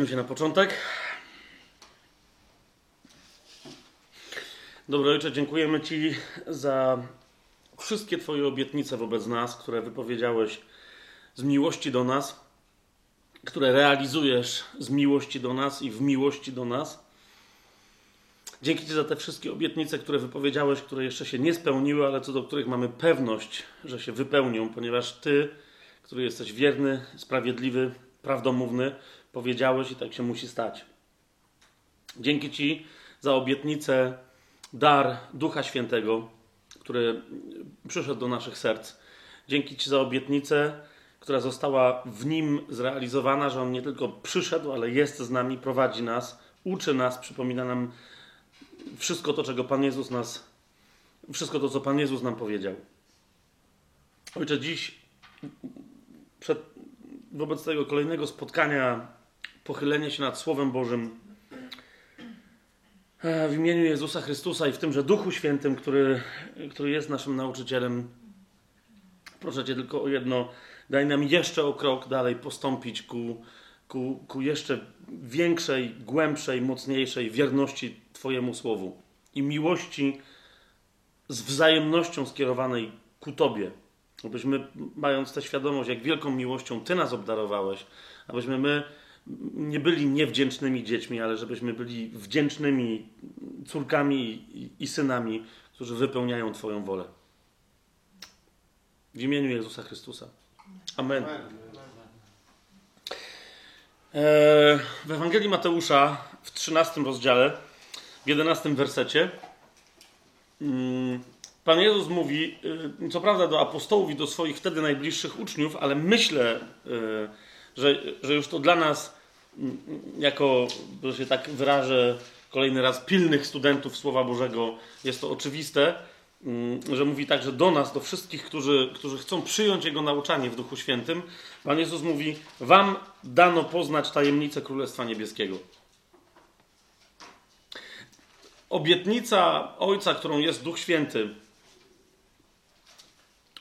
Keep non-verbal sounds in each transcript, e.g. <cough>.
Pomódlmy się na początek. Dobry Ojcze, dziękujemy Ci za wszystkie Twoje obietnice wobec nas, które wypowiedziałeś z miłości do nas, które realizujesz z miłości do nas i w miłości do nas. Dzięki Ci za te wszystkie obietnice, które wypowiedziałeś, które jeszcze się nie spełniły, ale co do których mamy pewność, że się wypełnią, ponieważ Ty, który jesteś wierny, sprawiedliwy, prawdomówny, powiedziałeś i tak się musi stać. Dzięki Ci za obietnicę, dar Ducha Świętego, który przyszedł do naszych serc. Dzięki Ci za obietnicę, która została w Nim zrealizowana, że On nie tylko przyszedł, ale jest z nami, prowadzi nas, uczy nas, przypomina nam wszystko to, czego Pan Jezus nas, wszystko to, co Pan Jezus nam powiedział. Ojcze, dziś przed, wobec tego kolejnego spotkania, pochylenie się nad Słowem Bożym e, w imieniu Jezusa Chrystusa i w tymże Duchu Świętym, który, który jest naszym nauczycielem, proszę Cię tylko o jedno, daj nam jeszcze o krok dalej postąpić ku, ku, ku jeszcze większej, głębszej, mocniejszej wierności Twojemu Słowu i miłości z wzajemnością skierowanej ku Tobie. Abyśmy, mając tę świadomość, jak wielką miłością Ty nas obdarowałeś, abyśmy my nie byli niewdzięcznymi dziećmi, ale żebyśmy byli wdzięcznymi córkami i, synami, którzy wypełniają Twoją wolę. W imieniu Jezusa Chrystusa. Amen. E, w Ewangelii Mateusza w 13 rozdziale, w 11 wersecie, mm, Pan Jezus mówi, y, co prawda do apostołów i do swoich wtedy najbliższych uczniów, ale myślę, y, że, że już to dla nas, mm, jako, że się tak wyrażę kolejny raz, pilnych studentów Słowa Bożego, jest to oczywiste, mm, że mówi także do nas, do wszystkich, którzy, którzy chcą przyjąć Jego nauczanie w Duchu Świętym. Pan Jezus mówi: Wam dano poznać tajemnicę Królestwa Niebieskiego. Obietnica Ojca, którą jest Duch Święty,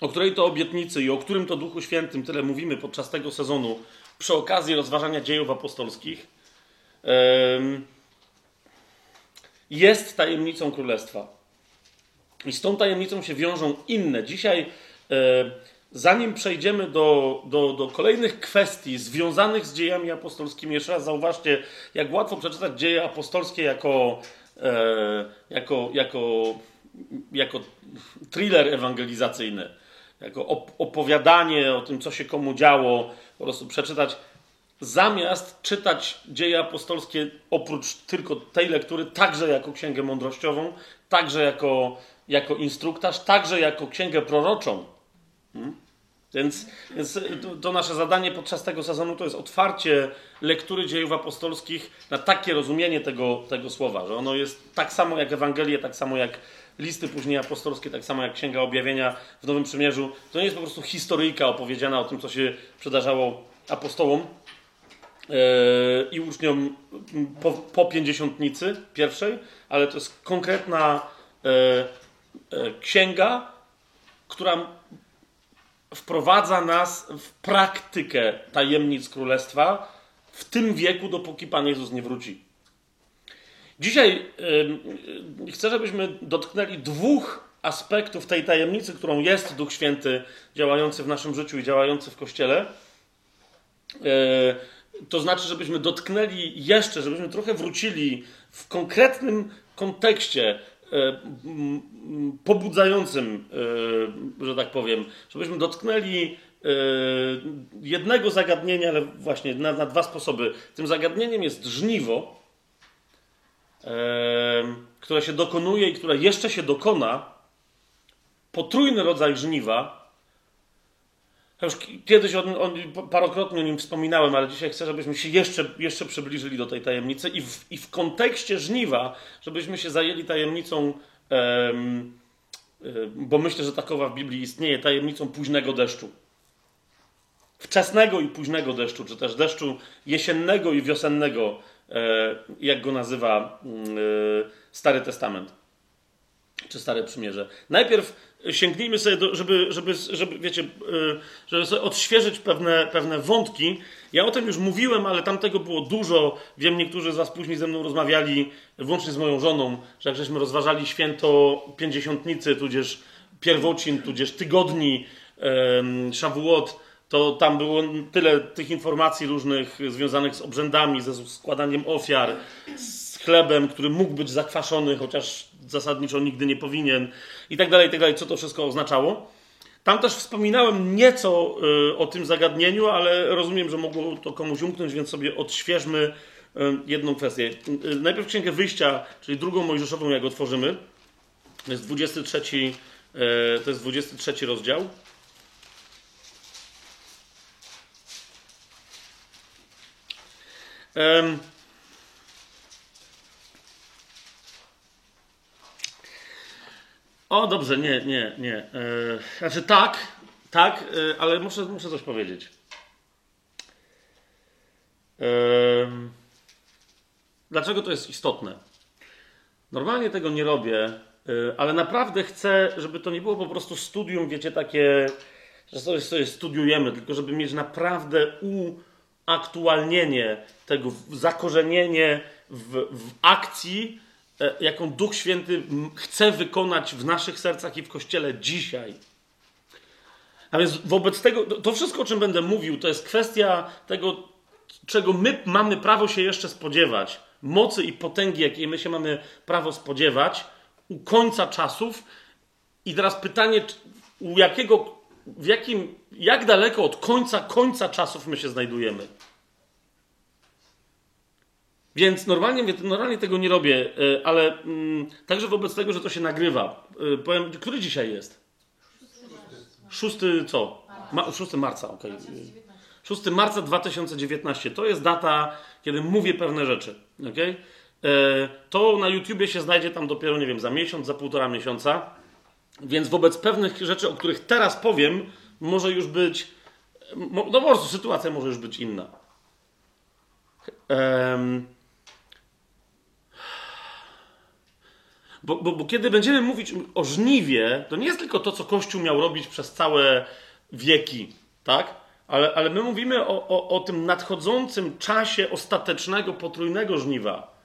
o której to obietnicy i o którym to Duchu Świętym tyle mówimy podczas tego sezonu przy okazji rozważania dziejów apostolskich, jest tajemnicą Królestwa. I z tą tajemnicą się wiążą inne. Dzisiaj, zanim przejdziemy do, do, do kolejnych kwestii związanych z dziejami apostolskimi, jeszcze raz zauważcie, jak łatwo przeczytać dzieje apostolskie jako, jako, jako, jako thriller ewangelizacyjny jako opowiadanie o tym, co się komu działo, po prostu przeczytać, zamiast czytać dzieje apostolskie oprócz tylko tej lektury, także jako księgę mądrościową, także jako, jako instruktaż, także jako księgę proroczą. Hmm? Więc, więc to, to nasze zadanie podczas tego sezonu to jest otwarcie lektury dziejów apostolskich na takie rozumienie tego, tego słowa, że ono jest tak samo jak Ewangelie, tak samo jak listy później apostolskie, tak samo jak Księga Objawienia w Nowym Przymierzu, to nie jest po prostu historyjka opowiedziana o tym, co się przydarzało apostołom yy, i uczniom po, po pięćdziesiątnicy pierwszej, ale to jest konkretna yy, yy, księga, która wprowadza nas w praktykę tajemnic Królestwa w tym wieku, dopóki Pan Jezus nie wróci. Dzisiaj yy, chcę, żebyśmy dotknęli dwóch aspektów tej tajemnicy, którą jest Duch Święty działający w naszym życiu i działający w Kościele. Yy, to znaczy, żebyśmy dotknęli jeszcze, żebyśmy trochę wrócili w konkretnym kontekście yy, pobudzającym, yy, że tak powiem, żebyśmy dotknęli yy, jednego zagadnienia, ale właśnie na, na dwa sposoby. Tym zagadnieniem jest żniwo, które się dokonuje i które jeszcze się dokona, potrójny rodzaj żniwa. już kiedyś on, on, parokrotnie o nim wspominałem, ale dzisiaj chcę, żebyśmy się jeszcze, jeszcze przybliżyli do tej tajemnicy i w, i w kontekście żniwa, żebyśmy się zajęli tajemnicą, um, bo myślę, że takowa w Biblii istnieje, tajemnicą późnego deszczu. Wczesnego i późnego deszczu, czy też deszczu jesiennego i wiosennego, jak go nazywa mm, e, Stary Testament. czy Stare Przymierze. Najpierw sięgnijmy sobie, do, żeby, żeby, żeby, wiecie, yy, żeby sobie odświeżyć pewne, pewne wątki. Ja o tym już mówiłem, ale tam tego było dużo. Wiem, niektórzy z Was później ze mną rozmawiali, włącznie z moją żoną, że jak żeśmy rozważali święto Pięćdziesiątnicy, tudzież pierwocin, tudzież tygodni Szawuot, to tam było tyle tych informacji różnych związanych z obrzędami, ze składaniem ofiar, z chlebem, który mógł być zakwaszony, chociaż zasadniczo nigdy nie powinien, i tak dalej, i tak dalej, co to wszystko oznaczało. Tam też wspominałem nieco y, o tym zagadnieniu, ale rozumiem, że mogło to komuś umknąć, więc sobie odświeżmy y, jedną kwestię. Y, najpierw Księgę Wyjścia, czyli drugą Mojżeszową, jak otworzymy. To jest 23, to jest 23 rozdział. O, dobrze, nie, nie, nie. E, znaczy tak, tak, e, ale muszę, muszę coś powiedzieć. Dlaczego to jest istotne? Normalnie tego nie robię, e, ale naprawdę chcę, żeby to nie było po prostu studium, wiecie, takie, że sobie, sobie studiujemy, tylko żeby mieć naprawdę u aktualnienie tego, zakorzenienie w, w akcji, e, jaką Duch Święty chce wykonać w naszych sercach i w Kościele dzisiaj. A więc wobec tego, to wszystko, o czym będę mówił, to jest kwestia tego, czego my mamy prawo się jeszcze spodziewać. Mocy i potęgi, jakiej my się mamy prawo spodziewać u końca czasów. I teraz pytanie, u jakiego w jakim, jak daleko od końca, końca czasów my się znajdujemy. Więc normalnie, normalnie tego nie robię, e, ale mm, także wobec tego, że to się nagrywa. E, powiem, który dzisiaj jest? 6 co? Ma, 6 marca, okej. Okay. 6 marca 2019 to jest data, kiedy mówię pewne rzeczy. Okay? E, to na YouTubie się znajdzie tam dopiero, nie wiem, za miesiąc, za półtora miesiąca. Więc wobec pewnych rzeczy, o których teraz powiem, może już być. No po prostu sytuacja może już być inna. Bo, bo, bo, kiedy będziemy mówić o żniwie, to nie jest tylko to, co Kościół miał robić przez całe wieki, tak? Ale, ale my mówimy o, o, o tym nadchodzącym czasie ostatecznego, potrójnego żniwa.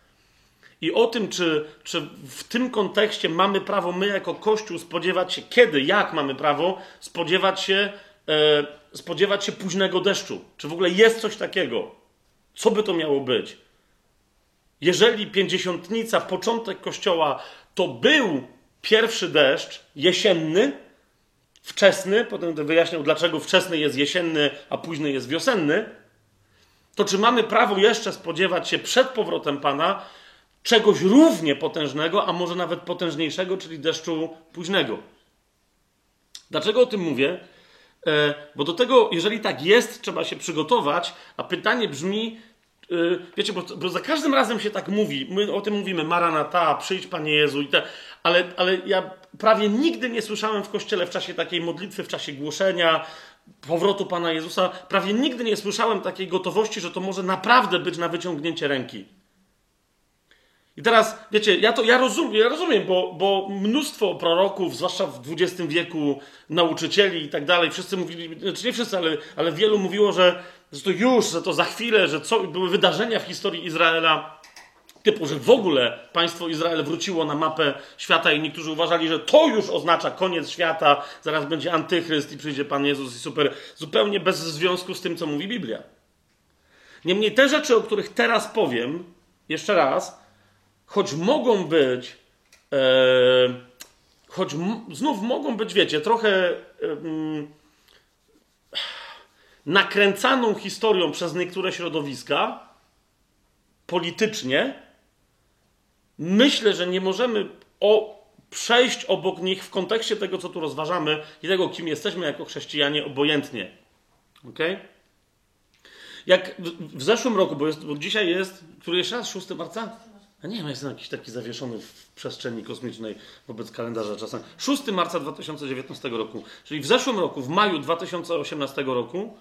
I o tym, czy, czy w tym kontekście mamy prawo my jako Kościół spodziewać się, kiedy, jak mamy prawo spodziewać się, e, spodziewać się późnego deszczu. Czy w ogóle jest coś takiego? Co by to miało być? Jeżeli pięćdziesiątnica, początek Kościoła, to był pierwszy deszcz jesienny, wczesny, potem będę wyjaśniał, dlaczego wczesny jest jesienny, a późny jest wiosenny, to czy mamy prawo jeszcze spodziewać się przed powrotem Pana czegoś równie potężnego, a może nawet potężniejszego, czyli deszczu późnego. Dlaczego o tym mówię? E, bo do tego, jeżeli tak jest, trzeba się przygotować, a pytanie brzmi, e, wiecie, bo, bo, za każdym razem się tak mówi, my o tym mówimy, Maranata, przyjdź Panie Jezu i tak, ale, ale ja prawie nigdy nie słyszałem w Kościele w czasie takiej modlitwy, w czasie głoszenia, powrotu Pana Jezusa, prawie nigdy nie słyszałem takiej gotowości, że to może naprawdę być na wyciągnięcie ręki. I teraz, wiecie, ja to ja rozumiem, ja rozumiem bo, bo mnóstwo proroków, zwłaszcza w XX wieku, nauczycieli i tak dalej, wszyscy mówili, znaczy nie wszyscy, ale, ale wielu mówiło, że, że to już, że to za chwilę, że co, były wydarzenia w historii Izraela, typu, że w ogóle państwo Izrael wróciło na mapę świata i niektórzy uważali, że to już oznacza koniec świata, zaraz będzie antychryst i przyjdzie Pan Jezus i super, zupełnie bez związku z tym, co mówi Biblia. Niemniej te rzeczy, o których teraz powiem, jeszcze raz, choć mogą być, e, choć znów mogą być, wiecie, trochę e, nakręcaną historią przez niektóre środowiska politycznie, myślę, że nie możemy o, przejść obok nich w kontekście tego, co tu rozważamy i tego, kim jesteśmy jako chrześcijanie, obojętnie. Ok? Jak w, w zeszłym roku, bo, jest, bo dzisiaj jest, który jeszcze raz, 6 marca? Ja nie wiem, jestem jakiś taki zawieszony w przestrzeni kosmicznej wobec kalendarza czasem. 6 marca 2019 roku, czyli w zeszłym roku, w maju 2018 roku,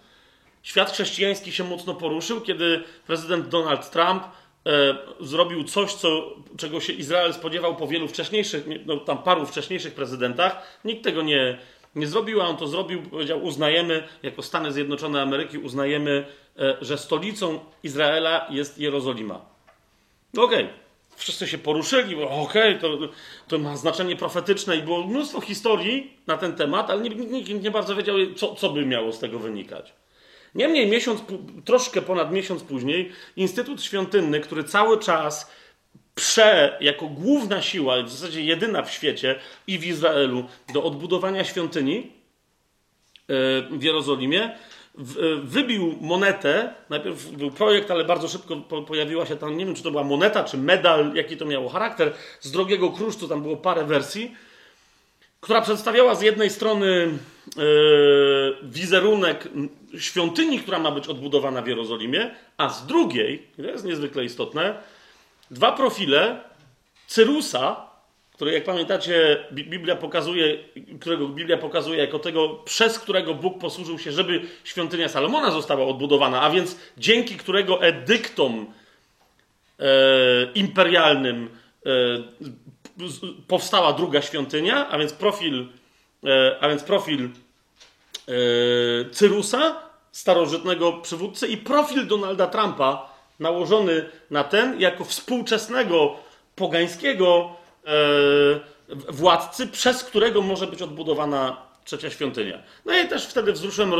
świat chrześcijański się mocno poruszył, kiedy prezydent Donald Trump e, zrobił coś, co, czego się Izrael spodziewał po wielu wcześniejszych, no, tam paru wcześniejszych prezydentach. Nikt tego nie, nie zrobił, a on to zrobił. Powiedział: Uznajemy, jako Stany Zjednoczone Ameryki, uznajemy, e, że stolicą Izraela jest Jerozolima. Okej. Okay. Wszyscy się poruszyli, bo okej, okay, to, to ma znaczenie profetyczne i było mnóstwo historii na ten temat, ale nikt nie, nie bardzo wiedział, co, co by miało z tego wynikać. Niemniej miesiąc, troszkę ponad miesiąc później, Instytut Świątynny, który cały czas prze, jako główna siła, w zasadzie jedyna w świecie i w Izraelu, do odbudowania świątyni e, w Jerozolimie, wybił monetę. Najpierw był projekt, ale bardzo szybko pojawiła się tam, nie wiem czy to była moneta, czy medal, jaki to miało charakter, z drogiego kruszcu, tam było parę wersji, która przedstawiała z jednej strony yy, wizerunek świątyni, która ma być odbudowana w Jerozolimie, a z drugiej, to jest niezwykle istotne, dwa profile Cyrusa, który jak pamiętacie, Biblia pokazuje, którego Biblia pokazuje jako tego, przez którego Bóg posłużył się, żeby świątynia Salomona została odbudowana, a więc dzięki którego edyktom e, imperialnym e, powstała druga świątynia, a więc profil, e, a więc profil e, Cyrusa, starożytnego przywódcy, i profil Donalda Trumpa nałożony na ten jako współczesnego pogańskiego władcy, przez którego może być odbudowana trzecia świątynia. No i też wtedy wzruszyłem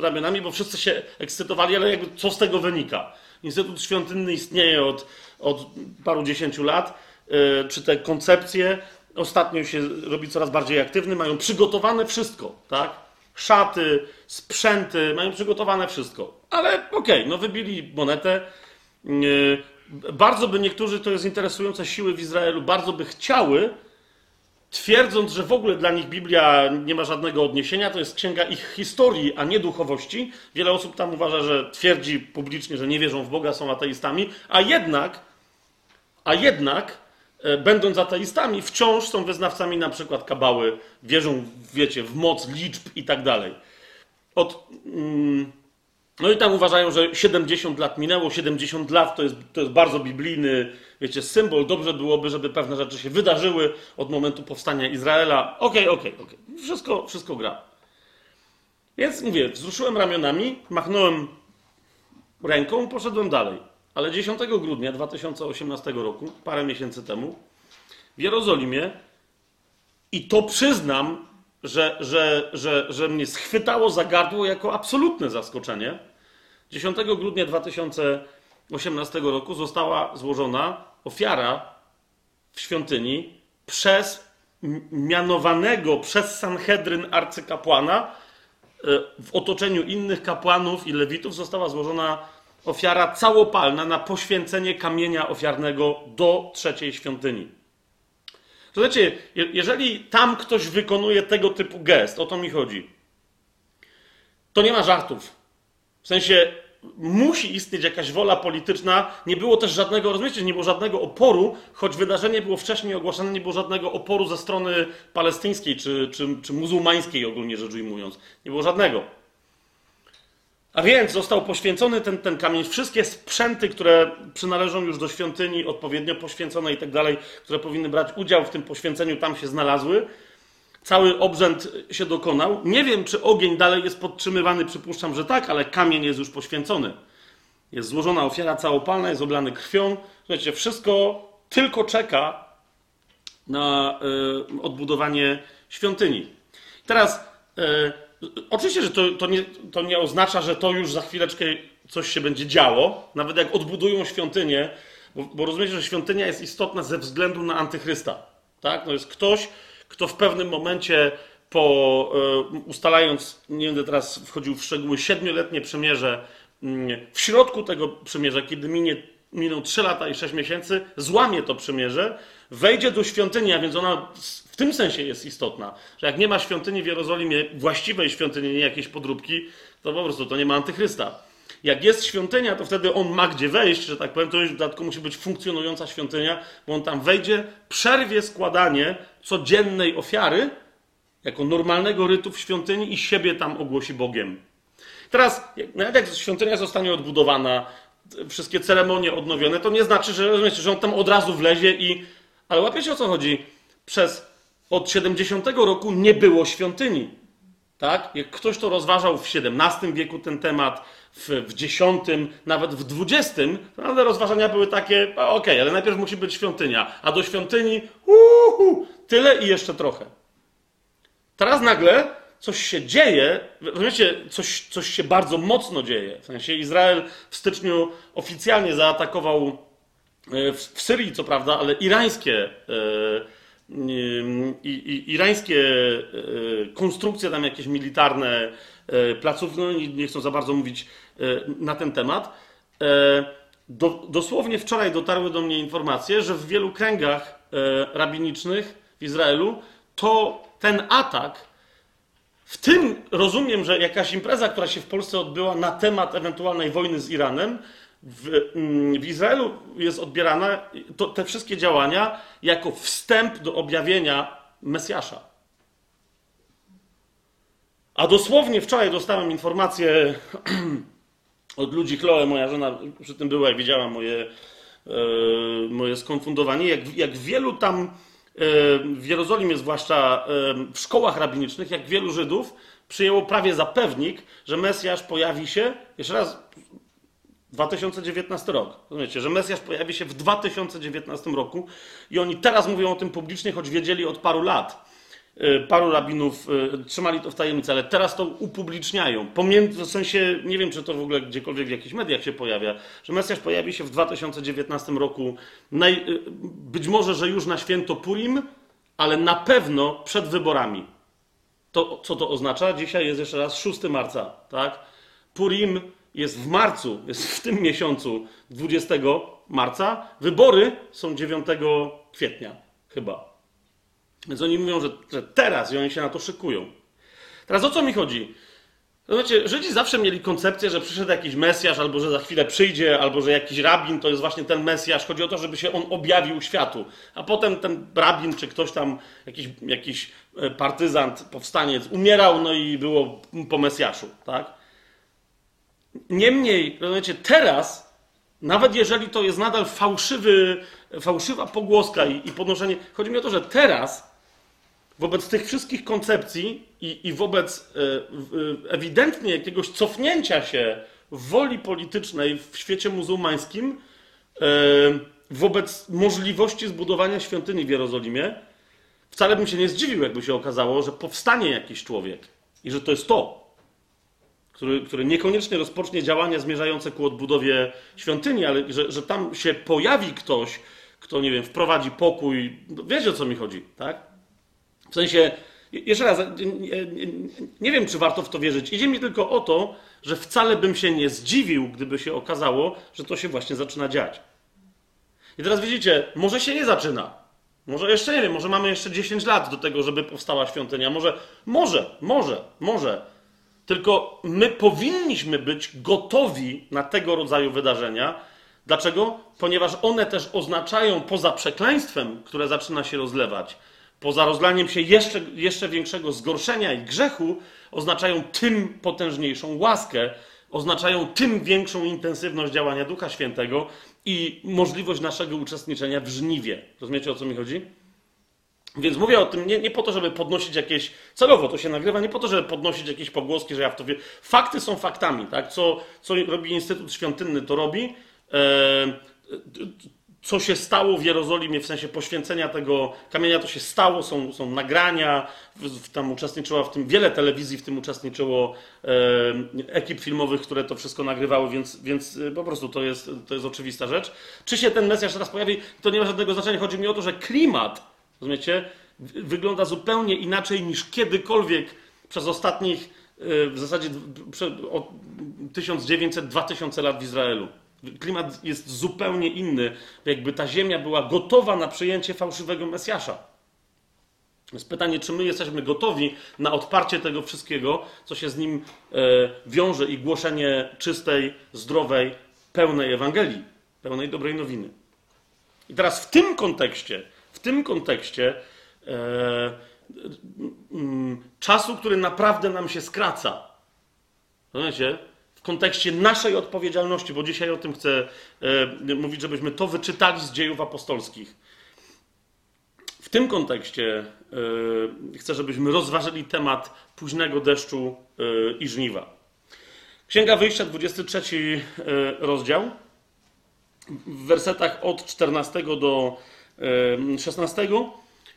ramionami, bo wszyscy się ekscytowali, ale jakby co z tego wynika? Instytut Świątynny istnieje od, od paru dziesięciu lat E, czy te koncepcje ostatnio się robi coraz bardziej aktywny, mają przygotowane wszystko, tak? Szaty, sprzęty, mają przygotowane wszystko. Ale okej, okay, no wybili monetę. Bardzo by niektórzy, to jest interesujące, siły w Izraelu, bardzo by chciały, twierdząc, że w ogóle dla nich Biblia nie ma żadnego odniesienia, to jest księga ich historii, a nie duchowości. Wiele osób tam uważa, że twierdzi publicznie, że nie wierzą w Boga, są ateistami, a jednak, a jednak E, będąc ateistami, wciąż są wyznawcami na przykład kabały, wierzą, wiecie, w moc liczb i tak dalej. Od, mm, no i tam uważają, że 70 lat minęło, 70 lat to jest, to jest bardzo biblijny, wiecie, symbol. Dobrze byłoby, żeby pewne rzeczy się wydarzyły od momentu powstania Izraela. Okej, okay, okej, okay, okej. Okay. Wszystko, wszystko gra. Więc mówię, wzruszyłem ramionami, machnąłem ręką, poszedłem dalej. Ale 10 grudnia 2018 roku, parę miesięcy temu, w Jerozolimie, i to przyznam, że, że, że, że mnie schwytało za gardło jako absolutne zaskoczenie. 10 grudnia 2018 roku została złożona ofiara w świątyni przez mianowanego przez Sanhedryn arcykapłana e, w otoczeniu innych kapłanów i lewitów została złożona ofiara całopalna na poświęcenie kamienia ofiarnego do trzeciej świątyni. Słuchajcie, jeżeli tam ktoś wykonuje tego typu gest, o to mi chodzi, to nie ma żartów. W sensie musi istnieć jakaś wola polityczna. Nie było też żadnego, rozumiecie, nie było żadnego oporu, choć wydarzenie było wcześniej ogłaszane, nie było żadnego oporu ze strony palestyńskiej czy, czy, czy muzułmańskiej, ogólnie rzecz ujmując. Nie było żadnego. A więc został poświęcony ten, ten kamień. Wszystkie sprzęty, które przynależą już do świątyni, odpowiednio poświęcone i tak dalej, które powinny brać udział w tym poświęceniu, tam się znalazły. Cały obrzęd się dokonał. Nie wiem, czy ogień dalej jest podtrzymywany, przypuszczam, że tak, ale kamień jest już poświęcony. Jest złożona ofiara całopalna, jest oblany krwią. Słuchajcie, wszystko tylko czeka na y, odbudowanie świątyni. Teraz y, Oczywiście, że to, to, nie, to nie oznacza, że to już za chwileczkę coś się będzie działo. Nawet jak odbudują świątynię, bo, bo rozumiecie, że świątynia jest istotna ze względu na antychrysta. Tak? No jest ktoś, kto w pewnym momencie po y, ustalając, nie będę teraz wchodził w szczegóły, siedmioletnie przymierze, y, w środku tego przymierza, kiedy minie, miną 3 lata i 6 miesięcy, złamie to przymierze, wejdzie do świątyni, a więc ona w tym sensie jest istotna, że jak nie ma świątyni w Jerozolimie, właściwej świątyni, nie jakiejś podróbki, to po prostu to nie ma antychrysta. Jak jest świątynia, to wtedy on ma gdzie wejść, że tak powiem, to już w dodatku musi być funkcjonująca świątynia, bo on tam wejdzie, przerwie składanie codziennej ofiary, jako normalnego rytu w świątyni i siebie tam ogłosi Bogiem. Teraz, nawet jak świątynia zostanie odbudowana, wszystkie ceremonie odnowione, to nie znaczy, że, rozumiecie, że on tam od razu wlezie i... Ale łapiecie o co chodzi? Przez od 70 roku nie było świątyni. Tak? Jak ktoś to rozważał w XVII wieku ten temat, w, w X, nawet w XX, to naprawdę rozważania były takie, okej, okay, ale najpierw musi być świątynia, a do świątyni uhu, tyle i jeszcze trochę. Teraz nagle coś się dzieje, rozumiecie, coś, coś się bardzo mocno dzieje. W sensie Izrael w styczniu oficjalnie zaatakował e, w, w Syrii, co prawda, ale irańskie e, i, i, irańskie e, konstrukcje tam jakieś militarne e, placów, no nie chcą za bardzo mówić e, na ten temat. Do, dosłownie wczoraj dotarły do mnie informacje, że w wielu kręgach rabinicznych w Izraelu to ten atak, w tym rozumiem, że jakaś impreza, która się w Polsce odbyła na temat ewentualnej wojny z Iranem, w, mm, w Izraelu jest odbierana to, te wszystkie działania jako wstęp do objawienia Mesjasza. A dosłownie wczoraj dostałem informację <clears throat> od ludzi, Chloe, moja żona przy tym była, jak widziała moje, e, moje skonfundowanie, jak, jak wielu tam e, w Jerozolimie, zwłaszcza e, w szkołach rabinicznych, jak wielu Żydów przyjęło prawie za pewnik, że Mesjasz pojawi się, jeszcze raz 2019 rok. Rozumiecie, że Mesjasz pojawi się w 2019 roku i oni teraz mówią o tym publicznie, choć wiedzieli od paru lat. Y, paru rabinów y, trzymali to w tajemnicy, ale teraz to upubliczniają. Pomiędzy, w sensie, nie wiem, czy to w ogóle gdziekolwiek w jakichś mediach się pojawia, że Mesjasz pojawi się w 2019 roku, y, być może, że już na święto Purim, ale na pewno przed wyborami. To, co to oznacza? Dzisiaj jest jeszcze raz 6 marca, tak? Purim jest w marcu, jest w tym miesiącu 20 marca. Wybory są 9 kwietnia, chyba. Więc oni mówią, że, że teraz i oni się na to szykują. Teraz o co mi chodzi? Znaczy, Żydzi zawsze mieli koncepcję, że przyszedł jakiś Mesjasz, albo że za chwilę przyjdzie, albo że jakiś rabin to jest właśnie ten Mesjasz. Chodzi o to, żeby się on objawił światu. A potem ten rabin, czy ktoś tam, jakiś, jakiś e, partyzant, powstaniec, umierał, no i było po Mesjaszu, tak? Niemniej, rozumiecie, teraz, nawet jeżeli to jest nadal fałszywy, fałszywa pogłoska i, i podnoszenie, chodzi mi o to, że teraz wobec tych wszystkich koncepcji i, i wobec e, ewidentnie jakiegoś cofnięcia się woli politycznej w świecie muzułmańskim, e, wobec możliwości zbudowania świątyni w Jerozolimie, wcale bym się nie zdziwił, jakby się okazało, że powstanie jakiś człowiek i że to jest to który, który niekoniecznie rozpocznie działania zmierzające ku odbudowie świątyni, ale że, że tam się pojawi ktoś, kto, nie wiem, wprowadzi pokój. No, wiecie o co mi chodzi, tak? W sensie, jeszcze raz, nie, wiem, czy warto w to wierzyć. Idzie mi tylko o to, że wcale bym się nie zdziwił, gdyby się okazało, że to się właśnie zaczyna dziać. I teraz widzicie, może się nie zaczyna. Może jeszcze nie wiem, może mamy jeszcze 10 lat do tego, żeby powstała świątynia. Może, może, może, może. Tylko my powinniśmy być gotowi na tego rodzaju wydarzenia. Dlaczego? Ponieważ one też oznaczają poza przekleństwem, które zaczyna się rozlewać, poza rozlaniem się jeszcze, jeszcze większego zgorszenia i grzechu, oznaczają tym potężniejszą łaskę, oznaczają tym większą intensywność działania Ducha Świętego i możliwość naszego uczestniczenia w żniwie. Rozumiecie o co mi chodzi? Więc mówię o tym nie, nie, po to, żeby podnosić jakieś. Celowo to się nagrywa, nie po to, żeby podnosić jakieś pogłoski, że ja w to wiem. Fakty są faktami, tak? Co, co robi Instytut Świątynny, to robi. E, co się stało w Jerozolimie w sensie poświęcenia tego kamienia, to się stało, są, są nagrania, tam uczestniczyła w tym, wiele telewizji w tym uczestniczyło, e, ekip filmowych, które to wszystko nagrywały, więc, więc e, po prostu to jest, to jest oczywista rzecz. Czy się ten Mesjasz teraz pojawi, to nie ma żadnego znaczenia. Chodzi mi o to, że klimat Rozumiecie? Wygląda zupełnie inaczej niż kiedykolwiek przez ostatnich e, w zasadzie od 1900-2000 lat w Izraelu. Klimat jest zupełnie inny, jakby ta ziemia była gotowa na przyjęcie fałszywego Mesjasza. Jest pytanie, czy my jesteśmy gotowi na odparcie tego wszystkiego, co się z nim e, wiąże i głoszenie czystej, zdrowej, pełnej Ewangelii, pełnej dobrej nowiny. I teraz w tym kontekście tym kontekście e, czasu, który naprawdę nam się skraca. Rozumiecie? w kontekście naszej odpowiedzialności, bo dzisiaj o tym chcę e, mówić, żebyśmy to wyczytali z dziejów apostolskich. W tym kontekście e, chcę, żebyśmy rozważyli temat późnego deszczu e, i żniwa. Księga Wyjścia, 23 e, rozdział, w wersetach od 14 do 16 e,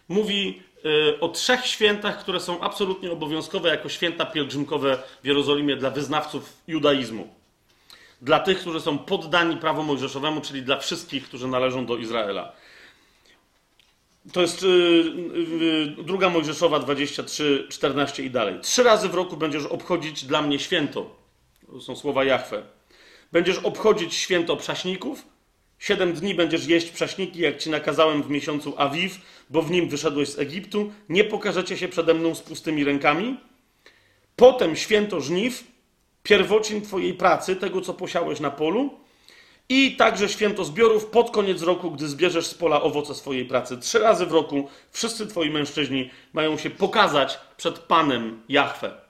mówi e, o trzech świętach, które są absolutnie obowiązkowe jako święta pielgrzymkowe w Jerozolimie dla wyznawców judaizmu. Dla tych, którzy są poddani prawu mojżeszowemu, czyli dla wszystkich, którzy należą do Izraela. To jest yy, druga Mojżeszowa 23, 14 i dalej. Trzy razy w roku będziesz obchodzić dla mnie święto. To są słowa Jahwe. Będziesz obchodzić święto prześników. Siedem dni będziesz jeść prześniki, jak ci nakazałem w miesiącu Awiw, bo w nim wyszedłeś z Egiptu. Nie pokażecie się przede mną z pustymi rękami. Potem święto żniw, pierwocin twojej pracy, tego co posiałeś na polu. I także święto zbiorów pod koniec roku, gdy zbierzesz z pola owoce swojej pracy. Trzy razy w roku wszyscy twoi mężczyźni mają się pokazać przed Panem Jahwe.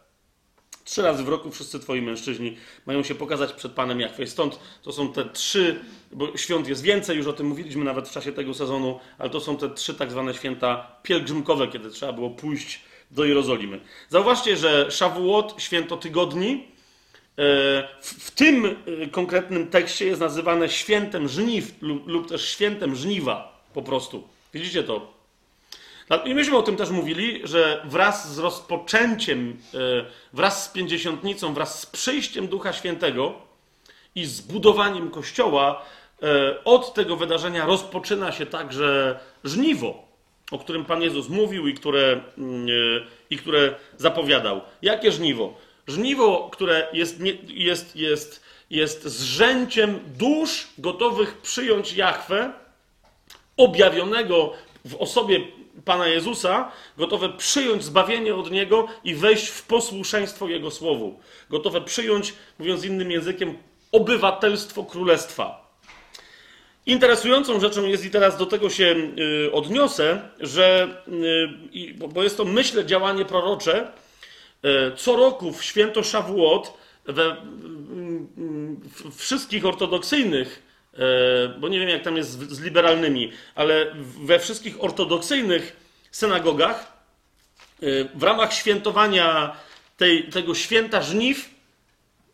Trzy razy w roku wszyscy twoi mężczyźni mają się pokazać przed Panem Jachwę. Stąd to są te trzy, bo świąt jest więcej, już o tym mówiliśmy nawet w czasie tego sezonu, ale to są te trzy tak zwane święta pielgrzymkowe, kiedy trzeba było pójść do Jerozolimy. Zauważcie, że Szawuot, święto tygodni, e, w tym e, konkretnym tekście jest nazywane świętem żniw lub też świętem żniwa po prostu. Widzicie to? I myśmy o tym też mówili, że wraz z rozpoczęciem, e, wraz z pięćdziesiątnicą, wraz z przyjściem Ducha Świętego i zbudowaniem Kościoła, e, od tego wydarzenia rozpoczyna się także żniwo, o którym Pan Jezus mówił i które, mm, e, i które zapowiadał. Jakie żniwo? Żniwo, które jest, jest, jest, jest zrzęciem dusz gotowych przyjąć Jachwę, objawionego w osobie Pana Jezusa, gotowe przyjąć zbawienie od Niego i wejść w posłuszeństwo Jego Słowu. Gotowe przyjąć, mówiąc innym językiem, obywatelstwo Królestwa. Interesującą rzeczą jest, i teraz do tego się y, odniosę, że, y, bo jest to, myślę, działanie prorocze, y, co roku w święto Szawuot we wszystkich ortodoksyjnych bo nie wiem jak tam jest z, liberalnymi, ale we wszystkich ortodoksyjnych synagogach e, w ramach świętowania tej, tego święta żniw,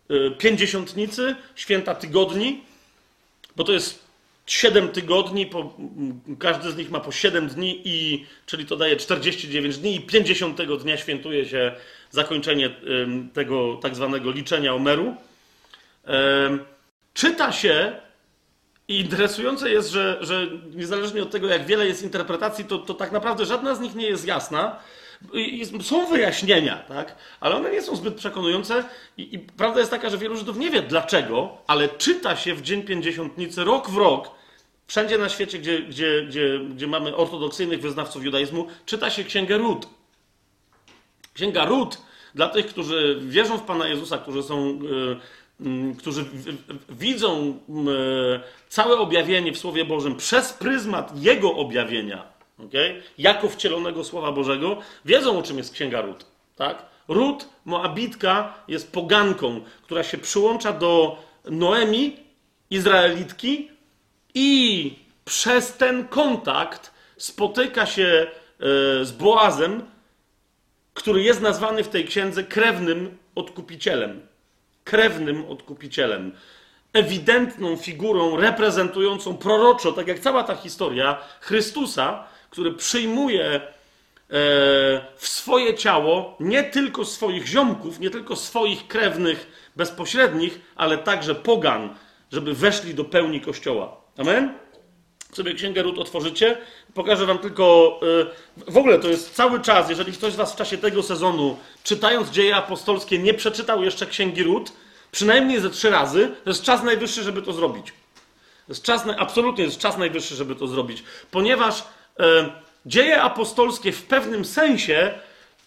e, pięćdziesiątnicy, święta tygodni, bo to jest siedem tygodni, po, każdy z nich ma po siedem dni, i, czyli to daje 49 dni, i 50 dnia świętuje się zakończenie tego tak zwanego liczenia Omeru. Czyta się i interesujące jest, że, że niezależnie od tego, jak wiele jest interpretacji, to, to tak naprawdę żadna z nich nie jest jasna. I, są wyjaśnienia, tak? ale one nie są zbyt przekonujące. I, I, prawda jest taka, że wielu Żydów nie wie dlaczego, ale czyta się w Dzień Pięćdziesiątnicy rok w rok, wszędzie na świecie, gdzie, gdzie, gdzie, gdzie mamy ortodoksyjnych wyznawców judaizmu, czyta się Księgę Rut. Księga Rut dla tych, którzy wierzą w Pana Jezusa, którzy są. Yy, którzy widzą mm, e, całe objawienie w Słowie Bożym przez pryzmat Jego objawienia, okay? jako wcielonego Słowa Bożego, wiedzą o czym jest Księga Rut. Tak? Rut, Moabitka, jest poganką, która się przyłącza do Noemi, Izraelitki i przez ten kontakt spotyka się e, z Boazem, który jest nazwany w tej księdze krewnym odkupicielem krewnym odkupicielem, ewidentną figurą reprezentującą proroczo, tak jak cała ta historia, Chrystusa, który przyjmuje e, w swoje ciało nie tylko swoich ziomków, nie tylko swoich krewnych bezpośrednich, ale także pogan, żeby weszli do pełni Kościoła. Amen? sobie Księgę Rut otworzycie, pokażę wam tylko, e, w ogóle to jest cały czas, jeżeli ktoś z was w czasie tego sezonu, czytając dzieje apostolskie, nie przeczytał jeszcze Księgi Rut, przynajmniej ze trzy razy, to jest czas najwyższy, żeby to zrobić. To jest czas, absolutnie jest czas najwyższy, żeby to zrobić, ponieważ e, dzieje apostolskie w pewnym sensie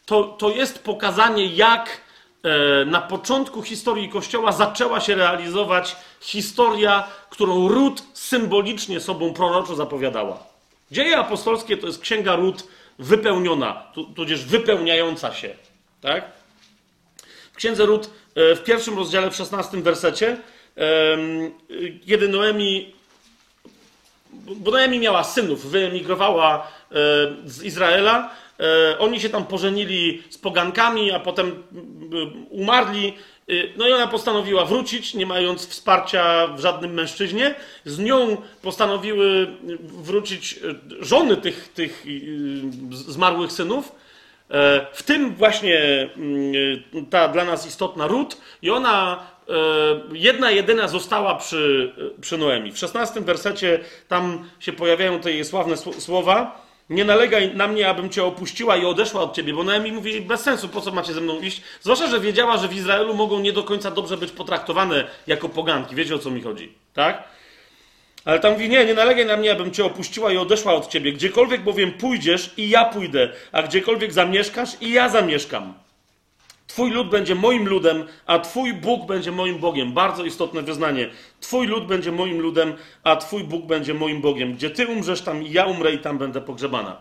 to, to jest pokazanie, jak e, na początku historii Kościoła zaczęła się realizować historia, którą Ród symbolicznie sobą proroczo zapowiadała. Dzieje apostolskie to jest księga Ród wypełniona, tudzież wypełniająca się. Tak? W księdze Ród e, w pierwszym rozdziale, w 16 wersecie, em, kiedy Noemi, bo Noemi miała synów, wyemigrowała e, z Izraela, e, oni się tam pożenili z pogankami, a potem umarli. E, No i ona postanowiła wrócić, nie mając wsparcia w żadnym mężczyźnie. Z nią postanowiły wrócić e, żony tych, tych zmarłych synów. E, W tym właśnie mm, ta dla nas istotna ród i ona e, jedna jedyna została przy, przy Noemi. W 16 wersecie tam się pojawiają te jej sławne sł- słowa. Nie nalegaj na mnie, abym cię opuściła i odeszła od ciebie, bo Noemi mówi bez sensu, po co macie ze mną iść? Zwłaszcza, że wiedziała, że w Izraelu mogą nie do końca dobrze być potraktowane jako poganki. Wiecie o co mi chodzi, tak? Ale tam mówi, nie, nie nalegaj na mnie, abym cię opuściła i odeszła od ciebie. Gdziekolwiek bowiem pójdziesz i ja pójdę, a gdziekolwiek zamieszkasz i ja zamieszkam. Twój lud będzie moim ludem, a Twój Bóg będzie moim Bogiem. Bardzo istotne wyznanie. Twój lud będzie moim ludem, a Twój Bóg będzie moim Bogiem. Gdzie Ty umrzesz, tam ja umrę i tam będę pogrzebana.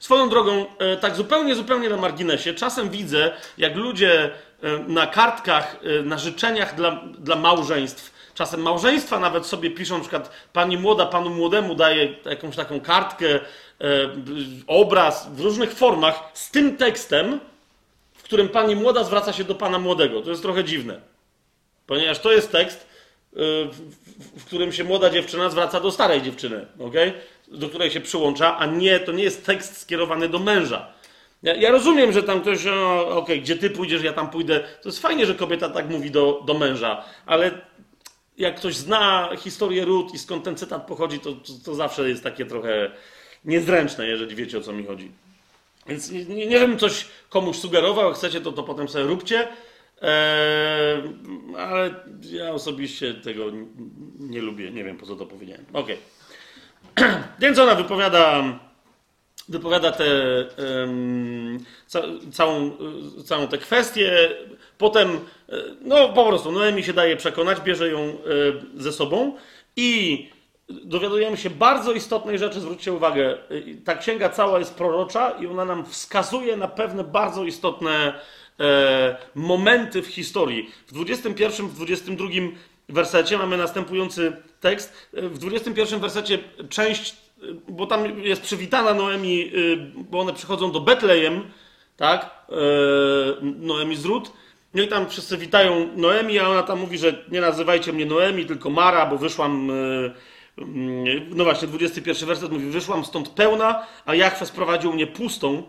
Swoją drogą, e, tak zupełnie, zupełnie na marginesie, czasem widzę, jak ludzie e, na kartkach, e, na życzeniach dla, dla małżeństw, czasem małżeństwa nawet sobie piszą, na przykład pani młoda panu młodemu daje jakąś taką kartkę, obraz w różnych formach z tym tekstem, którym pani młoda zwraca się do pana młodego. To jest trochę dziwne, ponieważ to jest tekst, y, w, którym się młoda dziewczyna zwraca do starej dziewczyny, okay? do której się przyłącza, a nie, to nie jest tekst skierowany do męża. Ja, ja rozumiem, że tam ktoś, okej, gdzie ty pójdziesz, ja tam pójdę. To jest fajnie, że kobieta tak mówi do, do męża, ale jak ktoś zna historię ród i skąd ten cytat pochodzi, to, to, to zawsze jest takie trochę niezręczne, jeżeli wiecie o co mi chodzi. Więc nie, nie, nie żebym coś komuś sugerował, chcecie, to, to potem sobie róbcie. Eee, ale ja osobiście tego nie lubię. Nie wiem, po co to powiedziałem. Okej. <clears throat> Więc ona wypowiada, wypowiada tę em, ca, całą, całą tę kwestię. Potem, e, no po prostu, Noemi się daje przekonać, bierze ją e, ze sobą i dowiadujemy się bardzo istotnej rzeczy, zwróćcie uwagę. Y, Ta księga cała jest prorocza i ona nam wskazuje na pewne bardzo istotne e, momenty w historii. W 21, w 22 wersecie mamy następujący tekst. E, W 21 wersecie część, e, bo tam jest przywitana Noemi, e, bo one przychodzą do Betlejem, tak? E, Noemi z Rut. No i tam wszyscy witają Noemi, a ona tam mówi, że nie nazywajcie mnie Noemi, tylko Mara, bo wyszłam. e, No właśnie, 21 werset mówi: Wyszłam stąd pełna, a Jachwę sprowadził mnie pustą.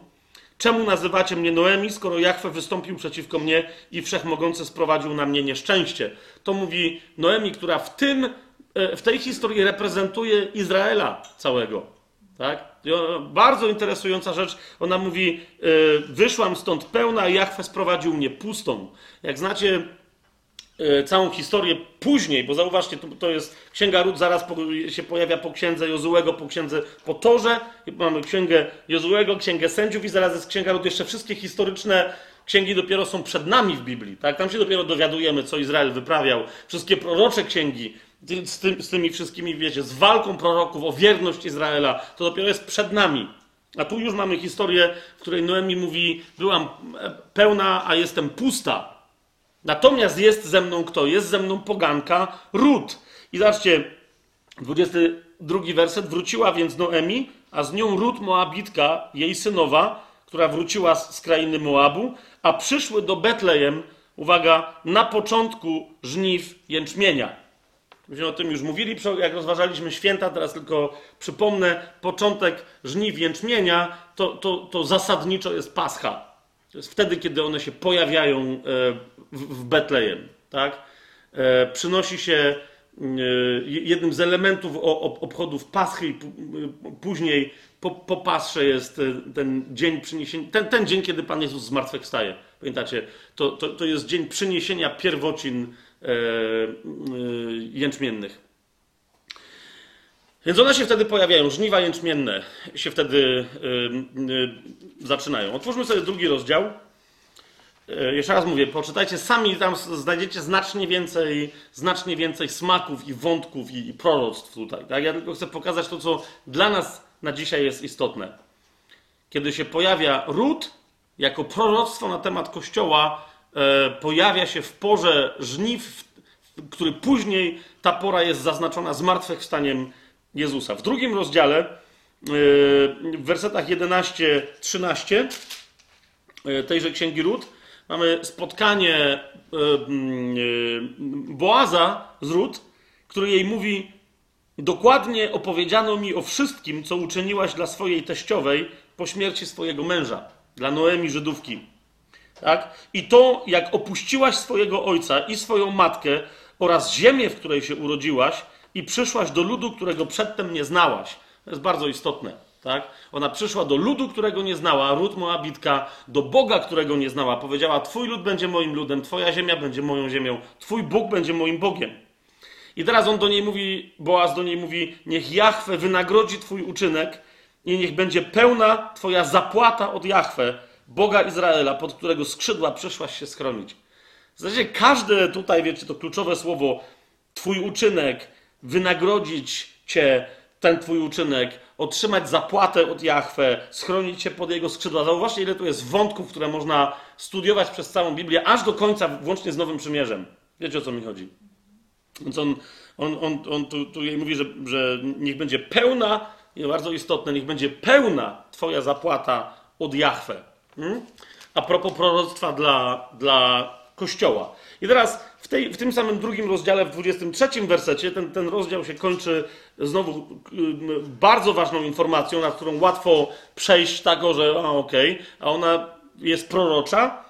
Czemu nazywacie mnie Noemi, skoro Jachwę wystąpił przeciwko mnie i wszechmogący sprowadził na mnie nieszczęście? To mówi Noemi, która w tym, e, w tej historii reprezentuje Izraela całego. Tak? Bardzo interesująca rzecz. Ona mówi: e, Wyszłam stąd pełna, a Jachwę sprowadził mnie pustą. Jak znacie całą historię później, bo zauważcie, to, to jest Księga Ród, zaraz po, się pojawia po księdze Jozułego, po księdze po Torze, I mamy księgę Jozułego, księgę sędziów i zaraz jest Księga Ród. Jeszcze wszystkie historyczne księgi dopiero są przed nami w Biblii, tak? Tam się dopiero dowiadujemy, co Izrael wyprawiał. Wszystkie prorocze księgi z, z tymi wszystkimi, wiecie, z walką proroków o wierność Izraela, to dopiero jest przed nami. A tu już mamy historię, w której Noemi mówi, byłam e, pełna, a jestem pusta. Natomiast jest ze mną kto? Jest ze mną poganka Rut. I zobaczcie, 22 werset. Wróciła więc Noemi, a z nią Rut Moabitka, jej synowa, która wróciła z, z krainy Moabu, a przyszły do Betlejem, uwaga, na początku żniw jęczmienia. Myśmy o tym już mówili, jak rozważaliśmy święta, teraz tylko przypomnę, początek żniw jęczmienia to, to, to zasadniczo jest Pascha. To jest wtedy, kiedy one się pojawiają e, w, Betlejem. Tak? E, Przynosi się e, jednym z elementów obchodów Paschy później po, po Pasrze jest ten dzień przyniesienia, ten, ten dzień, kiedy Pan Jezus zmartwychwstaje. Pamiętacie, to, to, to jest dzień przyniesienia pierwocin jęczmiennych. Więc one się wtedy pojawiają, żniwa jęczmienne się wtedy y, y, zaczynają. Otwórzmy sobie drugi rozdział. Y, jeszcze raz mówię, poczytajcie sami, tam znajdziecie znacznie więcej, znacznie więcej smaków i wątków i, i proroctw tutaj. Tak? Ja tylko chcę pokazać to, co dla nas na dzisiaj jest istotne. Kiedy się pojawia ród jako proroctwo na temat Kościoła e, pojawia się w porze żniw, który później ta pora jest zaznaczona zmartwychwstaniem Jezusa. W drugim rozdziale, e, w wersetach 11-13 e, tejże księgi Ród, mamy spotkanie e, Boaza z Ród, który jej mówi: Dokładnie opowiedziano mi o wszystkim, co uczyniłaś dla swojej teściowej po śmierci swojego męża, dla Noemi Żydówki. Tak? I to, jak opuściłaś swojego ojca i swoją matkę oraz ziemię, w której się urodziłaś, i przyszłaś do ludu, którego przedtem nie znałaś. To jest bardzo istotne. Tak? Ona przyszła do ludu, którego nie znała, Ród Moabitka, do Boga, którego nie znała. Powiedziała: Twój lud będzie moim ludem, Twoja ziemia będzie moją ziemią, Twój Bóg będzie moim Bogiem. I teraz on do niej mówi, Boaz do niej mówi: Niech Jahwe wynagrodzi Twój uczynek i niech będzie pełna Twoja zapłata od Jahwe, Boga Izraela, pod którego skrzydła przyszłaś się schronić. W zasadzie każde tutaj, wiecie, to kluczowe słowo, Twój uczynek, wynagrodzić Cię, ten Twój uczynek, otrzymać zapłatę od Jahwe, schronić się pod Jego skrzydła. Zauważcie, ile tu jest wątków, które można studiować przez całą Biblię, aż do końca, włącznie z Nowym Przymierzem. Wiecie, o co mi chodzi? Więc on, on, on, on tu, tu jej mówi, że, że niech będzie pełna, bardzo istotne, niech będzie pełna Twoja zapłata od Jahwe. Hmm? A propos proroctwa dla, dla Kościoła. I teraz w, tej, w tym samym drugim rozdziale, w 23 wersecie, ten, ten rozdział się kończy znowu bardzo ważną informacją, na którą łatwo przejść tak, że a okej, okay, a ona jest prorocza.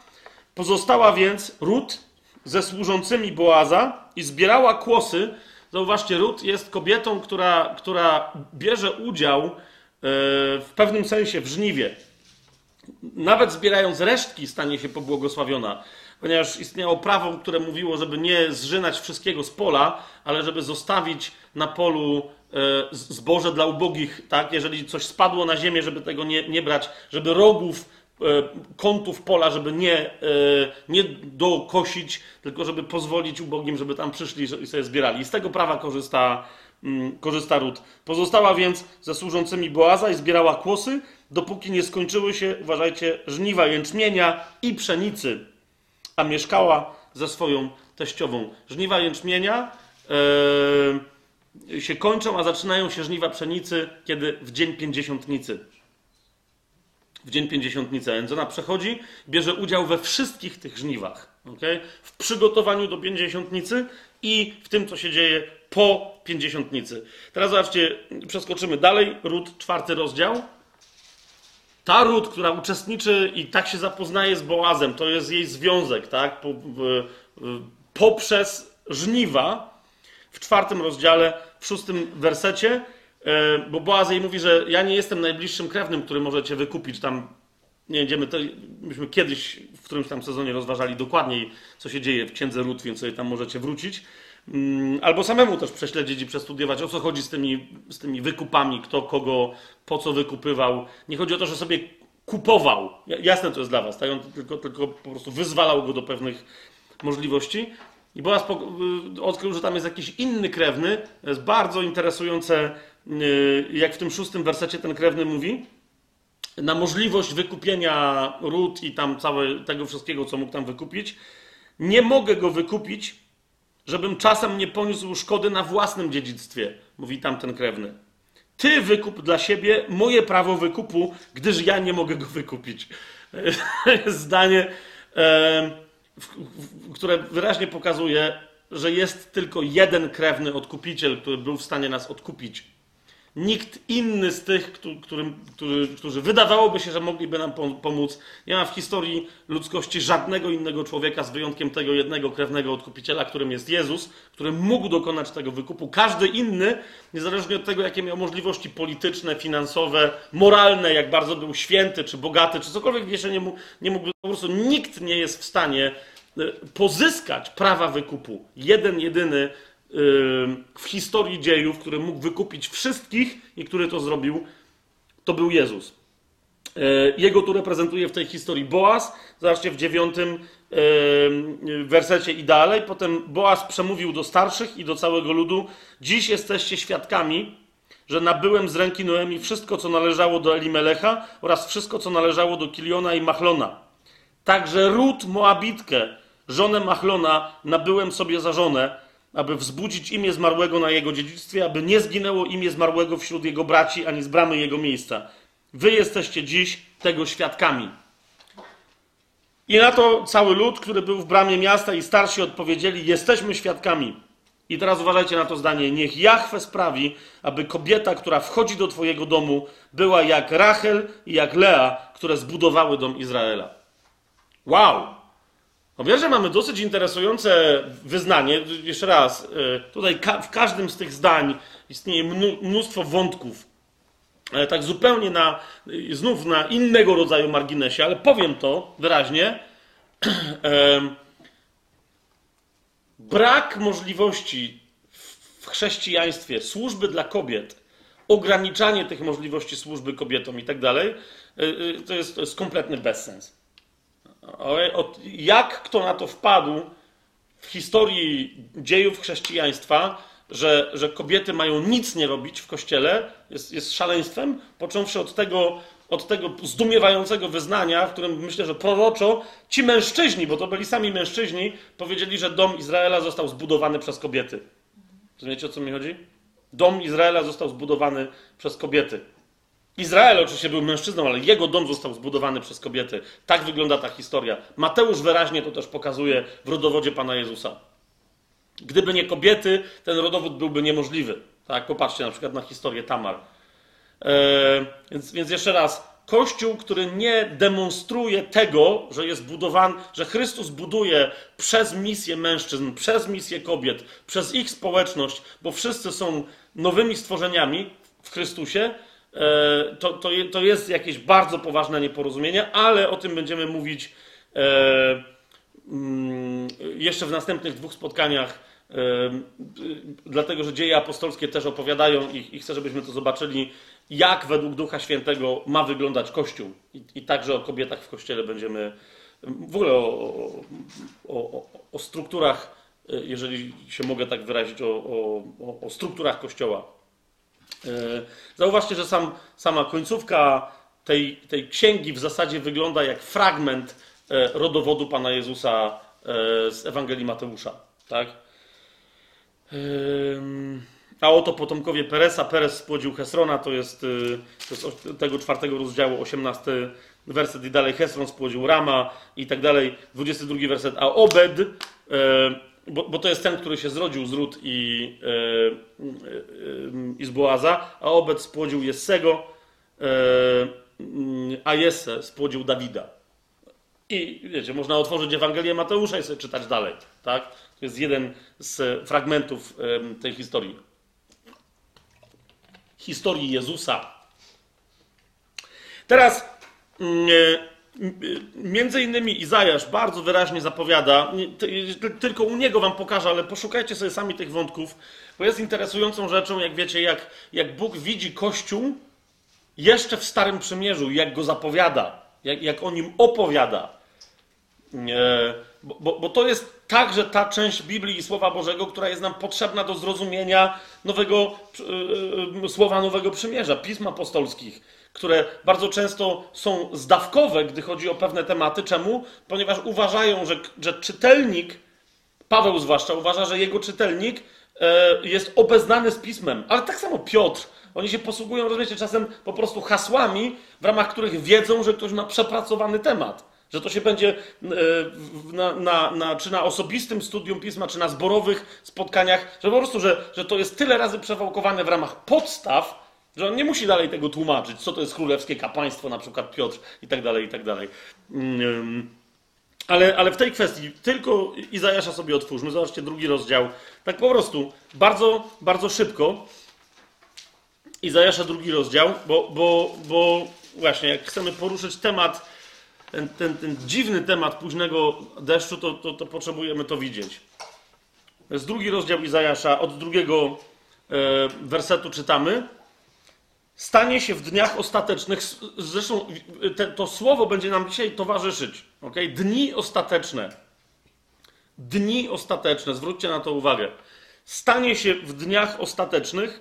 Pozostała więc Rut ze służącymi Boaza i zbierała kłosy. Zauważcie, Rut jest kobietą, która, która bierze udział e, w pewnym sensie w żniwie. Nawet zbierając resztki, stanie się pobłogosławiona ponieważ istniało prawo, które mówiło, żeby nie zżynać wszystkiego z pola, ale żeby zostawić na polu e, zboże dla ubogich, tak? Jeżeli coś spadło na ziemię, żeby tego nie, nie brać, żeby rogów, e, kątów pola, żeby nie, e, nie dokosić, tylko żeby pozwolić ubogim, żeby tam przyszli i sobie zbierali. I z tego prawa korzysta, mm, korzysta. Pozostała więc ze służącymi Boaza i zbierała kłosy, dopóki nie skończyły się, uważajcie, żniwa jęczmienia i pszenicy a mieszkała ze swoją teściową. Żniwa jęczmienia yy, się kończą, a zaczynają się żniwa pszenicy, kiedy w dzień pięćdziesiątnicy. W dzień pięćdziesiątnicy. Więc ona przechodzi, bierze udział we wszystkich tych żniwach. Okay? W przygotowaniu do pięćdziesiątnicy i w tym, co się dzieje po pięćdziesiątnicy. Teraz zobaczcie, przeskoczymy dalej. Ród, czwarty rozdział. Ta Rut, która uczestniczy i tak się zapoznaje z Boazem, to jest jej związek, tak? Poprzez żniwa w czwartym rozdziale, w szóstym wersecie, e, bo Boaz jej mówi, że ja nie jestem najbliższym krewnym, który możecie wykupić. Tam nie będziemy, to, myśmy kiedyś w którymś tam sezonie rozważali dokładniej, co się dzieje w księdze Rut, więc sobie tam możecie wrócić. Mm, albo samemu też prześledzić i przestudiować, o co chodzi z tymi, z tymi wykupami, kto kogo, po co wykupywał. Nie chodzi o to, że sobie kupował. Jasne to jest dla was, tak? On tylko, tylko po prostu wyzwalał go do pewnych możliwości. I Boaz y, odkrył, że tam jest jakiś inny krewny. To jest bardzo interesujące, y, jak w tym szóstym wersecie ten krewny mówi. Na możliwość wykupienia ród i tam całe tego wszystkiego, co mógł tam wykupić. Nie mogę go wykupić, żebym czasem nie poniósł szkody na własnym dziedzictwie, mówi tamten krewny. Ty wykup dla siebie moje prawo wykupu, gdyż ja nie mogę go wykupić. <laughs> Zdanie, które wyraźnie pokazuje, że jest tylko jeden krewny odkupiciel, który był w stanie nas odkupić Nikt inny z tych, którym, którzy, którzy wydawałoby się, że mogliby nam pomóc, nie ma w historii ludzkości żadnego innego człowieka z wyjątkiem tego jednego krewnego odkupiciela, którym jest Jezus, który mógł dokonać tego wykupu. Każdy inny, niezależnie od tego, jakie miał możliwości polityczne, finansowe, moralne, jak bardzo był święty, czy bogaty, czy cokolwiek jeszcze nie mógł, nie mógł po prostu nikt nie jest w stanie e, pozyskać prawa wykupu. Jeden, jedyny w historii dziejów, który mógł wykupić wszystkich i który to zrobił, to był Jezus. E, jego tu reprezentuje w tej historii Boaz. Zobaczcie w dziewiątym wersecie i dalej. Potem Boaz przemówił do starszych i do całego ludu. Dziś jesteście świadkami, że nabyłem z ręki Noemi wszystko, co należało do Elimelecha oraz wszystko, co należało do Kiliona i Machlona. Także Rut Moabitkę, żonę Machlona, nabyłem sobie za żonę, aby wzbudzić imię zmarłego na jego dziedzictwie, aby nie zginęło imię zmarłego wśród jego braci, ani z bramy jego miejsca. Wy jesteście dziś tego świadkami. I na to cały lud, który był w bramie miasta i starsi odpowiedzieli: Jesteśmy świadkami. I teraz uważajcie na to zdanie. Niech Jahwe sprawi, aby kobieta, która wchodzi do Twojego domu, była jak Rachel i jak Lea, które zbudowały dom Izraela. Wow! No wiesz, że mamy dosyć interesujące wyznanie. Jeszcze raz, y, tutaj w każdym z tych zdań istnieje mnó mnóstwo wątków. Ale tak zupełnie na, y, znów na innego rodzaju marginesie, ale powiem to wyraźnie. <clears throat> Brak możliwości w chrześcijaństwie służby dla kobiet, ograniczanie tych możliwości służby kobietom i tak dalej, y, to jest kompletny bezsens. Ale od- Jak kto na to wpadł w historii dziejów chrześcijaństwa, że, że kobiety mają nic nie robić w kościele, jest, jest szaleństwem, począwszy od tego, od tego zdumiewającego wyznania, w którym myślę, że proroczo ci mężczyźni, bo to byli sami mężczyźni, powiedzieli, że dom Izraela został zbudowany przez kobiety. Rozumiecie o co mi chodzi? Dom Izraela został zbudowany przez kobiety. Izrael oczywiście był mężczyzną, ale jego dom został zbudowany przez kobiety. Tak wygląda ta historia. Mateusz wyraźnie to też pokazuje w rodowodzie Pana Jezusa. Gdyby nie kobiety, ten rodowód byłby niemożliwy. Tak, popatrzcie na przykład na historię Tamar. E, więc, więc jeszcze raz, Kościół, który nie demonstruje tego, że jest budowany, że Chrystus buduje przez misję mężczyzn, przez misję kobiet, przez ich społeczność, bo wszyscy są nowymi stworzeniami w Chrystusie, to, to, je- to jest jakieś bardzo poważne nieporozumienie, ale o tym będziemy mówić e, mm, jeszcze w następnych dwóch spotkaniach, y, dlatego że dzieje apostolskie też opowiadają i, i chcę, żebyśmy to zobaczyli, jak według Ducha Świętego ma wyglądać Kościół. I, i także o kobietach w Kościele będziemy, w ogóle o, o, o, o strukturach, jeżeli się mogę tak wyrazić, o- o strukturach Kościoła. E, Zauważcie, że sam, sama końcówka tej, tej księgi w zasadzie wygląda jak fragment e, rodowodu Pana Jezusa e, z Ewangelii Mateusza. Tak? A oto potomkowie Peresa. Peres spłodził Hesrona, to jest, to jest tego czwartego rozdziału, 18 werset i dalej. Hesron spłodził Rama i tak dalej. 22 werset. A Obed, bo, bo to jest ten, który się zrodził z Rut i, e, e, e, z Boaza, a Obed spłodził Jessego, a Jesse spłodził Dawida. I wiecie, można otworzyć Ewangelię Mateusza i sobie czytać dalej. Tak? To jest jeden z fragmentów tej historii. Historii Jezusa. Teraz mm, między innymi Izajasz bardzo wyraźnie zapowiada, tylko u niego wam pokażę, ale poszukajcie sobie sami tych wątków, bo jest interesującą rzeczą, jak wiecie, jak, jak Bóg widzi Kościół jeszcze w Starym Przymierzu, jak go zapowiada, jak, jak o nim opowiada. Bo, bo, bo to jest także ta część Biblii i Słowa Bożego, która jest nam potrzebna do zrozumienia nowego, e, e, Słowa Nowego Przymierza, pism apostolskich, które bardzo często są zdawkowe, gdy chodzi o pewne tematy. Czemu? Ponieważ uważają, że, że czytelnik, Paweł zwłaszcza, uważa, że jego czytelnik e, jest obeznany z pismem. Ale tak samo Piotr. Oni się posługują, rozumiecie, czasem po prostu hasłami, w ramach których wiedzą, że ktoś ma przepracowany temat. Że to się będzie e, na, na, na, czy na osobistym studium pisma, czy na zborowych spotkaniach, że po prostu, że, że to jest tyle razy przewałkowane w ramach podstaw, że on nie musi dalej tego tłumaczyć, co to jest królewskie kapłaństwo, na przykład Piotr i tak dalej, i tak dalej. Mm, ale, ale w tej kwestii tylko Izajasza sobie otwórzmy. Zobaczcie drugi rozdział. Tak po prostu, bardzo, bardzo szybko. Izajasza drugi rozdział, bo, bo, bo właśnie jak chcemy poruszyć temat, ten, ten, ten dziwny temat późnego deszczu, to, to, to potrzebujemy to widzieć. To jest drugi rozdział Izajasza, od drugiego e, wersetu czytamy. Stanie się w dniach ostatecznych, zresztą te, to słowo będzie nam dzisiaj towarzyszyć. Okay? Dni ostateczne. Dni ostateczne, zwróćcie na to uwagę. Stanie się w dniach ostatecznych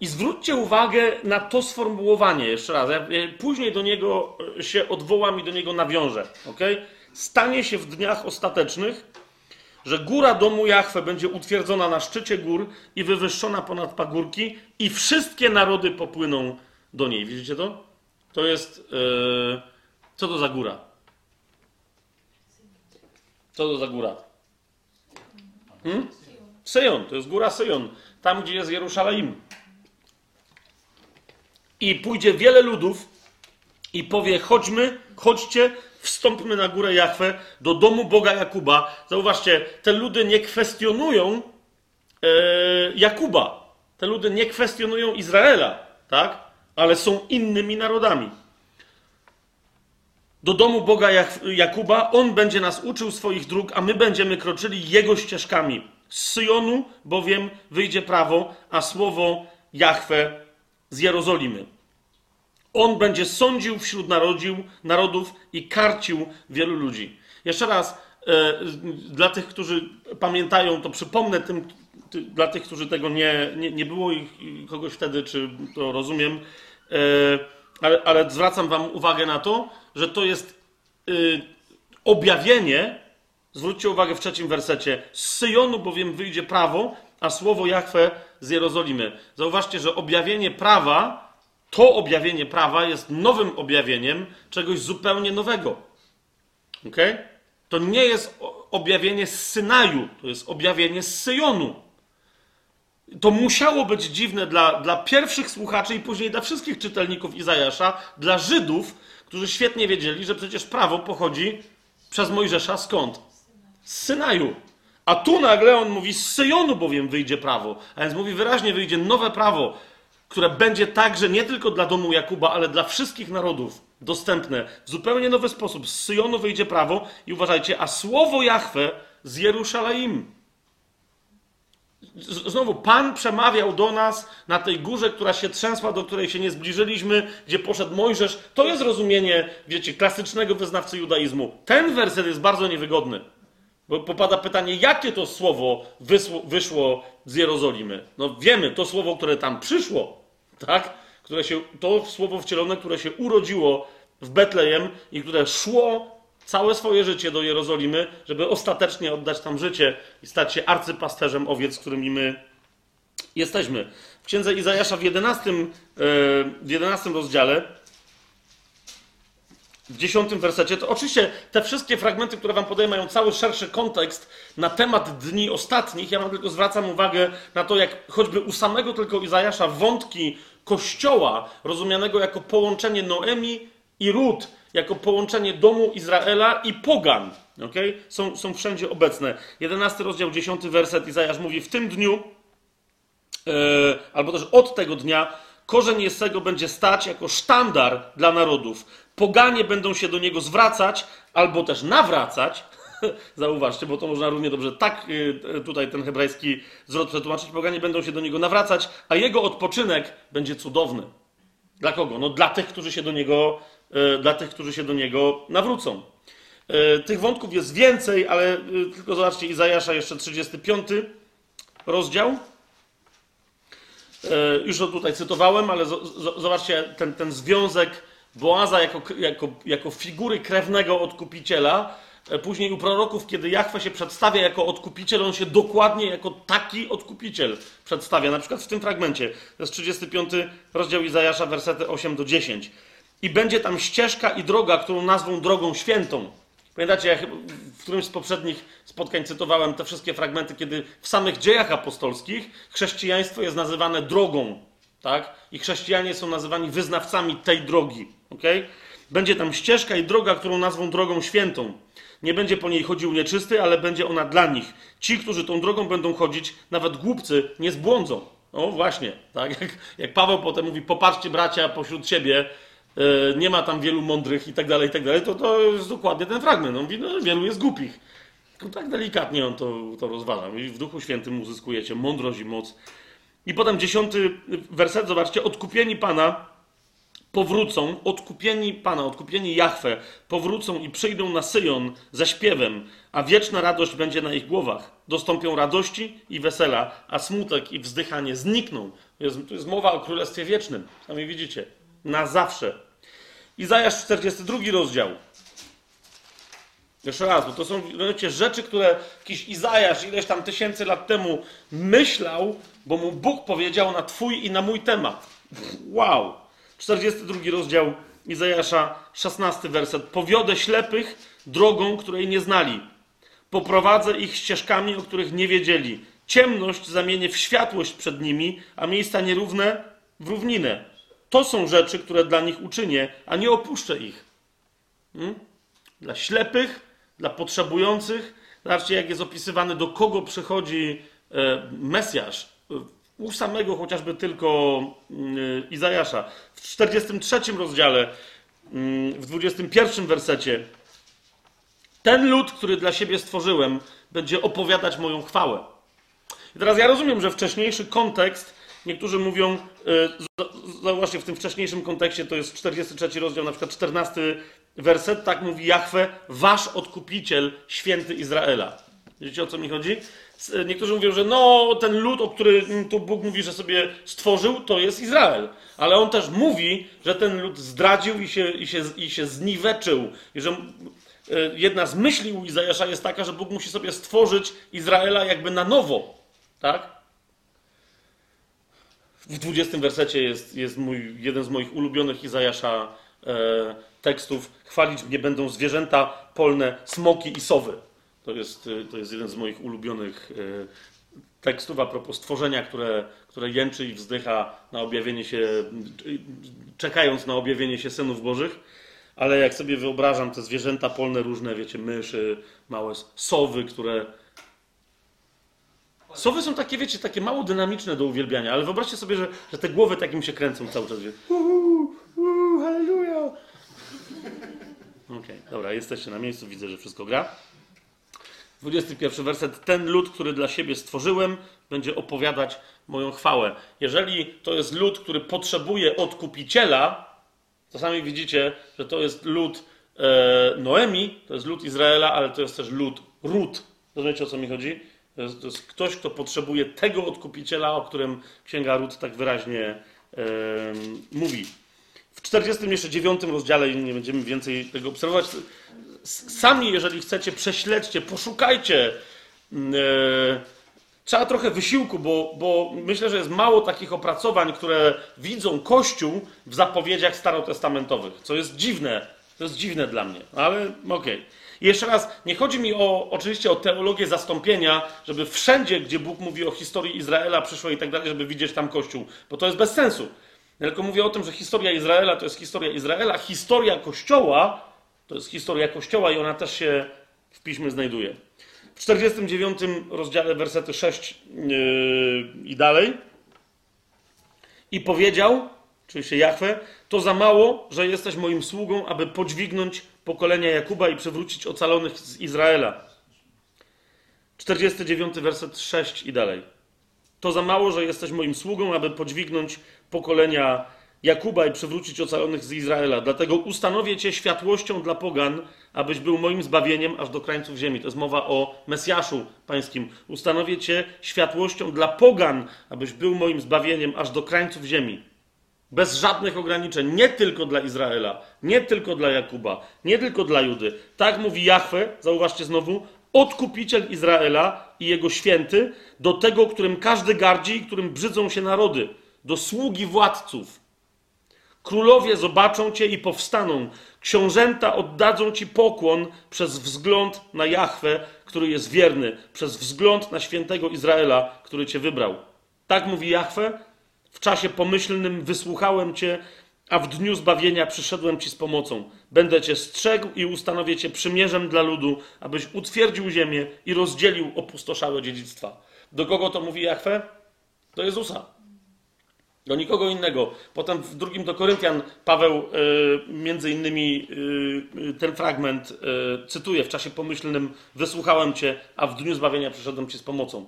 i zwróćcie uwagę na to sformułowanie jeszcze raz. Ja później do niego e, się odwołam i do niego nawiążę. Okay? stanie się w dniach ostatecznych, że góra domu Jahwe będzie utwierdzona na szczycie gór i wywyższona ponad pagórki i wszystkie narody popłyną do niej. Widzicie to? To jest... Yy... Co to za góra? Co to za góra? Hmm? Syjon, to jest góra Syjon, tam gdzie jest Jerusalem. I pójdzie wiele ludów i powie: chodźmy, chodźcie, wstąpmy na górę Jachwę, do domu Boga Jakuba. Zauważcie, te ludy nie kwestionują e, Jakuba. Te ludy nie kwestionują Izraela, tak? Ale są innymi narodami. Do domu Boga Jakuba, on będzie nas uczył swoich dróg, a my będziemy kroczyli jego ścieżkami. Z Syjonu bowiem wyjdzie prawo, a słowo Jahwe z Jerozolimy. On będzie sądził wśród narodził, narodów i karcił wielu ludzi. Jeszcze raz, e, dla tych, którzy pamiętają, to przypomnę tym, ty, dla tych, którzy tego nie, nie, nie było i, i kogoś wtedy, czy to rozumiem, e, ale, ale, zwracam Wam uwagę na to, że to jest e, objawienie, zwróćcie uwagę w trzecim wersecie, z Syjonu bowiem wyjdzie prawo, a słowo Jachwę z Jerozolimy. Zauważcie, że objawienie prawa to objawienie prawa jest nowym objawieniem czegoś zupełnie nowego. Ok? To nie jest objawienie z Synaju, to jest objawienie z Syjonu. To musiało być dziwne dla, dla pierwszych słuchaczy i później dla wszystkich czytelników Izajasza, dla Żydów, którzy świetnie wiedzieli, że przecież prawo pochodzi przez Mojżesza skąd? Z Synaju. A tu nagle on mówi, z Syjonu bowiem wyjdzie prawo. A więc mówi wyraźnie, wyjdzie nowe prawo które będzie także nie tylko dla domu Jakuba, ale dla wszystkich narodów dostępne w zupełnie nowy sposób. Z Syjonu wyjdzie prawo i uważajcie, a słowo Jahwe z Jerusalem. Znowu, Pan przemawiał do nas na tej górze, która się trzęsła, do której się nie zbliżyliśmy, gdzie poszedł Mojżesz. To jest rozumienie, wiecie, klasycznego wyznawcy judaizmu. Ten werset jest bardzo niewygodny, bo popada pytanie, jakie to słowo wyszło z Jerozolimy. No wiemy, to słowo, które tam przyszło, tak? Które się, to słowo wcielone, które się urodziło w Betlejem i które szło całe swoje życie do Jerozolimy, żeby ostatecznie oddać tam życie i stać się arcypasterzem owiec, którymi my jesteśmy. W księdze Izajasza w 11, e, w 11 rozdziale, w 10 wersecie, to oczywiście te wszystkie fragmenty, które wam podaję, mają cały szerszy kontekst na temat dni ostatnich. Ja wam tylko zwracam uwagę na to, jak choćby u samego tylko Izajasza wątki kościoła, rozumianego jako połączenie Noemi i Rut, jako połączenie domu Izraela i pogan. Okay? Są, są wszędzie obecne. 11 rozdział, 10 werset Izajasz mówi, w tym dniu, yy, albo też od tego dnia, korzeń Jesego będzie stać jako sztandar dla narodów. Poganie będą się do niego zwracać, albo też nawracać, <laughs> Zauważcie, bo to można równie dobrze tak y, tutaj ten hebrajski zwrot przetłumaczyć. Poganie będą się do niego nawracać, a jego odpoczynek będzie cudowny. Dla kogo? No dla tych, którzy się do niego, y, dla tych, którzy się do niego nawrócą. Y, tych wątków jest więcej, ale tylko zobaczcie Izajasza jeszcze 35 rozdział. Już to tutaj cytowałem, ale zobaczcie ten, ten związek Boaza jako, jako, jako figury krewnego odkupiciela później u proroków, kiedy Jachwę się przedstawia jako odkupiciel, on się dokładnie jako taki odkupiciel przedstawia. Na przykład w tym fragmencie, to jest 35 rozdział Izajasza, wersety 8 do 10. I będzie tam ścieżka i droga, którą nazwą drogą świętą. Pamiętacie, ja w którymś z poprzednich spotkań cytowałem te wszystkie fragmenty, kiedy w samych dziejach apostolskich chrześcijaństwo jest nazywane drogą, tak? I chrześcijanie są nazywani wyznawcami tej drogi, okay? Będzie tam ścieżka i droga, którą nazwą drogą świętą. Nie będzie po niej chodził nieczysty, ale będzie ona dla nich. Ci, którzy tą drogą będą chodzić, nawet głupcy, nie zbłądzą. No właśnie, tak jak, jak Paweł potem mówi, popatrzcie bracia pośród siebie, yy, nie ma tam wielu mądrych i tak dalej, i tak dalej, to to jest dokładnie ten fragment. On mówi, no wielu jest głupich. No, tak delikatnie on to, to rozważa. I w Duchu Świętym uzyskujecie mądrość i moc. I potem dziesiąty werset, zobaczcie, odkupieni Pana powrócą, odkupieni Pana, odkupieni Jahwe, powrócą i przyjdą na Syjon ze śpiewem, a wieczna radość będzie na ich głowach. Dostąpią radości i wesela, a smutek i wzdychanie znikną. Jest, to jest mowa o Królestwie Wiecznym. Sami widzicie. Na zawsze. Izajasz 42 rozdział. Jeszcze raz, bo to są wiecie, rzeczy, które jakiś Izajasz ileś tam tysięcy lat temu myślał, bo mu Bóg powiedział na twój i na mój temat. Wow! 42 rozdział Izajasza, 16 werset. Powiodę ślepych drogą, której nie znali. Poprowadzę ich ścieżkami, o których nie wiedzieli. Ciemność zamienię w światłość przed nimi, a miejsca nierówne w równinę. To są rzeczy, które dla nich uczynię, a nie opuszczę ich. Hmm? Dla ślepych, dla potrzebujących. Zobaczcie, jak jest opisywany, do kogo przychodzi e, Mesjasz. U samego chociażby tylko mm, Izajasza. W 43 rozdziale, mm, w 21 wersecie. Ten lud, który dla siebie stworzyłem, będzie opowiadać moją chwałę. I teraz ja rozumiem, że wcześniejszy kontekst, niektórzy mówią, e, zauważcie, w tym wcześniejszym kontekście to jest 43 rozdział, na przykład 14 werset, tak mówi Jahwe, wasz odkupiciel, święty Izraela. Wiecie o co mi chodzi? Niektórzy mówią, że no, ten lud, o którym tu Bóg mówi, że sobie stworzył, to jest Izrael. Ale on też mówi, że ten lud zdradził i się, i się, i się zniweczył. I że e, jedna z myśli u Izajasza jest taka, że Bóg musi sobie stworzyć Izraela jakby na nowo. Tak? W 20 wersecie jest, jest mój, jeden z moich ulubionych Izajasza e, tekstów. Chwalić mnie będą zwierzęta polne, smoki i sowy. To jest, e, to jest jeden z moich ulubionych e, tekstów a propos stworzenia, które, które jęczy i wzdycha na objawienie się, czekając na objawienie się synów Bożych. Ale jak sobie wyobrażam te zwierzęta polne różne, wiecie, myszy, małe sowy, które Sowy są takie, wiecie, takie mało dynamiczne do uwielbiania, ale wyobraźcie sobie, że, że te głowy takim się kręcą cały czas. Uhu, halleluja. Okej, okay, dobra, jesteście na miejscu, widzę, że wszystko gra. 21 werset. Ten lud, który dla siebie stworzyłem, będzie opowiadać moją chwałę. Jeżeli to jest lud, który potrzebuje odkupiciela, czasami widzicie, że to jest lud e, Noemi, to jest lud Izraela, ale to jest też lud Rut. Rozumiecie o co mi chodzi? To jest, to jest, ktoś, kto potrzebuje tego odkupiciela, o którym Księga Rut tak wyraźnie yy, mówi. W 49 rozdziale, nie będziemy więcej tego obserwować, sami, jeżeli chcecie, prześledźcie, poszukajcie. Yy, trzeba trochę wysiłku, bo, bo myślę, że jest mało takich opracowań, które widzą Kościół w zapowiedziach starotestamentowych, co jest dziwne. To jest dziwne dla mnie, ale okej. Okay. Jeszcze raz, nie chodzi mi o, oczywiście o teologię zastąpienia, żeby wszędzie, gdzie Bóg mówi o historii Izraela przyszłej i tak dalej, żeby widzieć tam Kościół, bo to jest bez sensu. Tylko mówię o tym, że historia Izraela to jest historia Izraela, historia Kościoła to jest historia Kościoła i ona też się w Piśmie znajduje. W 49 rozdziale wersety 6 yy, i dalej i powiedział, czyli się Jachwę, to za mało, że jesteś moim sługą, aby podźwignąć pokolenia Jakuba i przywrócić ocalonych z Izraela. 49 werset 6 i dalej. To za mało, że jesteś moim sługą, aby podźwignąć pokolenia Jakuba i przywrócić ocalonych z Izraela. Dlatego ustanowię cię światłością dla pogan, abyś był moim zbawieniem aż do krańców ziemi. To jest mowa o Mesjaszu pańskim. Ustanowię cię światłością dla pogan, abyś był moim zbawieniem aż do krańców ziemi. Bez żadnych ograniczeń, nie tylko dla Izraela, nie tylko dla Jakuba, nie tylko dla Judy. Tak mówi Jahwe, zauważcie znowu, odkupiciel Izraela i jego święty, do tego, którym każdy gardzi i którym brzydzą się narody, do sługi władców. Królowie zobaczą cię i powstaną, książęta oddadzą ci pokłon przez wzgląd na Jahwe, który jest wierny, przez wzgląd na świętego Izraela, który cię wybrał. Tak mówi Jahwe, w czasie pomyślnym wysłuchałem Cię, a w dniu zbawienia przyszedłem Ci z pomocą. Będę Cię strzegł i ustanowię Cię przymierzem dla ludu, abyś utwierdził ziemię i rozdzielił opustoszałe dziedzictwa. Do kogo to mówi Jachwę? Do Jezusa. Do nikogo innego. Potem w drugim do Koryntian Paweł y, między innymi y, ten fragment cytuje w czasie pomyślnym wysłuchałem Cię, a w dniu zbawienia przyszedłem Ci z pomocą.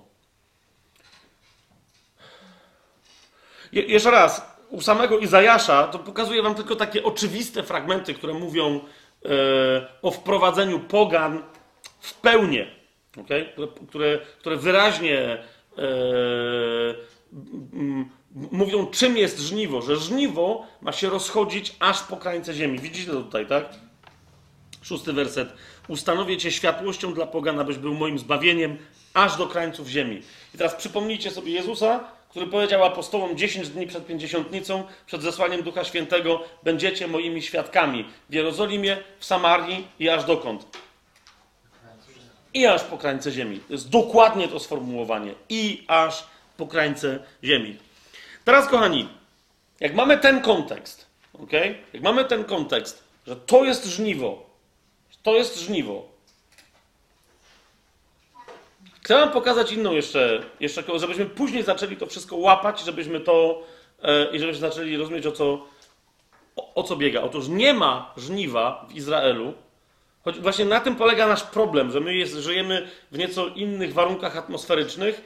Je, jeszcze raz, u samego Izajasza to pokazuje wam tylko takie oczywiste fragmenty, które mówią e, o wprowadzeniu pogan w pełnię, okay? które, które wyraźnie e, mówią, czym jest żniwo, że żniwo ma się rozchodzić aż po krańce ziemi. Widzicie to tutaj, tak? Szósty werset. Ustanowię cię światłością dla pogan, abyś był moim zbawieniem aż do krańców ziemi. I teraz przypomnijcie sobie Jezusa, który powiedział apostołom 10 dni przed pięćdziesiątnicą, przed zesłaniem Ducha Świętego, będziecie moimi świadkami w Jerozolimie, w Samarii i aż dokąd? I aż po krańce ziemi. To jest dokładnie to sformułowanie. I aż po krańce ziemi. Teraz, kochani, jak mamy ten kontekst, ok? Jak mamy ten kontekst, że to jest żniwo, to jest żniwo. Chcę wam pokazać inną jeszcze, jeszcze, żebyśmy później zaczęli to wszystko łapać, żebyśmy to e, i żebyśmy zaczęli rozumieć, o co, o, o co biega. Otóż nie ma żniwa w Izraelu, choć właśnie na tym polega nasz problem, że my jest, żyjemy w nieco innych warunkach atmosferycznych,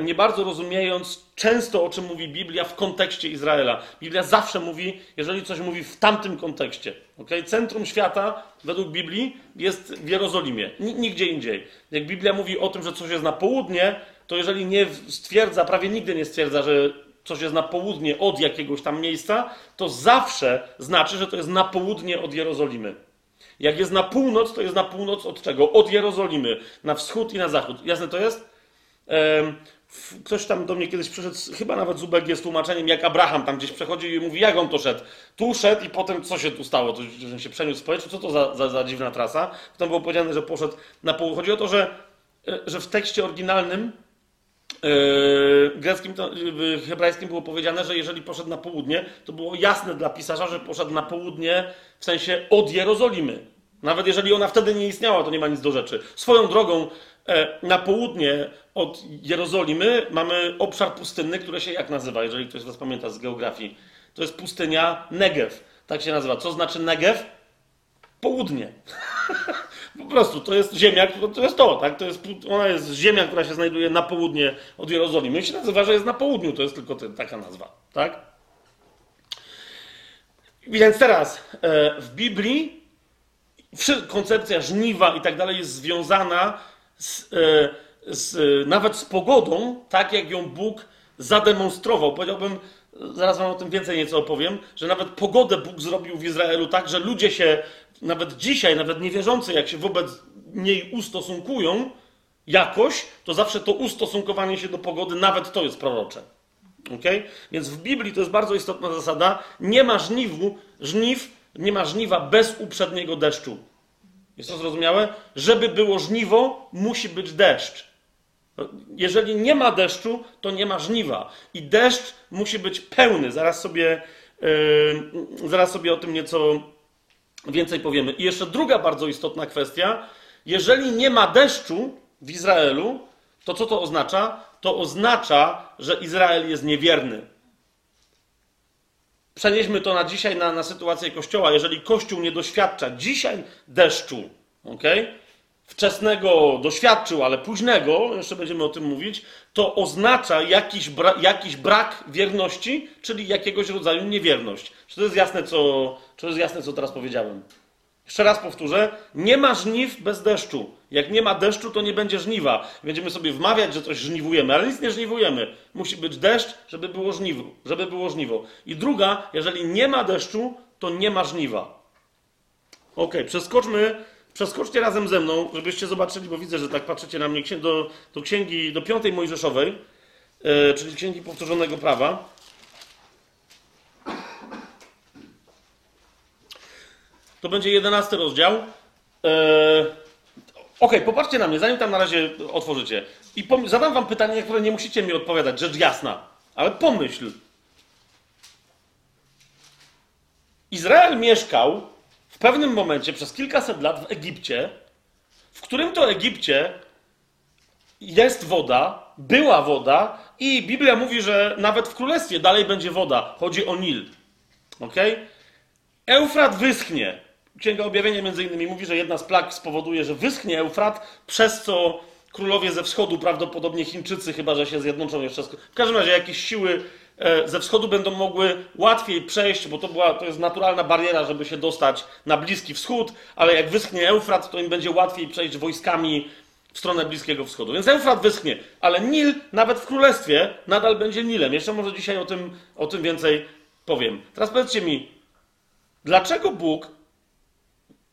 nie bardzo rozumiejąc często, o czym mówi Biblia w kontekście Izraela. Biblia zawsze mówi, jeżeli coś mówi w tamtym kontekście. Okay? Centrum świata, według Biblii, jest w Jerozolimie, nigdzie indziej. Jak Biblia mówi o tym, że coś jest na południe, to jeżeli nie stwierdza, prawie nigdy nie stwierdza, że coś jest na południe od jakiegoś tam miejsca, to zawsze znaczy, że to jest na południe od Jerozolimy. Jak jest na północ, to jest na północ od czego? Od Jerozolimy. Na wschód i na zachód. Jasne to jest? Ktoś tam do mnie kiedyś przyszedł, chyba nawet z UBG z tłumaczeniem, jak Abraham tam gdzieś przechodził i mówi, jak on to szedł. Tu szedł i potem co się tu stało? To, się przeniósł w powietrzu? Co to za, za, za dziwna trasa? Potem było powiedziane, że poszedł na południe. Chodzi o to, że, e, że w tekście oryginalnym Yy, greckim, to, yy, hebrajskim było powiedziane, że jeżeli poszedł na południe, to było jasne dla pisarza, że poszedł na południe w sensie od Jerozolimy. Nawet jeżeli ona wtedy nie istniała, to nie ma nic do rzeczy. Swoją drogą, na południe od Jerozolimy mamy obszar pustynny, który się jak nazywa, jeżeli ktoś z Was pamięta z geografii? To jest pustynia Negev. Tak się nazywa. Co znaczy Negev? Południe. <laughs> po prostu to jest ziemia, to jest to, tak? To jest, ona jest ziemia, która się znajduje na południe od Jerozolimy. I się nazywa, że jest na południu, to jest tylko taka nazwa, tak? Więc teraz e, w Biblii koncepcja żniwa i tak dalej jest związana z, e, z, nawet z pogodą, tak jak ją Bóg zademonstrował. Powiedziałbym, zaraz wam o tym więcej nieco opowiem, że nawet pogodę Bóg zrobił w Izraelu tak, że ludzie się, nawet dzisiaj, nawet niewierzący, jak się wobec niej ustosunkują jakoś, to zawsze to ustosunkowanie się do pogody, nawet to jest prorocze. Okay? Więc w Biblii to jest bardzo istotna zasada. Nie ma żniwu, żniw, nie ma żniwa bez uprzedniego deszczu. Jest to zrozumiałe? Żeby było żniwo, musi być deszcz. Jeżeli nie ma deszczu, to nie ma żniwa. I deszcz musi być pełny. Zaraz sobie, yy, zaraz sobie o tym nieco więcej powiemy. I jeszcze druga bardzo istotna kwestia. Jeżeli nie ma deszczu w Izraelu, to co to oznacza? To oznacza, że Izrael jest niewierny. Przenieśmy to na dzisiaj, na, na sytuację Kościoła. Jeżeli Kościół nie doświadcza dzisiaj deszczu, okay? wczesnego doświadczył, ale późnego, jeszcze będziemy o tym mówić, to oznacza jakiś, bra jakiś brak wierności, czyli jakiegoś rodzaju niewierność. Czy to jest jasne, co, czy to jest jasne, co teraz powiedziałem? Jeszcze raz powtórzę, nie ma żniw bez deszczu. Jak nie ma deszczu, to nie będzie żniwa. Będziemy sobie wmawiać, że coś żniwujemy, ale nic nie żniwujemy. Musi być deszcz, żeby było żniwo. Żeby było żniwo. I druga, jeżeli nie ma deszczu, to nie ma żniwa. Ok, przeskoczmy Przeskoczcie razem ze mną, żebyście zobaczyli, bo widzę, że tak patrzycie na mnie, do, do księgi, do piątej Mojżeszowej, yy, czyli księgi powtórzonego prawa. To będzie jedenasty rozdział. Yy, ok, popatrzcie na mnie, zanim tam na razie otworzycie. I zadam wam pytanie, na które nie musicie mi odpowiadać, rzecz jasna. Ale pomyśl. Izrael mieszkał pewnym momencie, przez kilkaset lat w Egipcie, w którym to Egipcie jest woda, była woda i Biblia mówi, że nawet w królestwie dalej będzie woda. Chodzi o Nil. Ok? Eufrat wyschnie. Księga Objawienia między innymi mówi, że jedna z plag spowoduje, że wyschnie Eufrat, przez co królowie ze wschodu, prawdopodobnie Chińczycy, chyba że się zjednoczą jeszcze. W każdym razie jakieś siły E, ze wschodu będą mogły łatwiej przejść, bo to, była, to jest naturalna bariera, żeby się dostać na Bliski Wschód, ale jak wyschnie Eufrat, to im będzie łatwiej przejść wojskami w stronę Bliskiego Wschodu. Więc Eufrat wyschnie, ale Nil nawet w królestwie nadal będzie Nilem. Jeszcze może dzisiaj o tym, o tym więcej powiem. Teraz powiedzcie mi, dlaczego Bóg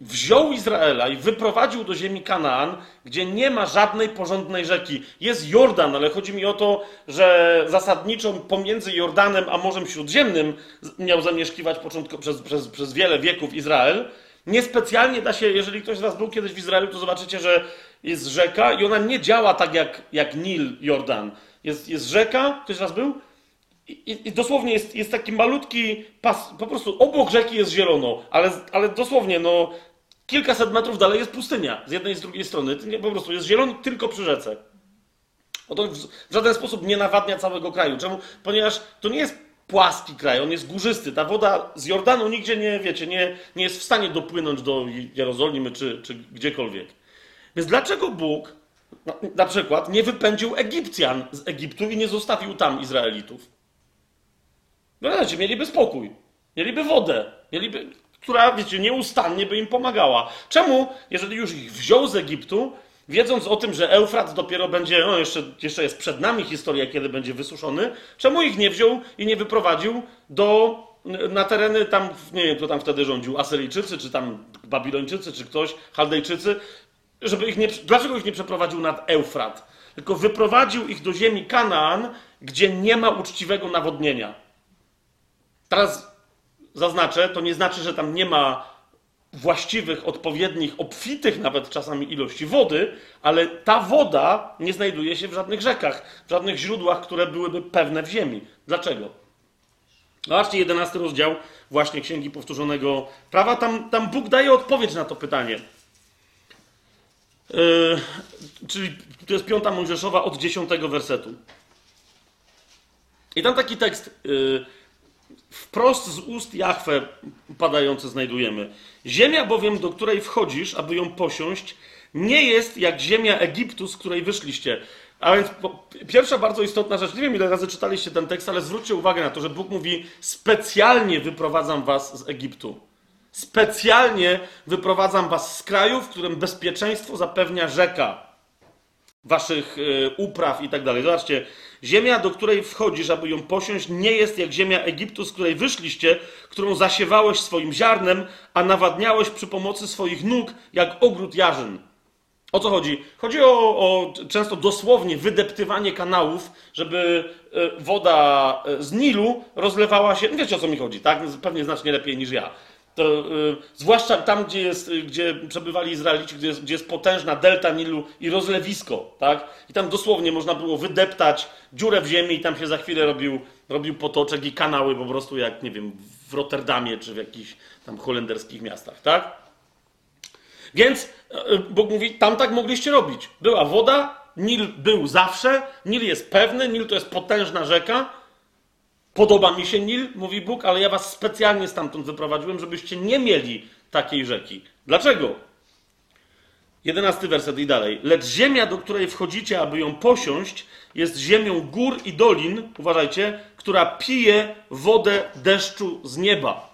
wziął Izraela i wyprowadził do ziemi Kanaan, gdzie nie ma żadnej porządnej rzeki. Jest Jordan, ale chodzi mi o to, że zasadniczo pomiędzy Jordanem a Morzem Śródziemnym miał zamieszkiwać początko, przez, przez, przez wiele wieków Izrael. Niespecjalnie da się, jeżeli ktoś z Was był kiedyś w Izraelu, to zobaczycie, że jest rzeka i ona nie działa tak jak, jak Nil, Jordan. Jest, jest rzeka, ktoś z Was był? I, I, dosłownie jest, jest taki malutki pas, po prostu obok rzeki jest zielono, ale, ale dosłownie, no, kilkaset metrów dalej jest pustynia, z jednej i z drugiej strony. Po prostu jest zielono tylko przy rzece. to w, żaden sposób nie nawadnia całego kraju. Czemu? Ponieważ to nie jest płaski kraj, on jest górzysty. Ta woda z Jordanu nigdzie nie, wiecie, nie, nie jest w stanie dopłynąć do Jerozolimy czy, czy gdziekolwiek. Więc dlaczego Bóg na, przykład nie wypędził Egipcjan z Egiptu i nie zostawił tam Izraelitów? No mieliby spokój, mieliby wodę, mieliby, która, wiecie, nieustannie by im pomagała. Czemu, jeżeli już ich wziął z Egiptu, wiedząc o tym, że Eufrat dopiero będzie, no jeszcze, jeszcze jest przed nami historia, kiedy będzie wysuszony, czemu ich nie wziął i nie wyprowadził do, na tereny tam, nie wiem, kto tam wtedy rządził, Asyryjczycy, czy tam Babilończycy, czy ktoś, Chaldejczycy, żeby ich nie, dlaczego ich nie przeprowadził nad Eufrat? Tylko wyprowadził ich do ziemi Kanaan, gdzie nie ma uczciwego nawodnienia. Teraz zaznaczę, to nie znaczy, że tam nie ma właściwych, odpowiednich, obfitych nawet czasami ilości wody, ale ta woda nie znajduje się w żadnych rzekach, w żadnych źródłach, które byłyby pewne w ziemi. Dlaczego? Zobaczcie, jedenasty rozdział właśnie Księgi Powtórzonego Prawa. Tam, tam Bóg daje odpowiedź na to pytanie. Yy, czyli to jest piąta Mojżeszowa od dziesiątego wersetu. I tam taki tekst... Yy, wprost z ust Jahwe padające znajdujemy. Ziemia bowiem, do której wchodzisz, aby ją posiąść, nie jest jak ziemia Egiptu, z której wyszliście. A więc pierwsza bardzo istotna rzecz, nie wiem ile razy czytaliście ten tekst, ale zwróćcie uwagę na to, że Bóg mówi: specjalnie wyprowadzam was z Egiptu. Specjalnie wyprowadzam was z kraju, w którym bezpieczeństwo zapewnia rzeka waszych y, upraw i tak dalej. Zobaczcie, Ziemia, do której wchodzisz, aby ją posiąść, nie jest jak ziemia Egiptu, z której wyszliście, którą zasiewałeś swoim ziarnem, a nawadniałeś przy pomocy swoich nóg, jak ogród jarzyn. O co chodzi? Chodzi o, o często dosłownie wydeptywanie kanałów, żeby e, woda e, z Nilu rozlewała się. Wiecie o co mi chodzi, tak? Pewnie znacznie lepiej niż ja to, y, zwłaszcza tam, gdzie, jest, y, gdzie przebywali Izraelici, gdzie jest, gdzie jest potężna delta Nilu i rozlewisko, tak? I tam dosłownie można było wydeptać dziurę w ziemi i tam się za chwilę robił, robił potoczek i kanały po prostu jak, nie wiem, w Rotterdamie czy w jakichś tam holenderskich miastach, tak? Więc y, Bóg mówi, tam tak mogliście robić. Była woda, Nil był zawsze, Nil jest pewny, Nil to jest potężna rzeka, Podoba mi się Nil, mówi Bóg, ale ja was specjalnie stamtąd wyprowadziłem, żebyście nie mieli takiej rzeki. Dlaczego? Jedenasty werset i dalej. Lecz ziemia, do której wchodzicie, aby ją posiąść, jest ziemią gór i dolin, uważajcie, która pije wodę deszczu z nieba.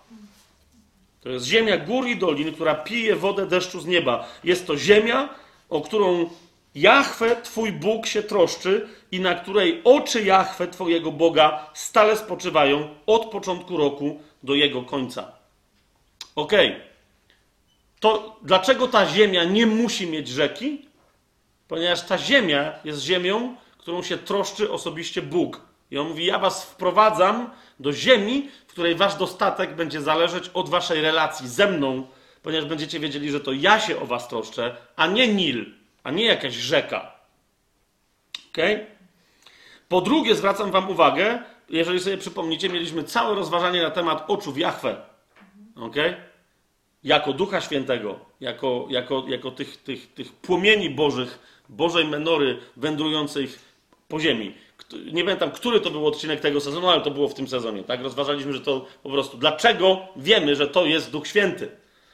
To jest ziemia gór i dolin, która pije wodę deszczu z nieba. Jest to ziemia, o którą Jahwe, Twój Bóg, się troszczy i na której oczy Jahwe, Twojego Boga, stale spoczywają od początku roku do jego końca. Ok. To dlaczego ta ziemia nie musi mieć rzeki? Ponieważ ta ziemia jest ziemią, którą się troszczy osobiście Bóg. I on mówi: Ja was wprowadzam do ziemi, w której wasz dostatek będzie zależeć od waszej relacji ze mną, ponieważ będziecie wiedzieli, że to ja się o was troszczę, a nie Nil, a nie jakaś rzeka. Ok? Po drugie, zwracam Wam uwagę, jeżeli sobie przypomnicie, mieliśmy całe rozważanie na temat oczów Jahwe. Ok? Jako Ducha Świętego, jako, jako, jako tych, tych, tych płomieni Bożych, Bożej menory wędrujących po ziemi. Nie pamiętam, który to był odcinek tego sezonu, ale to było w tym sezonie. Tak? Rozważaliśmy, że to po prostu. Dlaczego wiemy, że to jest Duch Święty?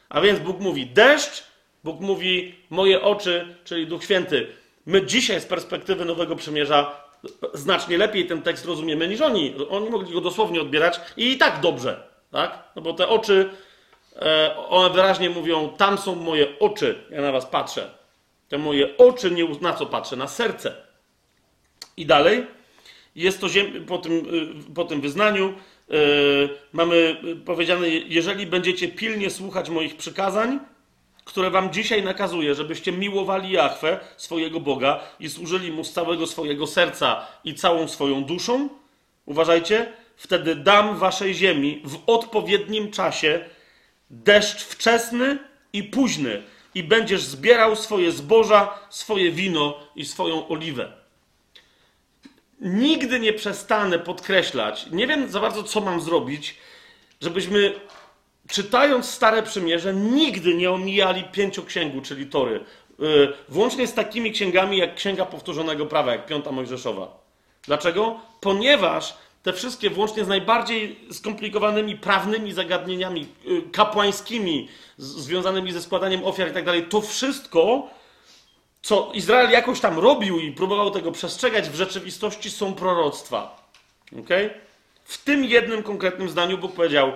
A więc Bóg mówi deszcz, Bóg mówi moje oczy, czyli Duch Święty. My dzisiaj z perspektywy Nowego Przymierza znacznie lepiej ten tekst rozumiemy niż oni. Oni mogli go dosłownie odbierać i i tak dobrze, tak? No bo te oczy, e, one wyraźnie mówią, tam są moje oczy, ja na was patrzę. Te moje oczy, nie, na co patrzę? Na serce. I dalej, jest to po, tym, y, po tym wyznaniu, yy, mamy powiedziane, jeżeli będziecie pilnie słuchać moich przykazań, które wam dzisiaj nakazuję, żebyście miłowali Jahwe, swojego Boga i służyli Mu z całego swojego serca i całą swoją duszą, uważajcie, wtedy dam waszej ziemi w odpowiednim czasie deszcz wczesny i późny i będziesz zbierał swoje zboża, swoje wino i swoją oliwę. Nigdy nie przestanę podkreślać, nie wiem za bardzo, co mam zrobić, żebyśmy czytając Stare Przymierze, nigdy nie omijali pięcioksięgu, czyli Tory. Yy, włącznie z takimi księgami jak Księga Powtórzonego Prawa, jak Piąta Mojżeszowa. Dlaczego? Ponieważ te wszystkie, włącznie z najbardziej skomplikowanymi prawnymi zagadnieniami yy, kapłańskimi, związanymi ze składaniem ofiar i tak dalej, to wszystko, co Izrael jakoś tam robił i próbował tego przestrzegać, w rzeczywistości są proroctwa. Okay? W tym jednym konkretnym zdaniu Bóg powiedział: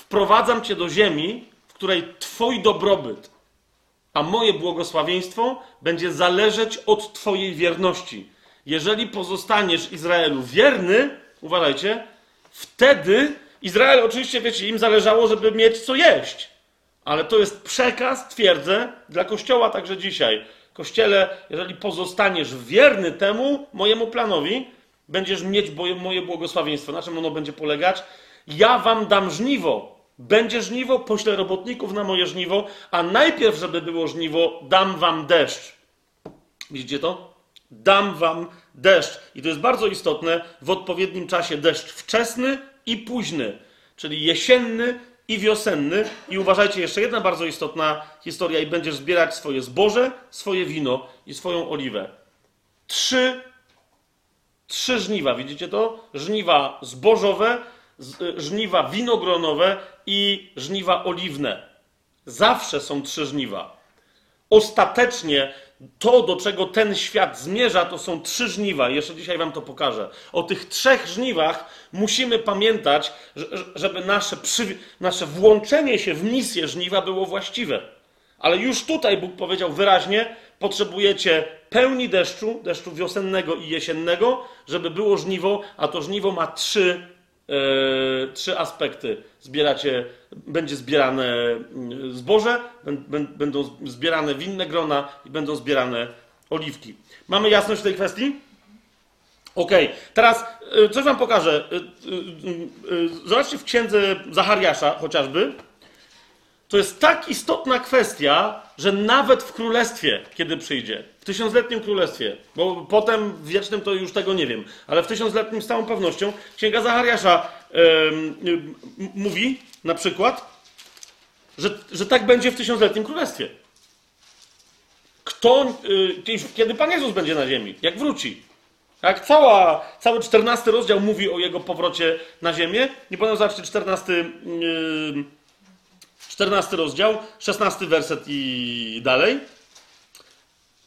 Wprowadzam cię do ziemi, w której Twój dobrobyt, a moje błogosławieństwo będzie zależeć od Twojej wierności. Jeżeli pozostaniesz Izraelu wierny, uważajcie, wtedy Izrael oczywiście, wiecie, im zależało, żeby mieć co jeść. Ale to jest przekaz, twierdzę, dla Kościoła także dzisiaj. Kościele, jeżeli pozostaniesz wierny temu mojemu planowi, będziesz mieć moje błogosławieństwo. Na czym ono będzie polegać? Ja wam dam żniwo. Będzie żniwo, poślę robotników na moje żniwo, a najpierw, żeby było żniwo, dam wam deszcz. Widzicie to? Dam wam deszcz. I to jest bardzo istotne, w odpowiednim czasie deszcz wczesny i późny, czyli jesienny i wiosenny. I uważajcie, jeszcze jedna bardzo istotna historia, i będziesz zbierać swoje zboże, swoje wino i swoją oliwę. Trzy, trzy żniwa, widzicie to? Żniwa zbożowe, żniwa winogronowe i żniwa oliwne. Zawsze są trzy żniwa. Ostatecznie to, do czego ten świat zmierza, to są trzy żniwa. Jeszcze dzisiaj Wam to pokażę. O tych trzech żniwach musimy pamiętać, żeby nasze, przy... nasze włączenie się w misję żniwa było właściwe. Ale już tutaj Bóg powiedział wyraźnie: potrzebujecie pełni deszczu, deszczu wiosennego i jesiennego, żeby było żniwo, a to żniwo ma trzy trzy aspekty. Zbieracie, będzie zbierane mm, zboże, będą zbierane winne grona i będą zbierane oliwki. Mamy jasność w tej kwestii? Ok, teraz e, coś wam pokażę. E, zobaczcie w księdze Zachariasza chociażby. To jest tak istotna kwestia, że nawet w królestwie, kiedy przyjdzie, w tysiącletnim królestwie, bo potem w wiecznym to już tego nie wiem, ale w tysiącletnim z całą pewnością Księga Zachariasza yy, mówi na przykład, że, że tak będzie w tysiącletnim królestwie. Kto, yy, kiedy Pan Jezus będzie na ziemi, jak wróci. Tak, cała, cały czternasty rozdział mówi o jego powrocie na ziemię. Nie pamiętam, zobaczcie, czternasty, yy, czternasty rozdział, szesnasty werset i dalej.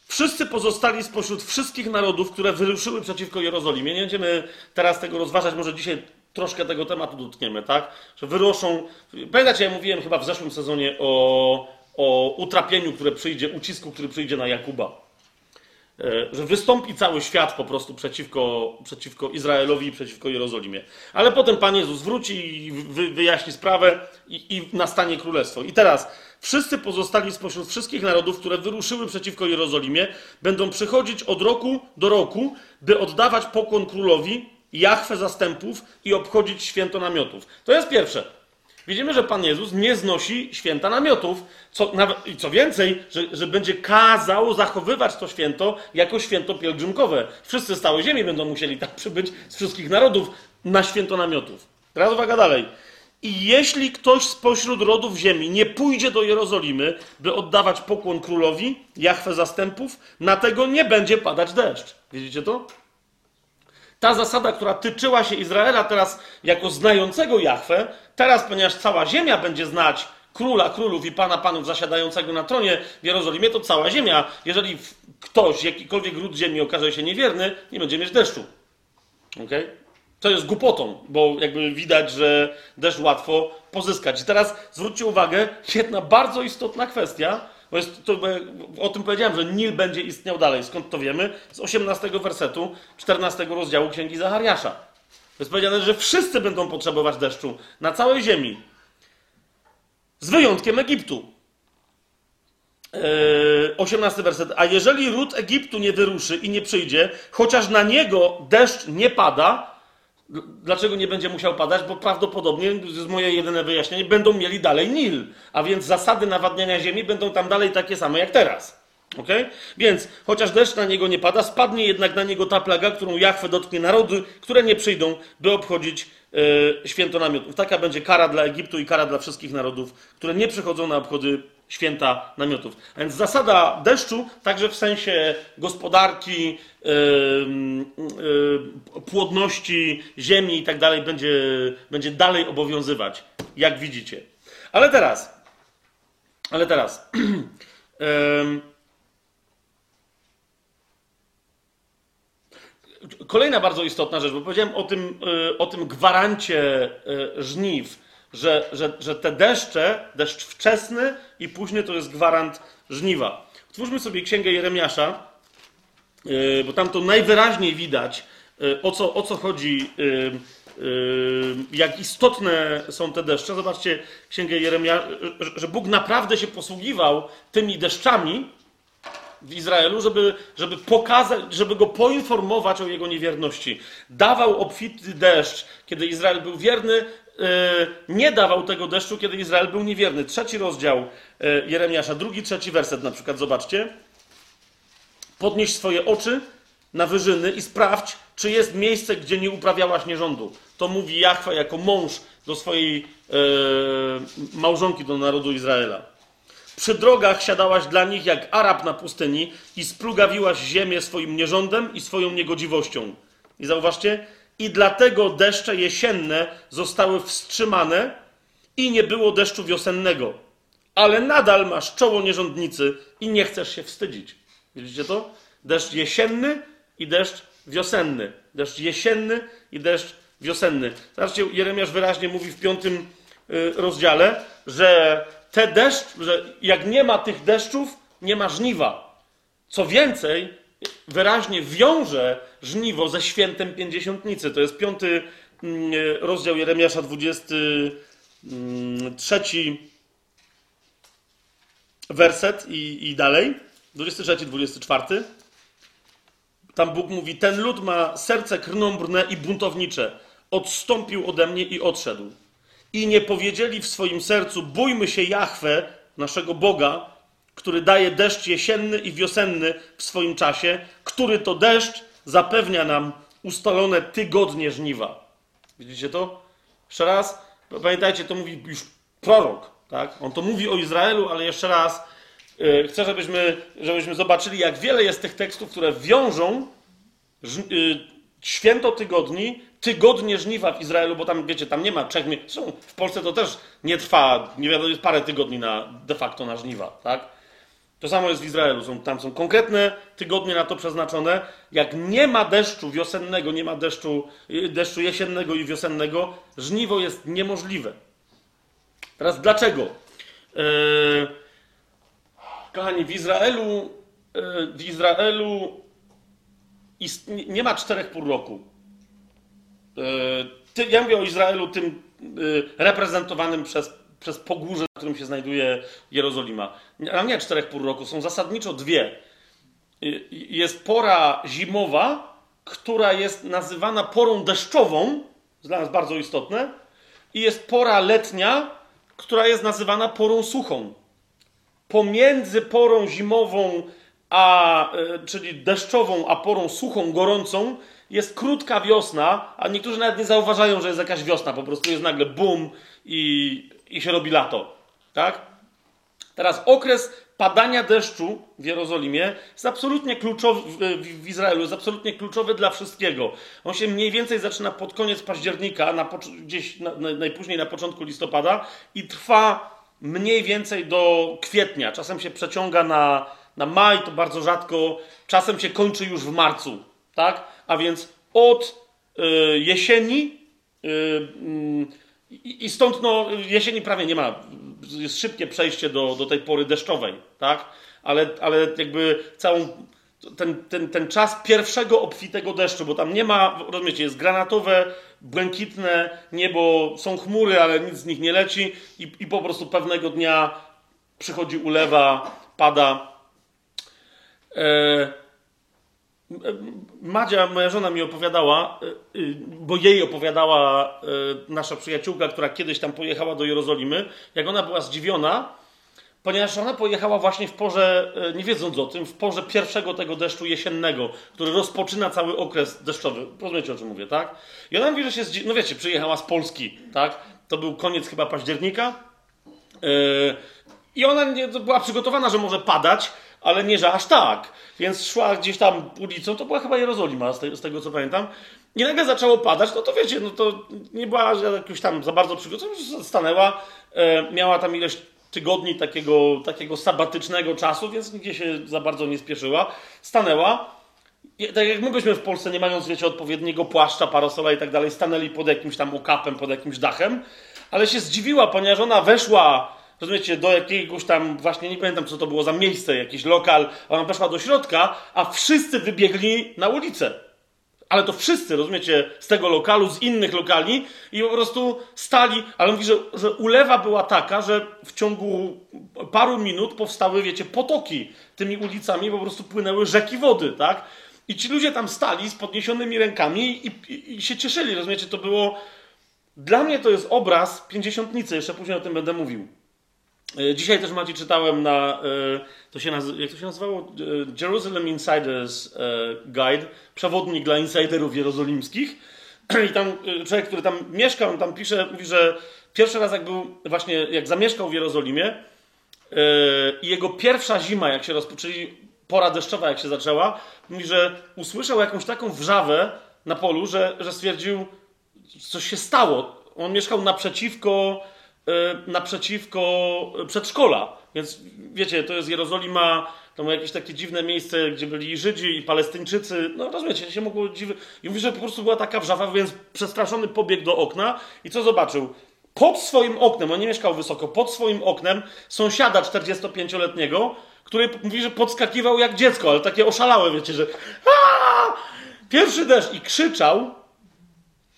Wszyscy pozostali spośród wszystkich narodów, które wyruszyły przeciwko Jerozolimie. Nie będziemy teraz tego rozważać, może dzisiaj troszkę tego tematu dotkniemy, tak? Że wyruszą. Pamiętacie, ja mówiłem chyba w zeszłym sezonie o, o utrapieniu, które przyjdzie, ucisku, który przyjdzie na Jakuba. E, że wystąpi cały świat po prostu przeciwko, przeciwko Izraelowi i przeciwko Jerozolimie. Ale potem Pan Jezus wróci i wyjaśni sprawę i, i nastanie królestwo. I teraz wszyscy pozostali spośród wszystkich narodów, które wyruszyły przeciwko Jerozolimie, będą przychodzić od roku do roku, by oddawać pokłon królowi, Jachwę zastępów i obchodzić święto namiotów. To jest pierwsze. Widzimy, że Pan Jezus nie znosi święta namiotów, co, nawet, i co więcej, że, że będzie kazał zachowywać to święto jako święto pielgrzymkowe. Wszyscy z całej ziemi będą musieli tak <laughs> przybyć z wszystkich narodów na święto namiotów. Teraz uwaga dalej. I jeśli ktoś spośród rodów ziemi nie pójdzie do Jerozolimy, by oddawać pokłon królowi, Jachwę zastępów, na tego nie będzie padać deszcz. Widzicie to? Ta zasada, która tyczyła się Izraela teraz jako znającego Jachwę, teraz, ponieważ cała ziemia będzie znać króla królów i pana panów zasiadającego na tronie w Jerozolimie, to cała ziemia, jeżeli ktoś, jakikolwiek ród ziemi okaże się niewierny, nie będzie mieć deszczu. Okay? To jest głupotą, bo jakby widać, że deszcz łatwo pozyskać. I teraz zwróćcie uwagę, jedna bardzo istotna kwestia, bo jest, to, o tym powiedziałem, że Nil będzie istniał dalej. Skąd to wiemy? Z 18 wersetu 14 rozdziału Księgi Zachariasza. Jest powiedziane, że wszyscy będą potrzebować deszczu na całej ziemi. Z wyjątkiem Egiptu. 18 werset. A jeżeli ród Egiptu nie wyruszy i nie przyjdzie, chociaż na niego deszcz nie pada, dlaczego nie będzie musiał padać? Bo prawdopodobnie, jest moje jedyne wyjaśnienie, będą mieli dalej Nil. A więc zasady nawadniania ziemi będą tam dalej takie same jak teraz. ok? Więc chociaż deszcz na niego nie pada, spadnie jednak na niego ta plaga, którą Jachwę dotknie narody, które nie przyjdą, by obchodzić e, święto namiotów. Taka będzie kara dla Egiptu i kara dla wszystkich narodów, które nie przychodzą na obchody święta namiotów. A więc zasada deszczu, także w sensie gospodarki, yy, yy, płodności ziemi i tak dalej, będzie, będzie dalej obowiązywać, jak widzicie. Ale teraz, ale teraz. <clears throat> Kolejna bardzo istotna rzecz, bo powiedziałem o tym, o tym gwarancie żniw, że, że, że te deszcze, deszcz wczesny i późny to jest gwarant żniwa. Otwórzmy sobie księgę Jeremiasza, yy, bo tam to najwyraźniej widać, yy, o co, o co chodzi, yy, jak istotne są te deszcze. Zobaczcie księgę Jeremiasza, że Bóg naprawdę się posługiwał tymi deszczami w Izraelu, żeby, żeby pokazać, żeby go poinformować o jego niewierności. Dawał obfity deszcz, kiedy Izrael był wierny, nie dawał tego deszczu, kiedy Izrael był niewierny. Trzeci rozdział e, Jeremiasza, drugi, trzeci werset na przykład, zobaczcie. Podnieś swoje oczy na wyżyny i sprawdź, czy jest miejsce, gdzie nie uprawiałaś nierządu. To mówi Jachwa jako mąż do swojej e, małżonki, do narodu Izraela. Przy drogach siadałaś dla nich jak Arab na pustyni i splugawiłaś ziemię swoim nierządem i swoją niegodziwością. I zauważcie, i dlatego deszcze jesienne zostały wstrzymane i nie było deszczu wiosennego. Ale nadal masz czoło nierządnicy i nie chcesz się wstydzić. Widzicie to? Deszcz jesienny i deszcz wiosenny. Deszcz jesienny i deszcz wiosenny. Zobaczcie, Jeremiasz wyraźnie mówi w piątym y, rozdziale, że te deszcz, że jak nie ma tych deszczów, nie ma żniwa. Co więcej, wyraźnie wiąże żniwo ze świętem pięćdziesiątnicy. To jest piąty mm, rozdział Jeremiasza, 23 mm, werset i, i dalej. 23, 24. Tam Bóg mówi: Ten lud ma serce krnąbrne i buntownicze. Odstąpił ode mnie i odszedł. I nie powiedzieli w swoim sercu: Bójmy się Jahwe, naszego Boga, który daje deszcz jesienny i wiosenny w swoim czasie, który to deszcz zapewnia nam ustalone tygodnie żniwa. Widzicie to? Jeszcze raz, pamiętajcie, to mówi już prorok, tak? On to mówi o Izraelu, ale jeszcze raz yy, chcę, żebyśmy, żebyśmy zobaczyli, jak wiele jest tych tekstów, które wiążą yy, święto tygodni, tygodnie żniwa w Izraelu, bo tam, wiecie, tam nie ma trzech miesięcy. W Polsce to też nie trwa, nie wiadomo, jest parę tygodni na, de facto na żniwa, tak? To samo jest w Izraelu. Są, tam są konkretne tygodnie na to przeznaczone. Jak nie ma deszczu wiosennego, nie ma deszczu, y, deszczu jesiennego i wiosennego, żniwo jest niemożliwe. Teraz dlaczego? Yy, kochani, w Izraelu, yy, w Izraelu nie ma czterech pół roku. Yy, ty, ja mówię o Izraelu tym reprezentowanym przez przez pogórze, którym się znajduje Jerozolima. A nie czterech pół roku, są zasadniczo dwie. Jest pora zimowa, która jest nazywana porą deszczową, dla nas bardzo istotne, i jest pora letnia, która jest nazywana porą suchą. Pomiędzy porą zimową, a, e, czyli deszczową, a porą suchą, gorącą, jest krótka wiosna, a niektórzy nawet nie zauważają, że jest jakaś wiosna, po prostu jest nagle bum i i się robi lato. Tak? Teraz okres padania deszczu w Jerozolimie jest absolutnie kluczowy, w Izraelu jest absolutnie kluczowy dla wszystkiego. On się mniej więcej zaczyna pod koniec października, na, gdzieś na, najpóźniej na początku listopada i trwa mniej więcej do kwietnia. Czasem się przeciąga na, na maj, to bardzo rzadko, czasem się kończy już w marcu. Tak? A więc od y, jesieni y, y, i, I, stąd no, jesieni prawie nie ma. Jest szybkie przejście do, do tej pory deszczowej, tak? Ale, ale jakby całą. Ten, ten, ten czas pierwszego obfitego deszczu, bo tam nie ma, rozumiecie, jest granatowe, błękitne niebo, są chmury, ale nic z nich nie leci i, i po prostu pewnego dnia przychodzi ulewa, pada. E, Madzia, moja żona mi opowiadała, e, y, bo jej opowiadała e, nasza przyjaciółka, która kiedyś tam pojechała do Jerozolimy, jak ona była zdziwiona, ponieważ ona pojechała właśnie w porze, e, nie wiedząc o tym, w porze pierwszego tego deszczu jesiennego, który rozpoczyna cały okres deszczowy. Rozumiecie, o czym mówię, tak? I ona mówi, że się, no wiecie, przyjechała z Polski, tak? To był koniec chyba października. I ona nie, była przygotowana, że może padać, ale nie, że aż tak. Więc szła gdzieś tam ulicą, to była chyba Jerozolima, z, te, z tego co pamiętam. I nagle zaczęło padać, no to wiecie, no to nie była jakoś tam za bardzo przygotowana, stanęła, e, miała tam ileś tygodni takiego, takiego sabatycznego czasu, więc nigdzie się za bardzo nie spieszyła. Stanęła, tak jak my byśmy w Polsce, nie mając, wiecie, odpowiedniego płaszcza, parasola i tak dalej, stanęli pod jakimś tam okapem, pod jakimś dachem, ale się zdziwiła, ponieważ ona weszła rozumiecie, do jakiegoś tam, właśnie nie pamiętam co to było za miejsce, jakiś lokal, ona weszła do środka, a wszyscy wybiegli na ulicę. Ale to wszyscy, rozumiecie, z tego lokalu, z innych lokali i po prostu stali, ale mówi, że, że ulewa była taka, że w ciągu paru minut powstały, wiecie, potoki tymi ulicami, po prostu płynęły rzeki wody, tak? I ci ludzie tam stali z podniesionymi rękami i, i, i się cieszyli, rozumiecie, to było... Dla mnie to jest obraz pięćdziesiątnicy, jeszcze później o tym będę mówił. E, dzisiaj też Maciej czytałem na, e, to się jak to się nazywało? E, Jerusalem Insiders Guide, przewodnik dla insiderów jerozolimskich. <clears throat> I tam człowiek, który tam mieszkał, on tam pisze, mówi, że pierwszy raz jak był, właśnie jak zamieszkał w Jerozolimie i jego pierwsza zima, jak się rozpoczęli, pora deszczowa jak się zaczęła, mówi, że usłyszał jakąś taką wrzawę na polu, że, że stwierdził, coś się stało. On mieszkał naprzeciwko naprzeciwko przedszkola. Więc wiecie, to jest Jerozolima, to ma jakieś takie dziwne miejsce, gdzie byli Żydzi i Palestyńczycy. No rozumiecie, się mogło dziwy. I mówi, że po prostu była taka wrzawa, więc przestraszony pobiegł do okna i co zobaczył? Pod swoim oknem, on nie mieszkał wysoko, pod swoim oknem sąsiada 45-letniego, który mówi, że podskakiwał jak dziecko, ale takie oszalałe, wiecie, że Aaa! pierwszy deszcz i krzyczał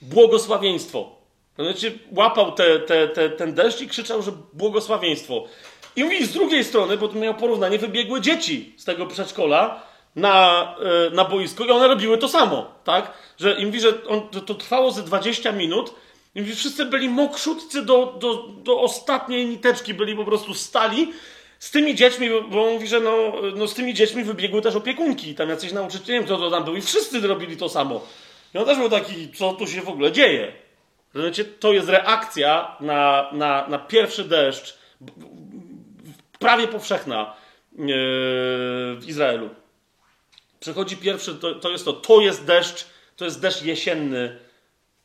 błogosławieństwo. Znaczy, łapał te, te, te, ten deszcz i krzyczał, że błogosławieństwo. I mówi z drugiej strony, bo tu miał porównanie, wybiegły dzieci z tego przedszkola na, e, na boisko i one robiły to samo, tak? Że im mówi, że on, to, to trwało ze 20 minut i mówi, wszyscy byli mokrzutcy do, do, do ostatniej niteczki, byli po prostu stali z tymi dziećmi, bo on mówi, że no, no z tymi dziećmi wybiegły też opiekunki, tam jacyś nauczyciele, nie wiem kto to tam był i wszyscy robili to samo. I on też był taki, co tu się w ogóle dzieje. Rozumiecie? To jest reakcja na, na, na pierwszy deszcz, prawie powszechna e, w Izraelu. Przychodzi pierwszy, to, to jest to, to jest deszcz, to jest deszcz jesienny.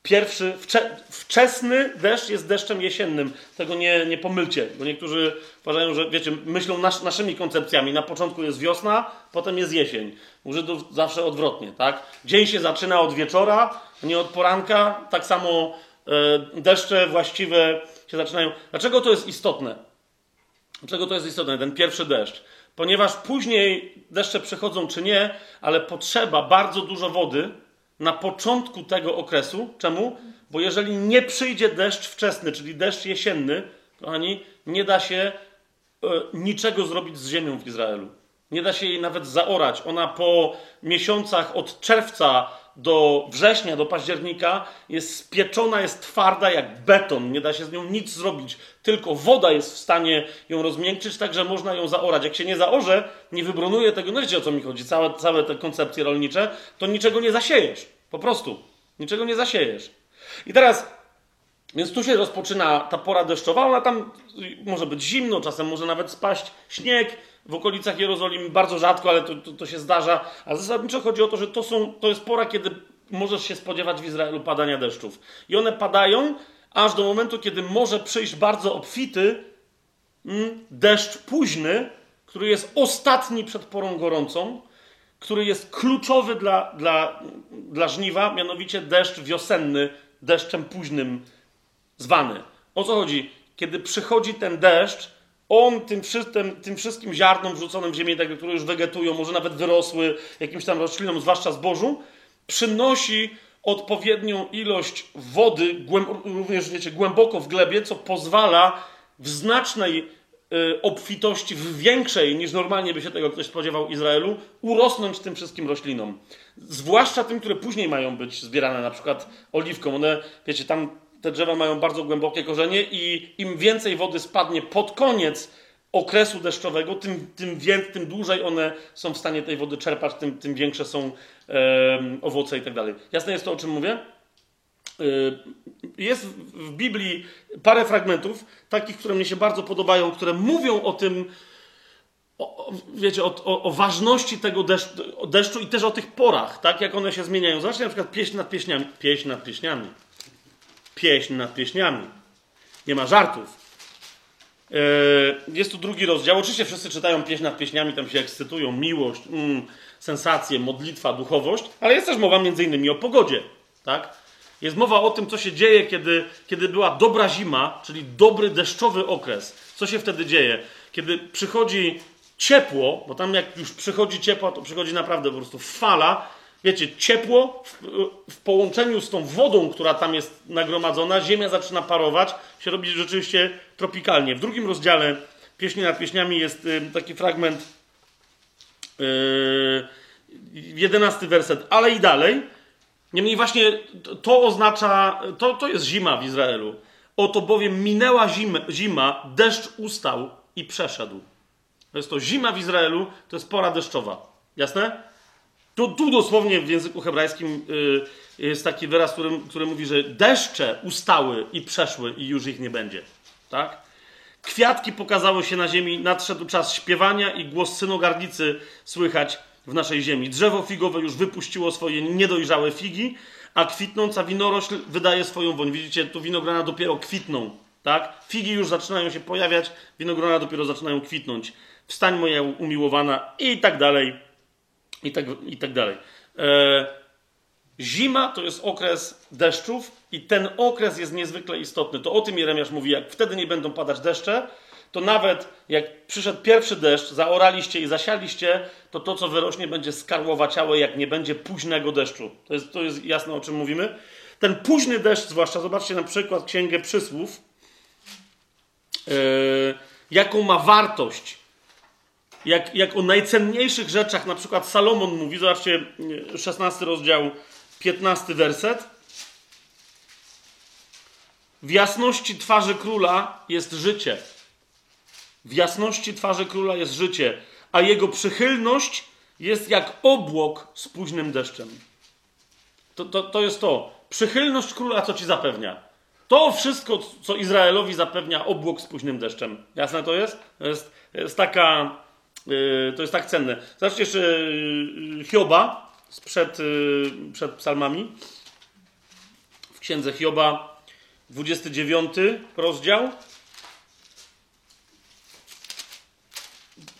Pierwszy, wcze, wczesny deszcz jest deszczem jesiennym. Tego nie, nie pomylcie, bo niektórzy uważają, że wiecie, myślą nas, naszymi koncepcjami. Na początku jest wiosna, potem jest jesień. U Żydów zawsze odwrotnie, tak? Dzień się zaczyna od wieczora, nie od poranka. Tak samo deszcze właściwe się zaczynają. Dlaczego to jest istotne? Dlaczego to jest istotne, ten pierwszy deszcz? Ponieważ później deszcze przychodzą czy nie, ale potrzeba bardzo dużo wody na początku tego okresu. Czemu? Bo jeżeli nie przyjdzie deszcz wczesny, czyli deszcz jesienny, kochani, nie da się e, niczego zrobić z ziemią w Izraelu. Nie da się jej nawet zaorać. Ona po miesiącach od czerwca do września, do października jest spieczona, jest twarda jak beton, nie da się z nią nic zrobić, tylko woda jest w stanie ją rozmiękczyć, tak że można ją zaorać. Jak się nie zaorze, nie wybronuje tego, no wiecie o co mi chodzi, całe, całe te koncepcje rolnicze, to niczego nie zasiejesz, po prostu, niczego nie zasiejesz. I teraz więc tu się rozpoczyna ta pora deszczowa, ona tam może być zimno, czasem może nawet spaść śnieg, w okolicach Jerozolimy bardzo rzadko, ale to, to, to, się zdarza. A zasadniczo chodzi o to, że to, są, to jest pora, kiedy możesz się spodziewać w Izraelu padania deszczów. I one padają aż do momentu, kiedy może przyjść bardzo obfity mm, deszcz późny, który jest ostatni przed porą gorącą, który jest kluczowy dla, dla, dla żniwa, mianowicie deszcz wiosenny, deszczem późnym zwany. O co chodzi? Kiedy przychodzi ten deszcz, on tym, tym, tym wszystkim ziarnom wrzuconym w ziemię, tak, które już wegetują, może nawet wyrosły jakimś tam roślinom, zwłaszcza zbożu, przynosi odpowiednią ilość wody, również wiecie, głęboko w glebie, co pozwala w znacznej y, obfitości w większej niż normalnie by się tego ktoś spodziewał Izraelu, urosnąć tym wszystkim roślinom. Zwłaszcza tym, które później mają być zbierane, na przykład oliwką. One, wiecie, tam te drzewa mają bardzo głębokie korzenie i im więcej wody spadnie pod koniec okresu deszczowego, tym, tym, tym dłużej one są w stanie tej wody czerpać, tym, tym większe są e, owoce i tak dalej. Jasne jest to, o czym mówię? E, jest w Biblii parę fragmentów, takich, które mnie się bardzo podobają, które mówią o tym, o, wiecie, o, o, o, ważności tego deszczu, deszczu i też o tych porach, tak, jak one się zmieniają. Zobaczcie na przykład pieśń nad pieśniami. Pieśń nad pieśniami. Pieśń nad pieśniami. Nie ma żartów. E, jest tu drugi rozdział. Oczywiście wszyscy czytają pieśń nad pieśniami, tam się ekscytują, miłość, mm, sensacje, modlitwa, duchowość, ale jest też mowa między innymi o pogodzie, tak? Jest mowa o tym, co się dzieje, kiedy, kiedy była dobra zima, czyli dobry deszczowy okres. Co się wtedy dzieje? Kiedy przychodzi ciepło, bo tam jak już przychodzi ciepło, to przychodzi naprawdę po prostu fala, wiecie, ciepło w, w, połączeniu z tą wodą, która tam jest nagromadzona, ziemia zaczyna parować, się robi rzeczywiście tropikalnie. W drugim rozdziale Pieśni nad Pieśniami jest y, taki fragment, y, jedenasty werset, ale i dalej. Niemniej właśnie to oznacza, to, to jest zima w Izraelu. Oto bowiem minęła zima, zima, deszcz ustał i przeszedł. To jest to zima w Izraelu, to jest pora deszczowa. Jasne? Tu, tu dosłownie w języku hebrajskim y, jest taki wyraz, który, który mówi, że deszcze ustały i przeszły i już ich nie będzie. Tak? Kwiatki pokazały się na ziemi, nadszedł czas śpiewania i głos synogarnicy słychać w naszej ziemi. Drzewo figowe już wypuściło swoje niedojrzałe figi, a kwitnąca winorośl wydaje swoją woń. Widzicie, tu winogrona dopiero kwitną. Tak? Figi już zaczynają się pojawiać, winogrona dopiero zaczynają kwitnąć. Wstań moja umiłowana i tak dalej i tak, i tak dalej. E, zima to jest okres deszczów i ten okres jest niezwykle istotny. To o tym Jeremiasz mówi, jak wtedy nie będą padać deszcze, to nawet jak przyszedł pierwszy deszcz, zaoraliście i zasialiście, to to, co wyrośnie, będzie skarłowaciałe, jak nie będzie późnego deszczu. To jest, to jest jasne, o czym mówimy. Ten późny deszcz, zwłaszcza, zobaczcie na przykład Księgę Przysłów, yy, jaką ma wartość jak, jak o najcenniejszych rzeczach, na przykład Salomon mówi, zobaczcie, 16 rozdział, 15 werset. W jasności twarzy króla jest życie. W jasności twarzy króla jest życie, a jego przychylność jest jak obłok z późnym deszczem. To, to, to jest to. Przychylność króla, co ci zapewnia? To wszystko, co Izraelowi zapewnia obłok z późnym deszczem. Jasne to jest? To jest, jest taka to jest tak cenne. Zobaczcie jeszcze yy, Hioba sprzed, yy, przed psalmami. W księdze Hioba 29 rozdział.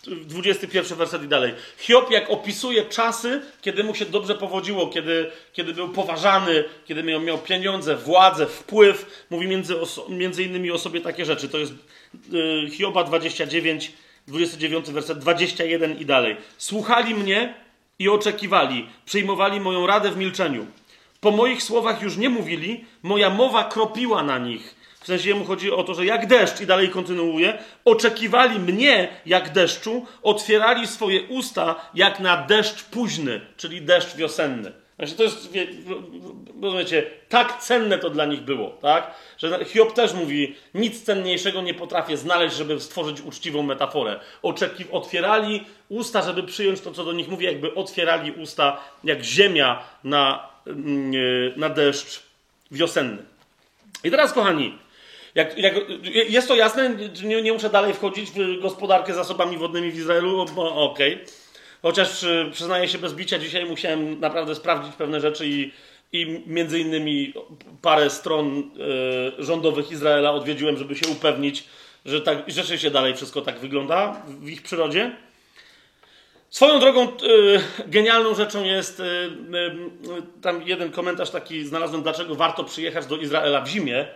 21 werset i dalej. Hiob, jak opisuje czasy, kiedy mu się dobrze powodziło, kiedy, kiedy był poważany, kiedy miał, miał pieniądze, władzę, wpływ, mówi między, między innymi o sobie takie rzeczy. To jest yy, Hioba 29, 29 werset, 21 i dalej. Słuchali mnie i oczekiwali, przyjmowali moją radę w milczeniu. Po moich słowach już nie mówili, moja mowa kropiła na nich. W sensie jemu chodzi o to, że jak deszcz, i dalej kontynuuje, oczekiwali mnie jak deszczu, otwierali swoje usta jak na deszcz późny, czyli deszcz wiosenny. Znaczy to jest, rozumiecie, tak cenne to dla nich było, tak? Że Hiob też mówi, nic cenniejszego nie potrafię znaleźć, żeby stworzyć uczciwą metaforę. Oczeki, otwierali usta, żeby przyjąć to, co do nich mówi, jakby otwierali usta jak ziemia na, mm, na deszcz wiosenny. I teraz, kochani, jak, jak, jest to jasne, nie, nie, muszę dalej wchodzić w gospodarkę zasobami wodnymi w Izraelu, okej. Okay. Chociaż y, przyznaję się bez bicia, dzisiaj musiałem naprawdę sprawdzić pewne rzeczy i, i między innymi parę stron y, rządowych Izraela odwiedziłem, żeby się upewnić, że tak, rzeczywiście dalej wszystko tak wygląda w ich przyrodzie. Swoją drogą y, genialną rzeczą jest, y, y, tam jeden komentarz taki znalazłem, dlaczego warto przyjechać do Izraela w zimie.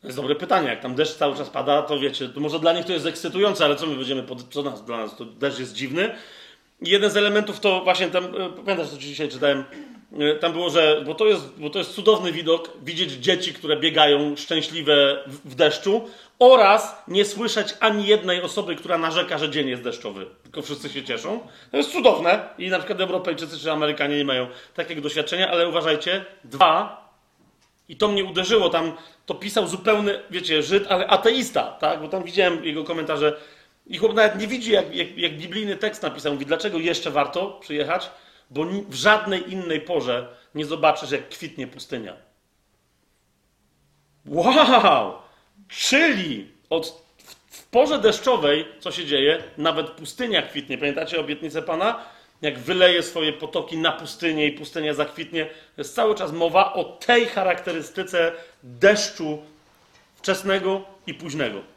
To jest dobre pytanie, jak tam deszcz cały czas pada, to wiecie, to może dla nich to jest ekscytujące, ale co my będziemy, pod, co nas, dla nas to deszcz jest dziwny. Jeden z elementów to właśnie tam, e, pamiętasz co dzisiaj czytałem, E, Tam było, że. Bo to, jest, bo to jest cudowny widok widzieć dzieci, które biegają szczęśliwe w, deszczu, oraz nie słyszeć ani jednej osoby, która narzeka, że dzień jest deszczowy. Tylko wszyscy się cieszą. To jest cudowne i na przykład Europejczycy czy Amerykanie nie mają takiego doświadczenia, ale uważajcie, dwa, i to mnie uderzyło, tam to pisał zupełny, wiecie, Żyd, ale ateista, tak? Bo tam widziałem jego komentarze. I chłop nawet nie widzi, jak, jak, jak biblijny tekst napisał. Mówi, dlaczego jeszcze warto przyjechać? Bo w żadnej innej porze nie zobaczysz, jak kwitnie pustynia. Wow! Czyli od, w porze deszczowej, co się dzieje? Nawet pustynia kwitnie. Pamiętacie obietnicę Pana? Jak wyleje swoje potoki na pustynię i pustynia zakwitnie. Jest cały czas mowa o tej charakterystyce deszczu wczesnego i późnego.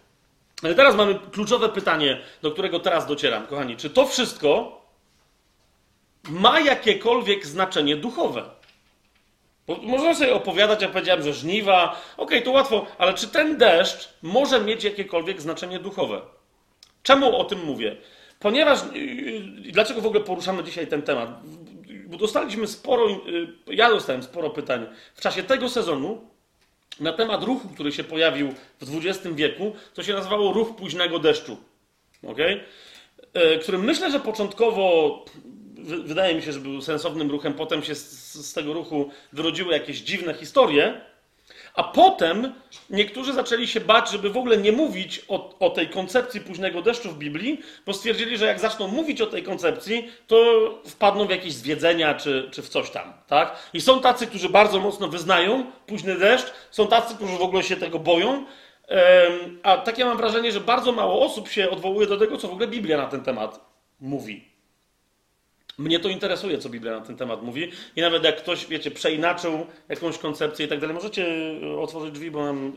Ale teraz mamy kluczowe pytanie, do którego teraz docieram, kochani. Czy to wszystko ma jakiekolwiek znaczenie duchowe? Bo można sobie opowiadać, ja powiedziałem, że żniwa, okej, to łatwo, ale czy ten deszcz może mieć jakiekolwiek znaczenie duchowe? Czemu o tym mówię? Ponieważ, yy, dlaczego w ogóle poruszamy dzisiaj ten temat? Bo dostaliśmy sporo, yy, ja dostałem sporo pytań w czasie tego sezonu na temat ruchu, który się pojawił w XX wieku, to się nazywało ruch późnego deszczu. Okay? Którym myślę, że początkowo wy- wydaje mi się, że był sensownym ruchem, potem się z, z tego ruchu wyrodziły jakieś dziwne historie, a potem niektórzy zaczęli się bać, żeby w ogóle nie mówić o, o tej koncepcji późnego deszczu w Biblii, bo stwierdzili, że jak zaczną mówić o tej koncepcji, to wpadną w jakieś zwiedzenia czy, czy w coś tam. Tak? I są tacy, którzy bardzo mocno wyznają późny deszcz, są tacy, którzy w ogóle się tego boją. A takie mam wrażenie, że bardzo mało osób się odwołuje do tego, co w ogóle Biblia na ten temat mówi. Mnie to interesuje, co Biblia na ten temat mówi. I nawet jak ktoś, wiecie, przeinaczył jakąś koncepcję i tak dalej, możecie y, otworzyć drzwi, bo nam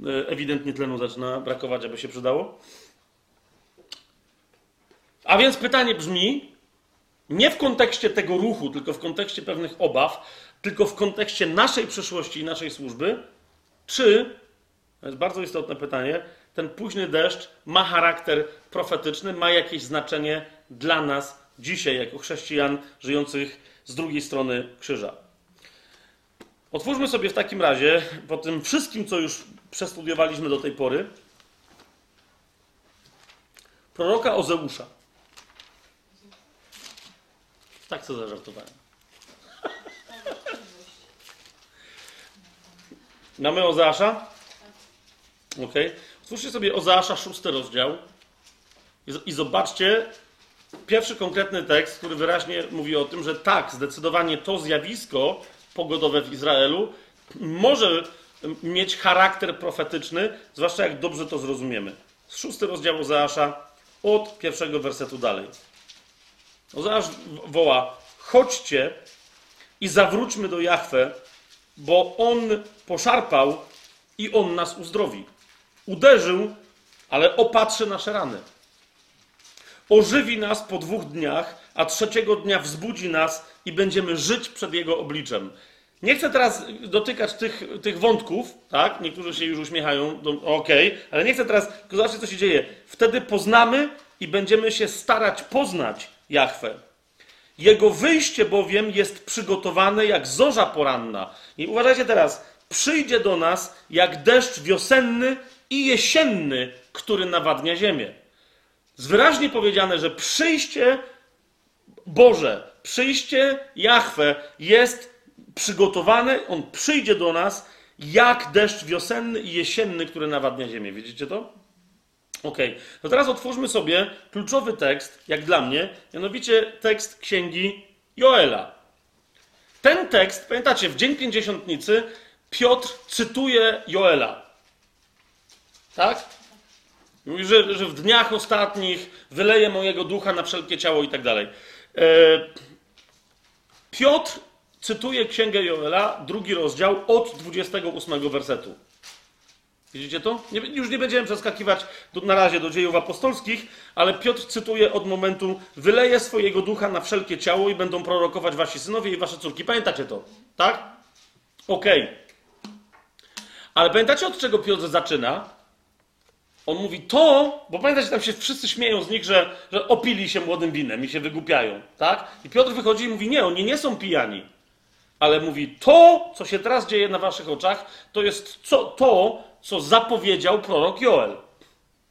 y, y, ewidentnie tlenu zaczyna brakować, aby się przydało. A więc pytanie brzmi, nie w kontekście tego ruchu, tylko w kontekście pewnych obaw, tylko w kontekście naszej przyszłości i naszej służby, czy, to jest bardzo istotne pytanie, ten późny deszcz ma charakter profetyczny, ma jakieś znaczenie dla nas dzisiaj, jako chrześcijan żyjących z drugiej strony krzyża. Otwórzmy sobie w takim razie, po tym wszystkim, co już przestudiowaliśmy do tej pory, proroka Ozeusza. Tak co zażartowałem. Mamy Ozeasza? Ok. Otwórzcie sobie Ozeasza, szósty rozdział i zobaczcie pierwszy konkretny tekst, który wyraźnie mówi o tym, że tak, zdecydowanie to zjawisko pogodowe w Izraelu może mieć charakter profetyczny, zwłaszcza jak dobrze to zrozumiemy. Szósty rozdział Ozeasza od pierwszego wersetu dalej. Ozeasz woła: Chodźcie i zawróćmy do Jahwe, bo on poszarpał i on nas uzdrowi. Uderzył, ale opatrzy nasze rany. Ożywi nas po dwóch dniach, a trzeciego dnia wzbudzi nas i będziemy żyć przed Jego obliczem. Nie chcę teraz dotykać tych, tych wątków, tak? Niektórzy się już uśmiechają, no, okej, ale nie chcę teraz, tylko zobaczcie, co się dzieje. Wtedy poznamy i będziemy się starać poznać Jahwe. Jego wyjście bowiem jest przygotowane jak zorza poranna. I uważajcie teraz, przyjdzie do nas jak deszcz wiosenny i jesienny, który nawadnia ziemię. Jest wyraźnie powiedziane, że przyjście Boże, przyjście Jahwe jest przygotowane, on przyjdzie do nas jak deszcz wiosenny i jesienny, który nawadnia ziemię. Widzicie to? Ok, to teraz otwórzmy sobie kluczowy tekst, jak dla mnie, mianowicie tekst księgi Joela. Ten tekst, pamiętacie, w Dzień Pięćdziesiątnicy Piotr cytuje Joela. Tak? Mówi, że, że w dniach ostatnich wyleje mojego ducha na wszelkie ciało i tak dalej. E, Piotr cytuje księgę Joela, drugi rozdział, od 28 wersetu. Widzicie to? Nie, już nie będziemy przeskakiwać do, na razie do dziejów apostolskich, ale Piotr cytuje od momentu wyleje swojego ducha na wszelkie ciało i będą prorokować wasi synowie i wasze córki. Pamiętacie to? Tak? Okej. Ale pamiętacie od czego Piotr zaczyna? On mówi to, bo pamiętacie, tam się wszyscy śmieją z nich, że, że opili się młodym winem i się wygłupiają, tak? I Piotr wychodzi i mówi, nie, oni nie są pijani. ale mówi: To, co się teraz dzieje na waszych oczach, to jest co, to, co zapowiedział prorok Joel.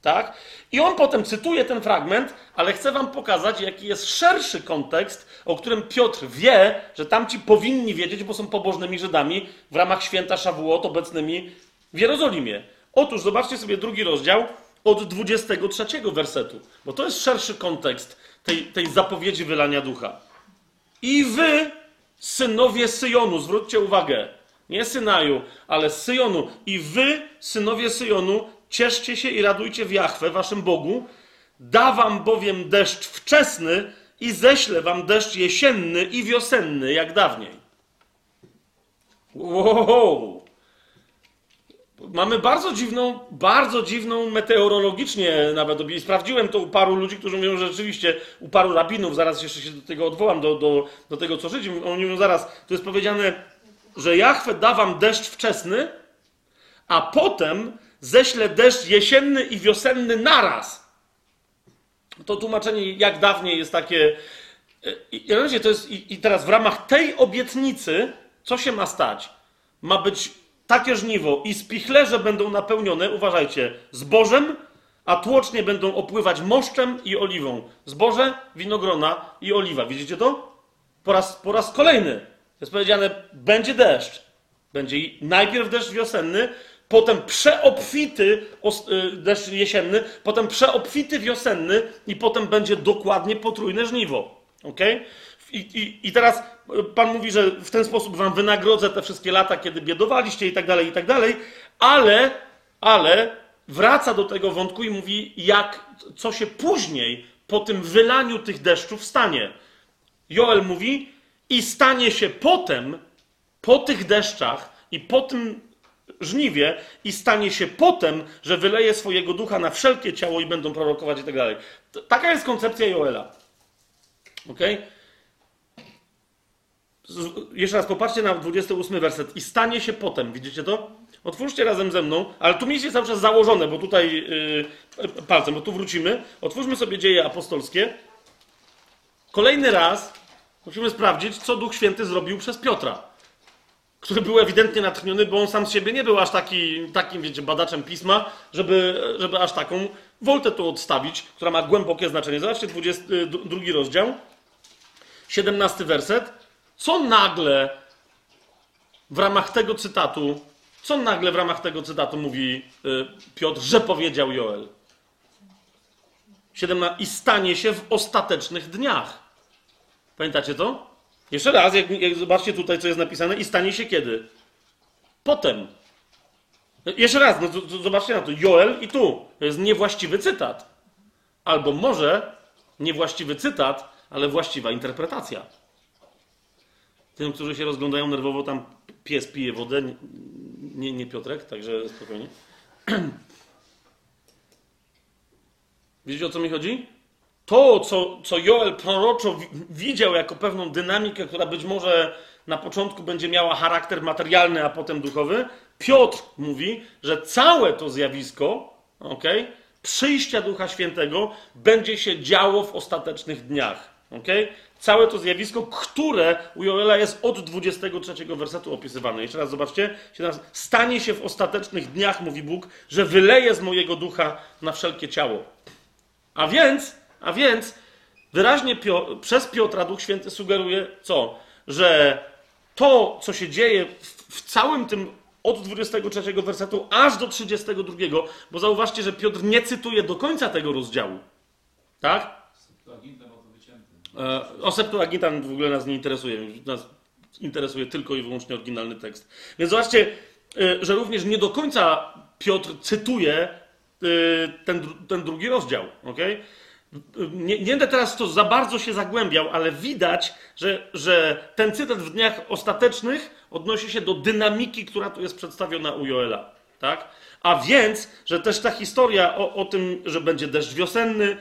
Tak? I on potem cytuje ten fragment, ale chcę wam pokazać, jaki jest szerszy kontekst, o którym Piotr wie, że tamci powinni wiedzieć, bo są pobożnymi Żydami w ramach święta Szawuot obecnymi w Jerozolimie. Otóż zobaczcie sobie drugi rozdział od 23 wersetu, bo to jest szerszy kontekst tej, tej zapowiedzi wylania ducha. I wy, synowie Syjonu, zwróćcie uwagę, nie Synaju, ale Syjonu. I wy, synowie Syjonu, cieszcie się i radujcie w Jachwę, waszym Bogu. Da wam bowiem deszcz wczesny i ześlę wam deszcz jesienny i wiosenny, jak dawniej. Wow! Mamy bardzo dziwną, bardzo dziwną meteorologicznie nawet. I sprawdziłem to u paru ludzi, którzy mówią, że rzeczywiście u paru rabinów, zaraz jeszcze się do tego odwołam, do, do, do tego co żyć. Oni mówią zaraz, to jest powiedziane, że Jachwę da wam deszcz wczesny, a potem ześlę deszcz jesienny i wiosenny naraz. To tłumaczenie jak dawniej jest takie. I, i, to jest, I teraz w ramach tej obietnicy, co się ma stać? Ma być takie żniwo i spichlerze będą napełnione, uważajcie, zbożem, a tłocznie będą opływać moszczem i oliwą. Zboże, winogrona i oliwa. Widzicie to? Po raz, po raz kolejny jest powiedziane, będzie deszcz. Będzie najpierw deszcz wiosenny, potem przeobfity y, deszcz jesienny, potem przeobfity wiosenny i potem będzie dokładnie potrójne żniwo. Okay? I, i, I teraz Pan mówi, że w ten sposób wam wynagrodzę te wszystkie lata, kiedy biedowaliście i tak dalej, i tak dalej, ale, ale wraca do tego wątku i mówi, jak, co się później po tym wylaniu tych deszczów stanie. Joel mówi, i stanie się potem, po tych deszczach i po tym żniwie, i stanie się potem, że wyleje swojego ducha na wszelkie ciało i będą prorokować i tak dalej. Taka jest koncepcja Joela. Okej? Okay? Jeszcze raz popatrzcie na 28 werset. I stanie się potem, widzicie to? Otwórzcie razem ze mną, ale tu mieliście cały czas założone, bo tutaj yy, palcem, bo tu wrócimy. Otwórzmy sobie dzieje apostolskie. Kolejny raz musimy sprawdzić, co Duch Święty zrobił przez Piotra, który był ewidentnie natchniony, bo on sam z siebie nie był aż taki, takim, wiecie, badaczem pisma, żeby, żeby aż taką woltę tu odstawić, która ma głębokie znaczenie. Zobaczcie, 22 rozdział, 17 werset. Co nagle w ramach tego cytatu, co nagle w ramach tego cytatu mówi y, Piotr, że powiedział Joel? 17. I stanie się w ostatecznych dniach. Pamiętacie to? Jeszcze raz, jak, jak zobaczcie tutaj, co jest napisane. I stanie się kiedy? Potem. Jeszcze raz, no, zobaczcie na to. Joel i tu. To jest niewłaściwy cytat. Albo może niewłaściwy cytat, ale właściwa interpretacja. Tym, którzy się rozglądają nerwowo, tam pies pije wodę, nie, nie Piotrek, także spokojnie. <clears throat> Wiecie o co mi chodzi? To, co, co Joel proroczo widział jako pewną dynamikę, która być może na początku będzie miała charakter materialny, a potem duchowy, Piotr mówi, że całe to zjawisko, okay, przyjścia Ducha Świętego będzie się działo w ostatecznych dniach. Okay? Całe to zjawisko, które u Joela jest od 23 wersetu opisywane. Jeszcze raz zobaczcie. Stanie się w ostatecznych dniach, mówi Bóg, że wyleje z mojego ducha na wszelkie ciało. A więc, a więc, wyraźnie Pio przez Piotra Duch Święty sugeruje co? Że to, co się dzieje w, w całym tym od 23 wersetu aż do 32, bo zauważcie, że Piotr nie cytuje do końca tego rozdziału. Tak? E, o Septuaginta w ogóle nas nie interesuje. Nas interesuje tylko i wyłącznie oryginalny tekst. Więc zobaczcie, e, że również nie do końca Piotr cytuje e, ten, ten drugi rozdział. Okay? Nie, nie będę teraz to za bardzo się zagłębiał, ale widać, że, że ten cytat w dniach ostatecznych odnosi się do dynamiki, która tu jest przedstawiona u Joela. Tak? A więc, że też ta historia o, o tym, że będzie deszcz wiosenny,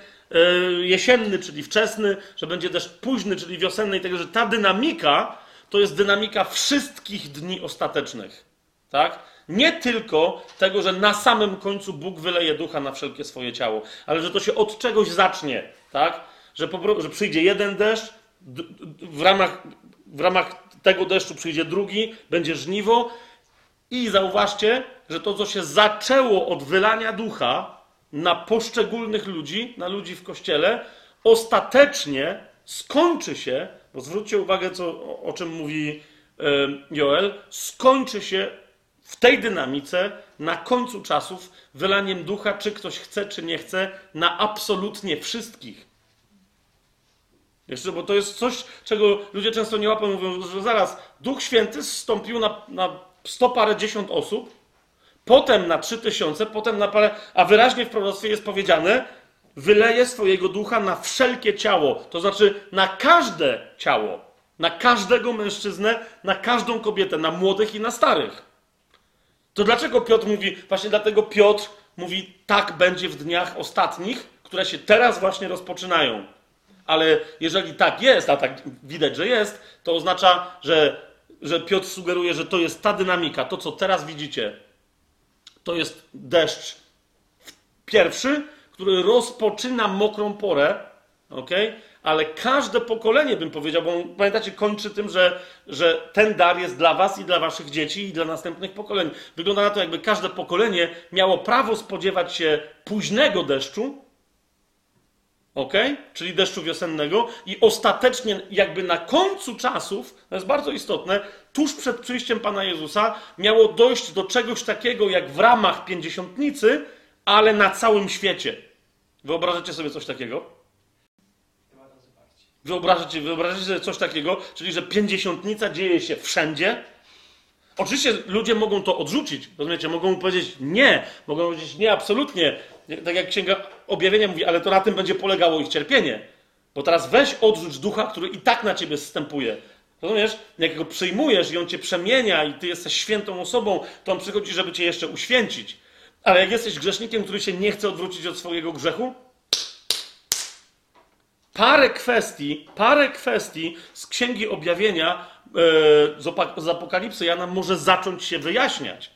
jesienny, czyli wczesny, że będzie deszcz późny, czyli wiosenny i tego, że ta dynamika to jest dynamika wszystkich dni ostatecznych. Tak? Nie tylko tego, że na samym końcu Bóg wyleje ducha na wszelkie swoje ciało, ale że to się od czegoś zacznie, tak? Że, po, że przyjdzie jeden deszcz w ramach w ramach tego deszczu przyjdzie drugi, będzie żniwo. I zauważcie, że to, co się zaczęło od wylania ducha na poszczególnych ludzi, na ludzi w kościele, ostatecznie skończy się, bo zwróćcie uwagę, co, o, czym mówi e, Joel, skończy się w tej dynamice na końcu czasów wylaniem ducha, czy ktoś chce, czy nie chce, na absolutnie wszystkich. Jeszcze, bo to jest coś, czego ludzie często nie łapią, mówią, że zaraz Duch Święty zstąpił na, na sto parę dziesiąt osób, potem na trzy tysiące, potem na parę, a wyraźnie w proroctwie jest powiedziane, wyleje swojego ducha na wszelkie ciało, to znaczy na każde ciało, na każdego mężczyznę, na każdą kobietę, na młodych i na starych. To dlaczego Piotr mówi, właśnie dlatego Piotr mówi, tak będzie w dniach ostatnich, które się teraz właśnie rozpoczynają. Ale jeżeli tak jest, a tak widać, że jest, to oznacza, że, że Piotr sugeruje, że to jest ta dynamika, to co teraz widzicie, to jest deszcz pierwszy, który rozpoczyna mokrą porę, ok? Ale każde pokolenie, bym powiedział, bo pamiętacie, kończy tym, że, że ten dar jest dla was i dla waszych dzieci i dla następnych pokoleń. Wygląda na to, jakby każde pokolenie miało prawo spodziewać się późnego deszczu, ok? Czyli deszczu wiosennego i ostatecznie jakby na końcu czasów, to jest bardzo istotne, tuż przed przyjściem Pana Jezusa miało dojść do czegoś takiego jak w ramach pięćdziesiątnicy, ale na całym świecie. Wyobrażacie sobie coś takiego? Wyobrażacie, wyobrażacie sobie coś takiego, czyli że pięćdziesiątnica dzieje się wszędzie? Oczywiście ludzie mogą to odrzucić, rozumiecie? Mogą powiedzieć nie, mogą powiedzieć nie, absolutnie. Tak jak Księga Objawienia mówi, ale to na tym będzie polegało ich cierpienie. Bo teraz weź odrzuć ducha, który i tak na ciebie zstępuje. Rozumiesz? Jak go przyjmujesz i on cię przemienia i ty jesteś świętą osobą, to on przychodzi, żeby cię jeszcze uświęcić. Ale jak jesteś grzesznikiem, który się nie chce odwrócić od swojego grzechu, parę kwestii, parę kwestii z Księgi Objawienia, e, z Apokalipsy Jana może zacząć się wyjaśniać.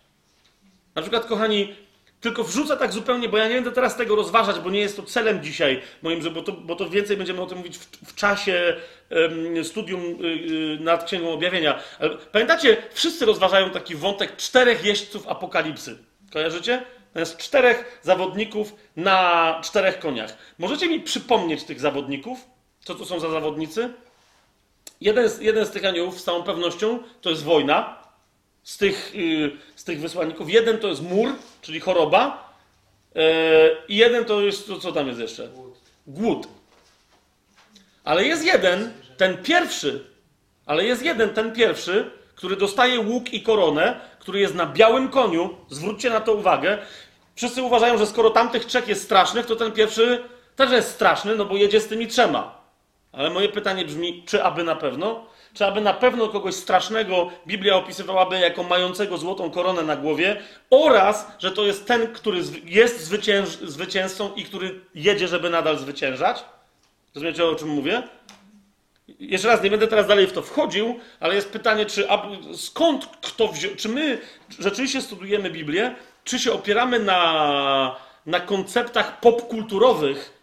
Na przykład, kochani, tylko wrzucę tak zupełnie, bo ja nie będę teraz tego rozważać, bo nie jest to celem dzisiaj moim, bo to, bo to więcej będziemy o tym mówić w, w czasie um, studium y, nad Księgą Objawienia. Ale pamiętacie, wszyscy rozważają taki wątek czterech jeźdźców apokalipsy. Kojarzycie? To jest czterech zawodników na czterech koniach. Możecie mi przypomnieć tych zawodników? Co to są za zawodnicy? Jeden z, jeden z tych aniołów z całą pewnością to jest wojna z tych, z tych wysłanników. Jeden to jest mur, czyli choroba. Yy, I jeden to jest, to, co tam jest jeszcze? Głód. Ale jest jeden, ten pierwszy, ale jest jeden, ten pierwszy, który dostaje łuk i koronę, który jest na białym koniu. Zwróćcie na to uwagę. Wszyscy uważają, że skoro tamtych trzech jest strasznych, to ten pierwszy też jest straszny, no bo jedzie z tymi trzema. Ale moje pytanie brzmi, czy aby na pewno? Czy aby na pewno kogoś strasznego Biblia opisywałaby jako mającego złotą koronę na głowie oraz, że to jest ten, który jest zwycięż, zwycięzcą i który jedzie, żeby nadal zwyciężać? Rozumiecie, o czym mówię? Jeszcze raz, nie będę teraz dalej w to wchodził, ale jest pytanie, czy skąd kto wziął, czy my rzeczywiście studujemy Biblię, czy się opieramy na, na konceptach popkulturowych,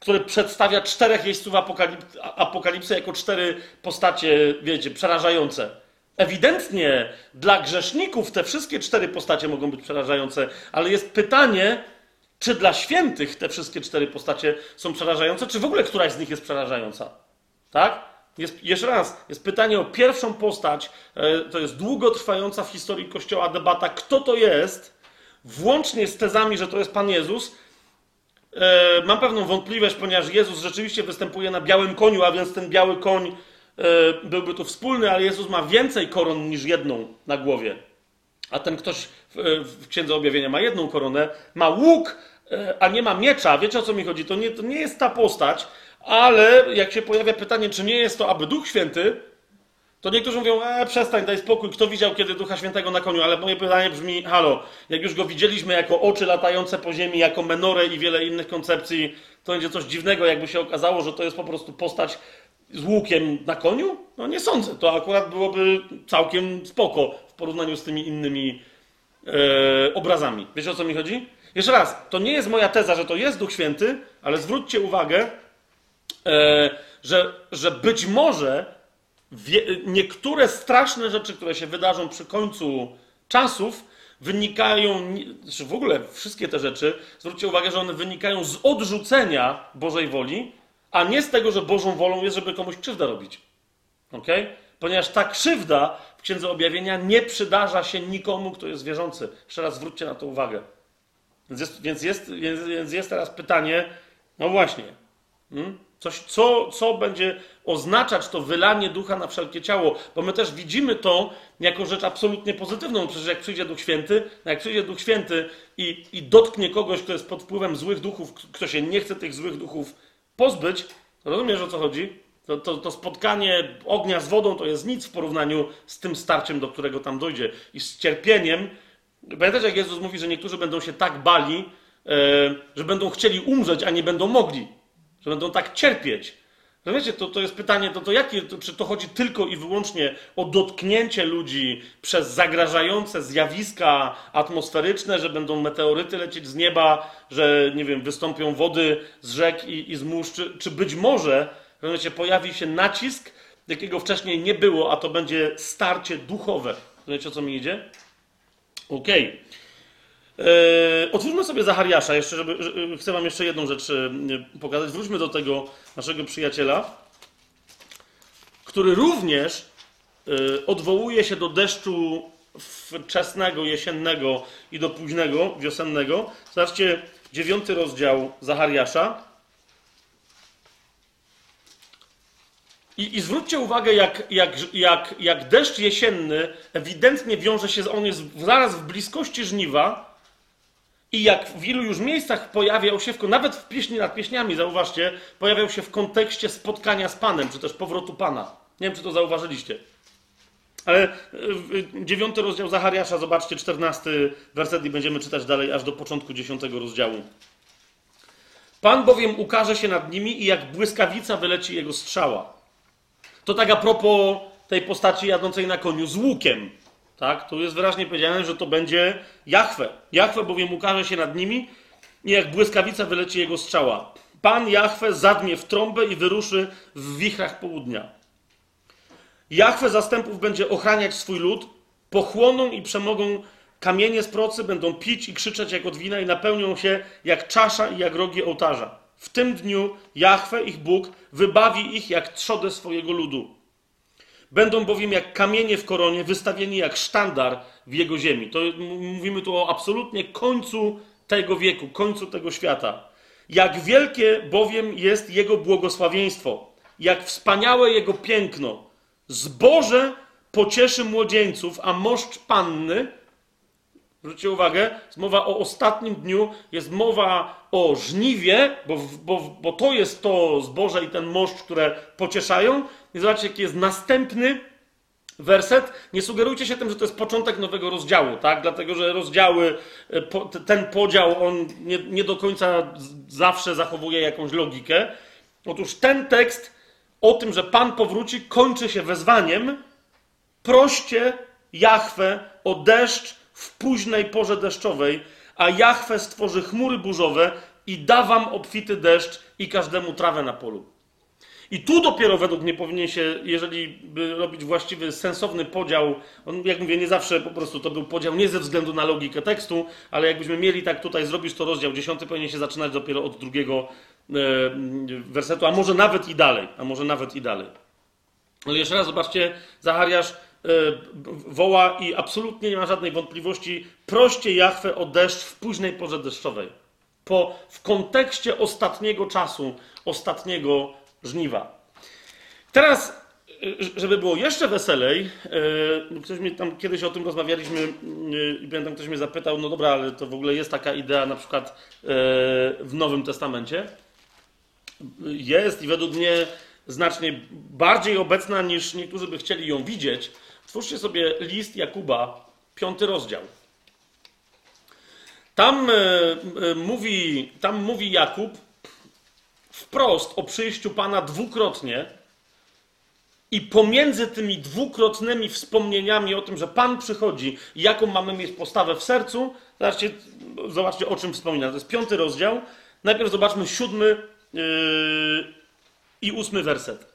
które przedstawia czterech jeźdźców apokalip apokalipsy jako cztery postacie, wiecie, przerażające. Ewidentnie dla grzeszników te wszystkie cztery postacie mogą być przerażające, ale jest pytanie, czy dla świętych te wszystkie cztery postacie są przerażające, czy w ogóle któraś z nich jest przerażająca. Tak? Jest, jeszcze raz, jest pytanie o pierwszą postać. E, to jest długotrwająca w historii Kościoła debata, kto to jest, włącznie z tezami, że to jest Pan Jezus. E, mam pewną wątpliwość, ponieważ Jezus rzeczywiście występuje na białym koniu, a więc ten biały koń e, byłby to wspólny, ale Jezus ma więcej koron niż jedną na głowie. A ten ktoś w Księdze Objawienia ma jedną koronę, ma łuk, a nie ma miecza. Wiecie o co mi chodzi? To nie, to nie jest ta postać, ale jak się pojawia pytanie, czy nie jest to aby Duch Święty, to niektórzy mówią, e, przestań, daj spokój, kto widział kiedy Ducha Świętego na koniu? Ale moje pytanie brzmi, halo, jak już go widzieliśmy jako oczy latające po ziemi, jako menorę i wiele innych koncepcji, to będzie coś dziwnego, jakby się okazało, że to jest po prostu postać z łukiem na koniu? No nie sądzę, to akurat byłoby całkiem spoko w porównaniu z tymi innymi e, obrazami. Wiecie o co mi chodzi? Jeszcze raz, to nie jest moja teza, że to jest Duch Święty, ale zwróćcie uwagę, E, że, że być może wie, niektóre straszne rzeczy, które się wydarzą przy końcu czasów, wynikają, czy w ogóle wszystkie te rzeczy, zwróćcie uwagę, że one wynikają z odrzucenia Bożej woli, a nie z tego, że Bożą wolą jest, żeby komuś krzywdę robić. ok? Ponieważ ta krzywda w Księdze Objawienia nie przydarza się nikomu, kto jest wierzący. Jeszcze raz zwróćcie na to uwagę. Więc jest, więc jest, więc jest teraz pytanie, no właśnie, hmm? Coś, co, co będzie oznaczać to wylanie ducha na wszelkie ciało? Bo my też widzimy to jako rzecz absolutnie pozytywną. Przecież jak przyjdzie Duch Święty, no jak przyjdzie Duch Święty i, i dotknie kogoś, kto jest pod wpływem złych duchów, kto się nie chce tych złych duchów pozbyć, rozumiesz o co chodzi? To, to, to spotkanie ognia z wodą to jest nic w porównaniu z tym starciem, do którego tam dojdzie. I z cierpieniem. Pamiętacie, jak Jezus mówi, że niektórzy będą się tak bali, e, że będą chcieli umrzeć, a nie będą mogli. Że będą tak cierpieć. Rozumiecie, to, to jest pytanie, to, to jakie, to, czy to chodzi tylko i wyłącznie o dotknięcie ludzi przez zagrażające zjawiska atmosferyczne, że będą meteoryty lecieć z nieba, że, nie wiem, wystąpią wody z rzek i, i z mórz, czy, czy być może, rozumiecie, pojawi się nacisk, jakiego wcześniej nie było, a to będzie starcie duchowe. Rozumiecie, o co mi idzie? Okej. Eee, otwórzmy sobie Zachariasza, jeszcze, żeby, że- chcę wam jeszcze jedną rzecz e, pokazać. Wróćmy do tego naszego przyjaciela, który również e, odwołuje się do deszczu wczesnego, jesiennego i do późnego, wiosennego. Zobaczcie, dziewiąty rozdział Zachariasza. I, I zwróćcie uwagę, jak, jak, jak, jak deszcz jesienny ewidentnie wiąże się, z- on jest zaraz w bliskości żniwa i jak w wielu już miejscach pojawiał się, w, nawet w pieśni nad pieśniami, zauważcie, pojawiał się w kontekście spotkania z Panem, czy też powrotu Pana. Nie wiem, czy to zauważyliście. Ale y, dziewiąty rozdział Zachariasza, zobaczcie, czternasty werset i będziemy czytać dalej, aż do początku dziesiątego rozdziału. Pan bowiem ukaże się nad nimi i jak błyskawica wyleci jego strzała. To tak a propos tej postaci jadącej na koniu z łukiem. Tak? Tu jest wyraźnie powiedziane, że to będzie Jahwe. Jahwe bowiem ukaże się nad nimi i jak błyskawica wyleci jego strzała. Pan Jahwe zadmie w trąbę i wyruszy w wichrach południa. Jahwe zastępów będzie ochraniać swój lud, pochłoną i przemogą kamienie z procy, będą pić i krzyczeć jak od wina i napełnią się jak czasza i jak rogi ołtarza. W tym dniu Jahwe, ich Bóg, wybawi ich jak trzodę swojego ludu. Będą bowiem jak kamienie w koronie, wystawieni jak sztandar w jego ziemi. To mówimy tu o absolutnie końcu tego wieku, końcu tego świata. Jak wielkie bowiem jest jego błogosławieństwo, jak wspaniałe jego piękno. Zboże pocieszy młodzieńców, a moszcz panny Zwróćcie uwagę, jest mowa o ostatnim dniu, jest mowa o żniwie, bo, bo, bo to jest to zboże i ten moszcz, które pocieszają. I zobaczcie, jaki jest następny werset. Nie sugerujcie się tym, że to jest początek nowego rozdziału, tak? Dlatego, że rozdziały, e, ten podział, on nie, nie do końca zawsze zachowuje jakąś logikę. Otóż ten tekst o tym, że Pan powróci, kończy się wezwaniem, proście Jahwe o deszcz w późnej porze deszczowej, a Jahwe stworzy chmury burzowe i da wam obfity deszcz i każdemu trawę na polu. I tu dopiero według mnie powinien się, jeżeli by robić właściwy, sensowny podział, on, jak mówię, nie zawsze po prostu to był podział nie ze względu na logikę tekstu, ale jakbyśmy mieli tak tutaj zrobić, to rozdział 10 powinien się zaczynać dopiero od drugiego e, wersetu, a może nawet i dalej, a może nawet i dalej. Ale jeszcze raz zobaczcie, Zachariasz e, woła i absolutnie nie ma żadnej wątpliwości, proście Jachwę o deszcz w późnej porze deszczowej. Po, w kontekście ostatniego czasu, ostatniego żniwa. Teraz, e, żeby było jeszcze weselej, e, ktoś mnie tam kiedyś o tym rozmawialiśmy e, i pamiętam, ktoś mnie zapytał, no dobra, ale to w ogóle jest taka idea na przykład w Nowym Testamencie jest i według mnie znacznie bardziej obecna niż niektórzy by chcieli ją widzieć. Twórzcie sobie list Jakuba, piąty rozdział. Tam, mówi, tam mówi Jakub wprost o przyjściu Pana dwukrotnie i pomiędzy tymi dwukrotnymi wspomnieniami o tym, że Pan przychodzi jaką mamy mieć postawę w sercu, zobaczcie, zobaczcie o czym wspomina. To jest piąty rozdział. Najpierw zobaczmy siódmy yy, i ósmy werset.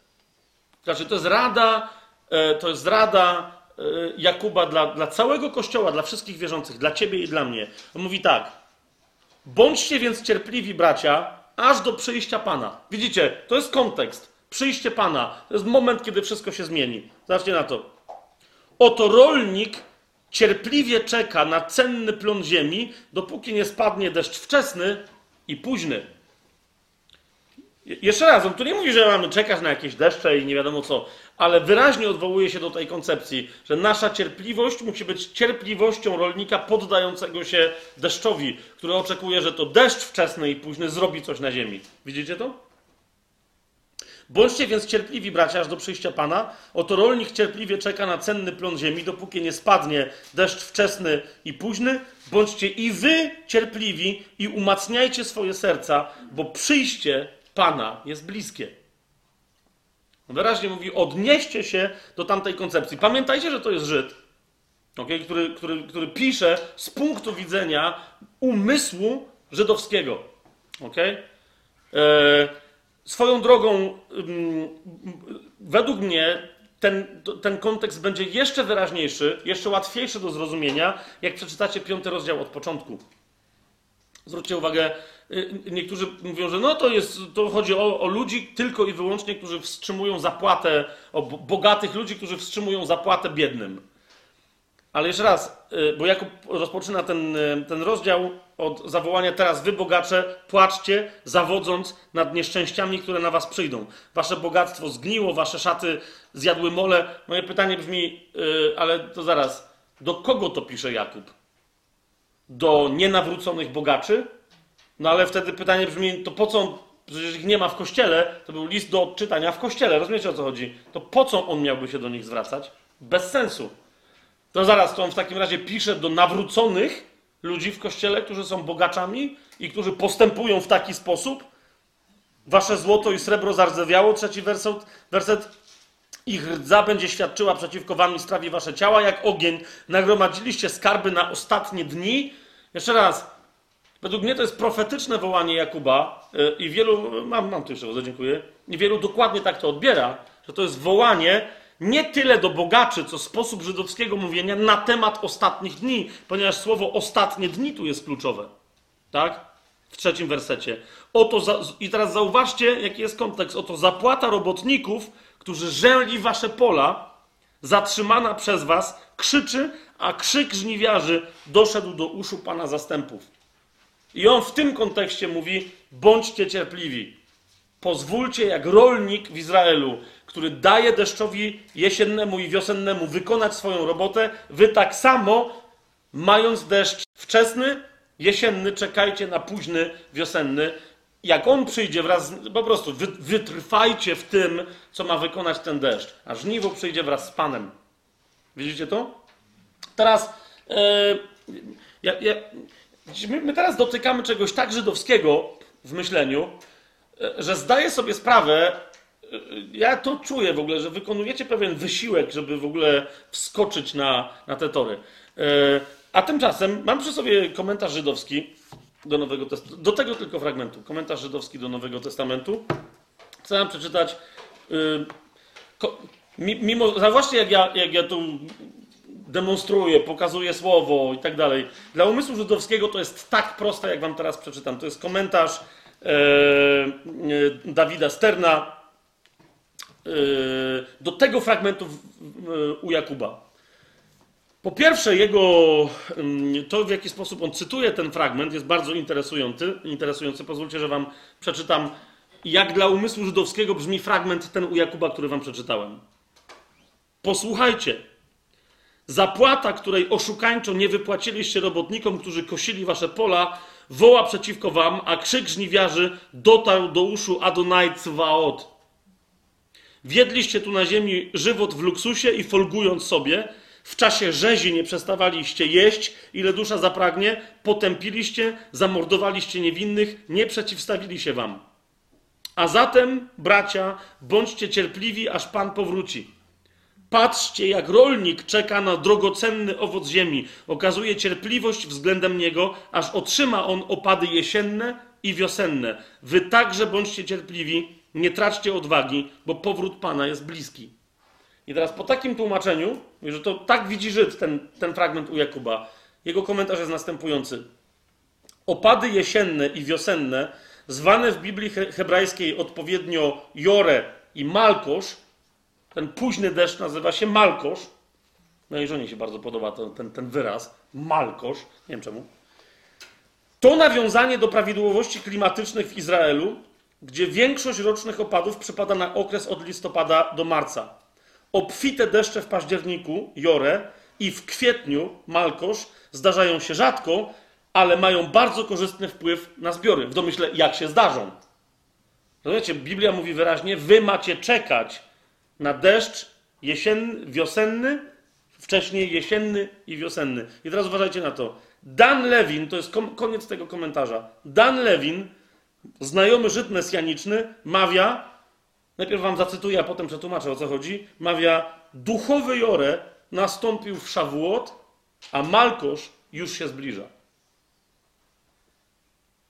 Znaczy, to jest rada e, to jest rada e, Jakuba dla, dla całego kościoła, dla wszystkich wierzących, dla ciebie i dla mnie. On mówi tak: Bądźcie więc cierpliwi, bracia, aż do przyjścia Pana. Widzicie, to jest kontekst. Przyjście Pana. To jest moment, kiedy wszystko się zmieni. Zobaczcie na to. Oto rolnik cierpliwie czeka na cenny plon ziemi, dopóki nie spadnie deszcz wczesny i późny. Je- Jeszcze raz, on tu nie mówi, że mamy czekać na jakieś deszcze i nie wiadomo co, ale wyraźnie odwołuje się do tej koncepcji, że nasza cierpliwość musi być cierpliwością rolnika poddającego się deszczowi, który oczekuje, że to deszcz wczesny i późny zrobi coś na ziemi. Widzicie to? Bądźcie więc cierpliwi, bracia, aż do przyjścia Pana. Oto rolnik cierpliwie czeka na cenny plon ziemi, dopóki nie spadnie deszcz wczesny i późny. Bądźcie i wy cierpliwi i umacniajcie swoje serca, bo przyjście Pana jest bliskie. Wyraźnie mówi, odnieście się do tamtej koncepcji. Pamiętajcie, że to jest Żyd, okay, który, który, który pisze z punktu widzenia umysłu żydowskiego. Okay? E, swoją drogą, ym, według mnie ten, ten kontekst będzie jeszcze wyraźniejszy, jeszcze łatwiejszy do zrozumienia, jak przeczytacie piąty rozdział od początku. Zwróćcie uwagę, niektórzy mówią, że no to jest, to chodzi o, o ludzi tylko i wyłącznie, którzy wstrzymują zapłatę, o bo- bogatych ludzi, którzy wstrzymują zapłatę biednym. Ale jeszcze raz, y, bo Jakub rozpoczyna ten, y, ten rozdział od zawołania teraz wy bogacze, płaczcie, zawodząc nad nieszczęściami, które na was przyjdą. Wasze bogactwo zgniło, wasze szaty zjadły mole. Moje pytanie brzmi, y, ale to zaraz, do kogo to pisze Jakub? Do nienawróconych bogaczy? No ale wtedy pytanie brzmi, to po co przecież ich nie ma w kościele, to był list do odczytania w kościele, rozumiecie o co chodzi? To po co on miałby się do nich zwracać? Bez sensu. To zaraz, to on w takim razie pisze do nawróconych ludzi w kościele, którzy są bogaczami i którzy postępują w taki sposób. Wasze złoto i srebro zardzewiało, trzeci werset, werset. Ich rdza będzie świadczyła przeciwko wam i strawi wasze ciała jak ogień. Nagromadziliście skarby na ostatnie dni. Jeszcze raz, według mnie to jest profetyczne wołanie Jakuba yy, i wielu, mam, mam tu jeszcze wodę, dziękuję, i wielu dokładnie tak to odbiera, że to jest wołanie nie tyle do bogaczy, co sposób żydowskiego mówienia na temat ostatnich dni, ponieważ słowo ostatnie dni tu jest kluczowe. Tak? W trzecim wersecie. Oto za, I teraz zauważcie, jaki jest kontekst. Oto zapłata robotników, którzy żęli wasze pola, zatrzymana przez was, krzyczy, a krzyk żniwiarzy doszedł do uszu Pana zastępów. I on w tym kontekście mówi: bądźcie cierpliwi. Pozwólcie, jak rolnik w Izraelu, który daje deszczowi jesiennemu i wiosennemu wykonać swoją robotę, wy tak samo, mając deszcz wczesny, jesienny, czekajcie na późny, wiosenny. Jak on przyjdzie wraz, z, po prostu wy, wytrwajcie w tym, co ma wykonać ten deszcz, a żniwo przyjdzie wraz z Panem. Widzicie to? Teraz, e, ja, ja, my, my teraz dotykamy czegoś tak żydowskiego w myśleniu, e, że zdaję sobie sprawę, e, ja to czuję w ogóle, że wykonujecie pewien wysiłek, żeby w ogóle wskoczyć na, na te tory. E, A tymczasem mam przy sobie komentarz żydowski do Nowego Testamentu, do tego tylko fragmentu, komentarz żydowski do Nowego Testamentu. Chcę wam przeczytać, mimo, zauważcie jak ja, jak ja tu demonstruję, pokazuję słowo i tak dalej. Dla umysłu żydowskiego to jest tak proste, jak wam teraz przeczytam. To jest komentarz e, e, Dawida Sterna e, do tego fragmentu w, u Jakuba. Po pierwsze, jego, ym, to w jaki sposób on cytuje ten fragment jest bardzo interesujący. interesujący. Pozwólcie, że wam przeczytam, jak dla umysłu żydowskiego brzmi fragment ten u Jakuba, który wam przeczytałem. Posłuchajcie. Zapłata, której oszukańczo nie wypłaciliście robotnikom, którzy kosili wasze pola, woła przeciwko wam, a krzyk żniwiarzy dotarł do uszu Adonai Cwaot. Wiedliście tu na ziemi żywot w luksusie i folgując sobie, w czasie rzezi nie przestawaliście jeść, ile dusza zapragnie, potępiliście, zamordowaliście niewinnych, nie przeciwstawili się wam. A zatem, bracia, bądźcie cierpliwi, aż Pan powróci. Patrzcie, jak rolnik czeka na drogocenny owoc ziemi. Okazuje cierpliwość względem niego, aż otrzyma on opady jesienne i wiosenne. Wy także bądźcie cierpliwi, nie traćcie odwagi, bo powrót Pana jest bliski. I teraz po takim tłumaczeniu, że to tak widzi Żyd ten, ten fragment u Jakuba, jego komentarz jest następujący. Opady jesienne i wiosenne, zwane w Biblii hebrajskiej odpowiednio Jore i Malkosz, ten późny deszcz nazywa się Malkosz. I żonie się bardzo podoba ten, ten, ten wyraz, Malkosz, nie wiem czemu. To nawiązanie do prawidłowości klimatycznych w Izraelu, gdzie większość rocznych opadów przypada na okres od listopada do marca. Obfite deszcze w październiku, Jore, i w kwietniu, Malkosz, zdarzają się rzadko, ale mają bardzo korzystny wpływ na zbiory. W domyśle, jak się zdarzą. Rozumiecie, Biblia mówi wyraźnie, wy macie czekać na deszcz jesienny, wiosenny, wcześniej jesienny i wiosenny. I teraz uważajcie na to. Dan Lewin, to jest koniec tego komentarza. Dan Lewin, znajomy Żyd mesjaniczny, mawia, najpierw wam zacytuję, a potem przetłumaczę o co chodzi, mawia, duchowy Jore nastąpił w Szawłot, a Malkosz już się zbliża.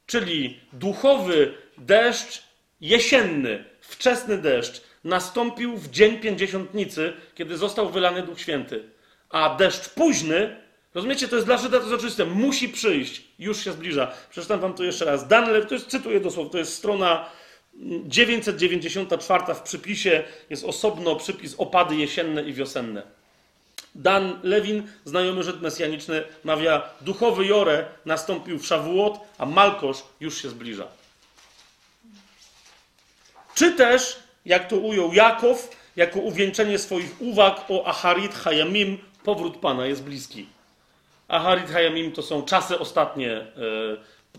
Czyli duchowy deszcz jesienny, wczesny deszcz nastąpił w dzień pięćdziesiątnicy, kiedy został wylany Duch Święty. A deszcz późny, rozumiecie, to jest dla Żyda to jest oczywiste, musi przyjść, już się zbliża. Przeczytam wam to jeszcze raz. Dan, to jest, cytuję dosłownie, to jest strona 994 w przypisie, jest osobno przypis opady jesienne i wiosenne. Dan Lewin, znajomy Żyd mesjaniczny, mawia, duchowy Jore nastąpił w Szawuot, a Malkosz już się zbliża. Czy też, jak to ujął Jakow, jako uwieńczenie swoich uwag o Aharit Hayamim, powrót Pana jest bliski. Aharit Hayamim to są czasy ostatnie e,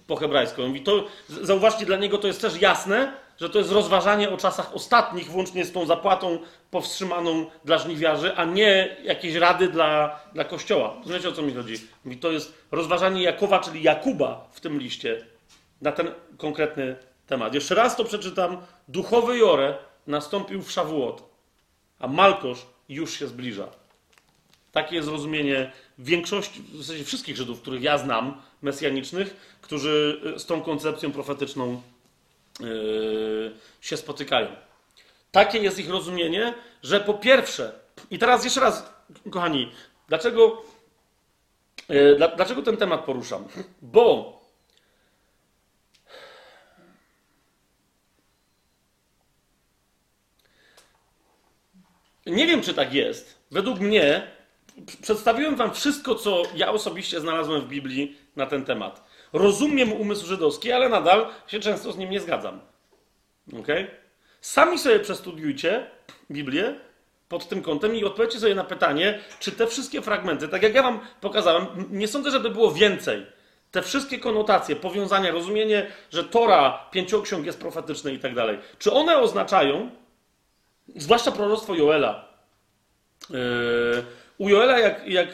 po hebrajsku. Mówi, to, zauważcie, dla niego to jest też jasne, że to jest rozważanie o czasach ostatnich, włącznie z tą zapłatą powstrzymaną dla żniwiarzy, a nie jakieś rady dla, dla Kościoła. Rozumiecie, o co mi chodzi? Mówi, to jest rozważanie Jakowa, czyli Jakuba w tym liście na ten konkretny temat. Jeszcze raz to przeczytam. Duchowy Jore nastąpił w Szawuot, a Malkosz już się zbliża. Takie jest rozumienie większości, w zasadzie wszystkich Żydów, których ja znam, mesjanicznych, którzy z tą koncepcją profetyczną yy, się spotykają. Takie jest ich rozumienie, że po pierwsze, i teraz jeszcze raz, kochani, dlaczego, yy, dlaczego ten temat poruszam? Bo nie wiem, czy tak jest. Według mnie przedstawiłem wam wszystko, co ja osobiście znalazłem w Biblii na ten temat. Rozumiem umysł żydowski, ale nadal się często z nim nie zgadzam. Ok? Sami sobie przestudiujcie Biblię pod tym kątem i odpowiedzcie sobie na pytanie, czy te wszystkie fragmenty, tak jak ja wam pokazałem, nie sądzę, żeby było więcej. Te wszystkie konotacje, powiązania, rozumienie, że Tora, pięcioksiąg jest profetyczny i tak dalej, czy one oznaczają, zwłaszcza proroctwo Joela, yy, u Joela, jak, jak,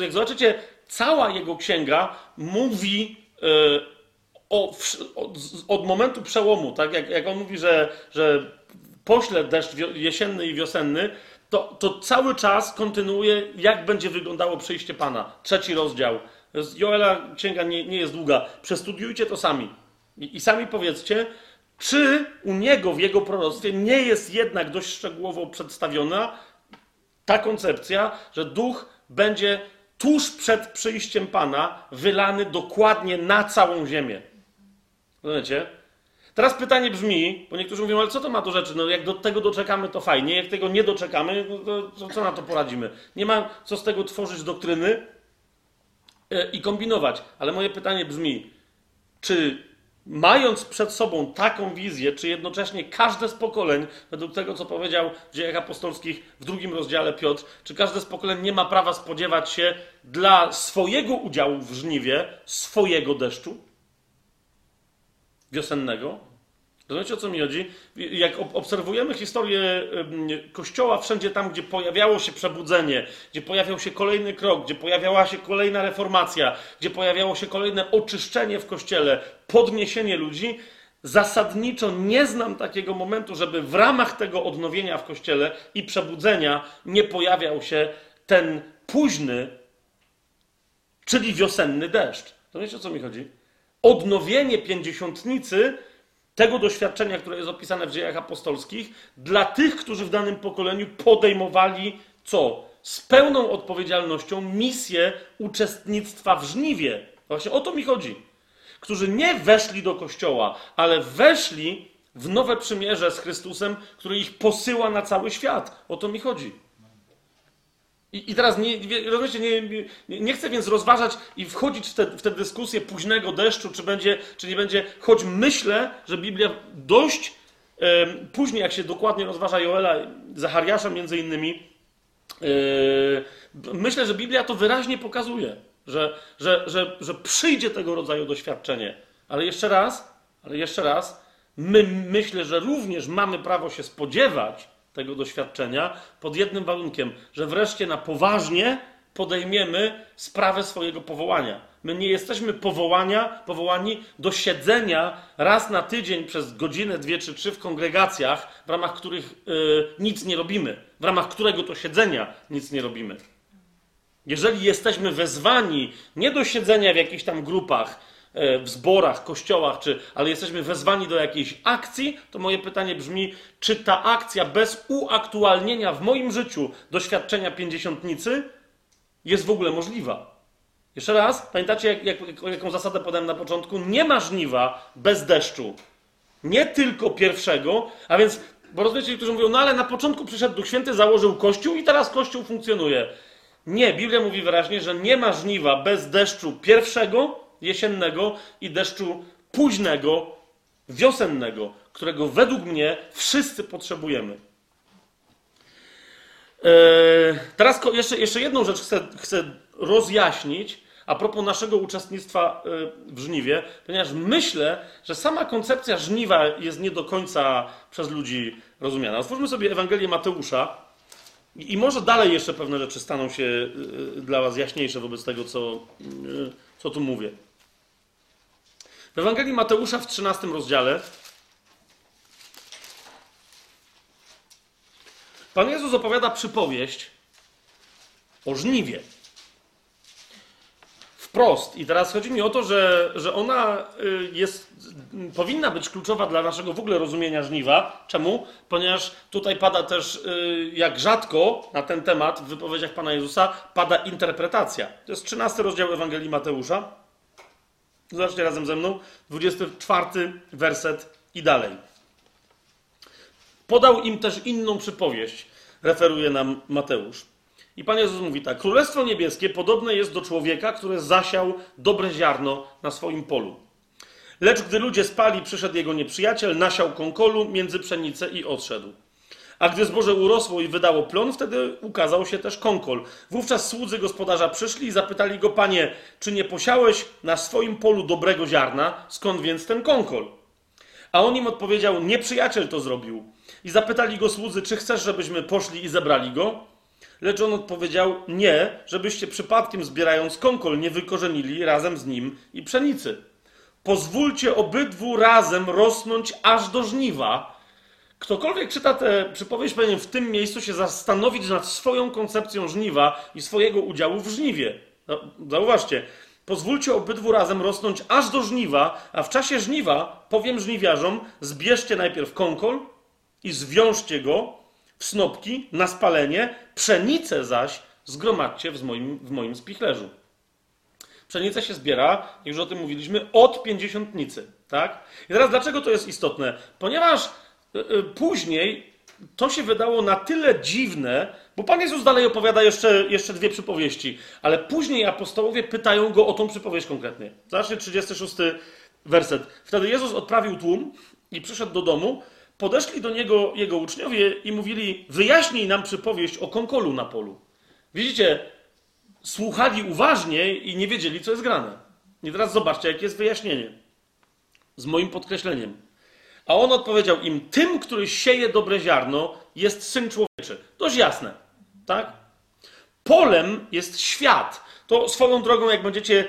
jak zobaczycie, cała jego księga mówi e, o, od, od, momentu przełomu, tak? Jak, jak on mówi, że, że pośle deszcz jesienny i wiosenny, to, to cały czas kontynuuje, jak będzie wyglądało przyjście Pana. Trzeci rozdział. Joela księga nie, nie jest długa. Przestudiujcie to sami. I, I sami powiedzcie, czy u niego w jego proroctwie nie jest jednak dość szczegółowo przedstawiona ta koncepcja, że duch będzie tuż przed przyjściem Pana wylany dokładnie na całą ziemię. Rozumiecie? Teraz pytanie brzmi, bo niektórzy mówią, ale co to ma do rzeczy? No jak do tego doczekamy, to fajnie. Jak tego nie doczekamy, no to co na to poradzimy? Nie ma co z tego tworzyć doktryny e, i kombinować. Ale moje pytanie brzmi, czy mając przed sobą taką wizję, czy jednocześnie każde z pokoleń, według tego, co powiedział w dziejach apostolskich w drugim rozdziale Piotr, czy każde z pokoleń nie ma prawa spodziewać się dla swojego udziału w żniwie swojego deszczu wiosennego? Rozumiecie, o co mi chodzi? Jak obserwujemy historię Kościoła, wszędzie tam, gdzie pojawiało się przebudzenie, gdzie pojawiał się kolejny krok, gdzie pojawiała się kolejna reformacja, gdzie pojawiało się kolejne oczyszczenie w Kościele, podniesienie ludzi, zasadniczo nie znam takiego momentu, żeby w ramach tego odnowienia w Kościele i przebudzenia nie pojawiał się ten późny, czyli wiosenny deszcz. Rozumiecie, o co mi chodzi? Odnowienie pięćdziesiątnicy tego doświadczenia, które jest opisane w dziejach apostolskich, dla tych, którzy w danym pokoleniu podejmowali co? Z pełną odpowiedzialnością misję uczestnictwa w żniwie. Właśnie o to mi chodzi. Którzy nie weszli do kościoła, ale weszli w nowe przymierze z Chrystusem, który ich posyła na cały świat. O to mi chodzi. I, I, teraz nie, rozumiecie, nie, nie, nie, chcę więc rozważać i wchodzić w tę w te dyskusję późnego deszczu, czy będzie, czy nie będzie, choć myślę, że Biblia dość e, później, jak się dokładnie rozważa Joela, Zachariasza między innymi, e, myślę, że Biblia to wyraźnie pokazuje, że, że, że, że przyjdzie tego rodzaju doświadczenie. Ale jeszcze raz, ale jeszcze raz, my myślę, że również mamy prawo się spodziewać, tego doświadczenia pod jednym warunkiem, że wreszcie na poważnie podejmiemy sprawę swojego powołania. My nie jesteśmy powołania, powołani do siedzenia raz na tydzień przez godzinę, dwie czy trzy w kongregacjach, w ramach których yy, nic nie robimy, w ramach którego to siedzenia nic nie robimy. Jeżeli jesteśmy wezwani nie do siedzenia w jakichś tam grupach, E, w zborach, kościołach, czy, ale jesteśmy wezwani do jakiejś akcji, to moje pytanie brzmi, czy ta akcja bez uaktualnienia w moim życiu doświadczenia pięćdziesiątnicy jest w ogóle możliwa? Jeszcze raz, pamiętacie, jak, jak, jaką zasadę podałem na początku? Nie ma żniwa bez deszczu. Nie tylko pierwszego, a więc, bo rozumiecie, którzy mówią, no ale na początku przyszedł Duch Święty, założył Kościół i teraz Kościół funkcjonuje. Nie, Biblia mówi wyraźnie, że nie ma żniwa bez deszczu pierwszego, jesiennego i deszczu późnego, wiosennego, którego według mnie wszyscy potrzebujemy. Eee, teraz jeszcze, jeszcze jedną rzecz chcę, chcę rozjaśnić a propos naszego uczestnictwa e, w żniwie, ponieważ myślę, że sama koncepcja żniwa jest nie do końca przez ludzi rozumiana. Otwórzmy sobie Ewangelię Mateusza i może dalej jeszcze pewne rzeczy staną się e, dla Was jaśniejsze wobec tego, co, e, co tu mówię. W Ewangelii Mateusza w 13 rozdziale Pan Jezus opowiada przypowieść o żniwie. Wprost. I teraz chodzi mi o to, że, że ona y, jest, powinna być kluczowa dla naszego w ogóle rozumienia żniwa. Czemu? Ponieważ tutaj pada też, y, jak rzadko na ten temat w wypowiedziach Pana Jezusa, pada interpretacja. To jest 13 rozdział Ewangelii Mateusza. Zobaczcie razem ze mną, 24 werset i dalej. Podał im też inną przypowieść, referuje nam Mateusz. I Pan Jezus mówi tak: Królestwo Niebieskie podobne jest do człowieka, który zasiał dobre ziarno na swoim polu. Lecz gdy ludzie spali, przyszedł jego nieprzyjaciel, nasiał konkolu między pszenicę i odszedł. A gdy zboże urosło i wydało plon, wtedy ukazał się też konkol. Wówczas słudzy gospodarza przyszli i zapytali go, panie, czy nie posiałeś na swoim polu dobrego ziarna, skąd więc ten konkol? A on im odpowiedział, nieprzyjaciel to zrobił. I zapytali go słudzy, czy chcesz, żebyśmy poszli i zebrali go? Lecz on odpowiedział, nie, żebyście przypadkiem zbierając konkol nie wykorzenili razem z nim i pszenicy. Pozwólcie obydwu razem rosnąć aż do żniwa, Ktokolwiek czyta tę przypowieść, powinien w tym miejscu się zastanowić nad swoją koncepcją żniwa i swojego udziału w żniwie. No, zauważcie, pozwólcie obydwu razem rosnąć aż do żniwa, a w czasie żniwa powiem żniwiarzom: zbierzcie najpierw kąkol i zwiążcie go w snopki na spalenie, pszenicę zaś zgromadźcie w moim, w moim spichlerzu. Pszenicę się zbiera, już o tym mówiliśmy, od pięćdziesiątnicy. Tak? I teraz dlaczego to jest istotne? Ponieważ E, e, później to się wydało na tyle dziwne, bo Pan Jezus dalej opowiada jeszcze, jeszcze dwie przypowieści, ale później apostołowie pytają go o tą przypowieść konkretnie. Zobaczcie 36 werset. Wtedy Jezus odprawił tłum i przyszedł do domu. Podeszli do niego jego uczniowie i mówili: Wyjaśnij nam przypowieść o konkolu na polu. Widzicie, słuchali uważnie i nie wiedzieli, co jest grane. I teraz zobaczcie, jakie jest wyjaśnienie. Z moim podkreśleniem. A on odpowiedział im: Tym, który sieje dobre ziarno, jest syn człowieczy. Dość jasne, tak? Polem jest świat. To swoją drogą, jak będziecie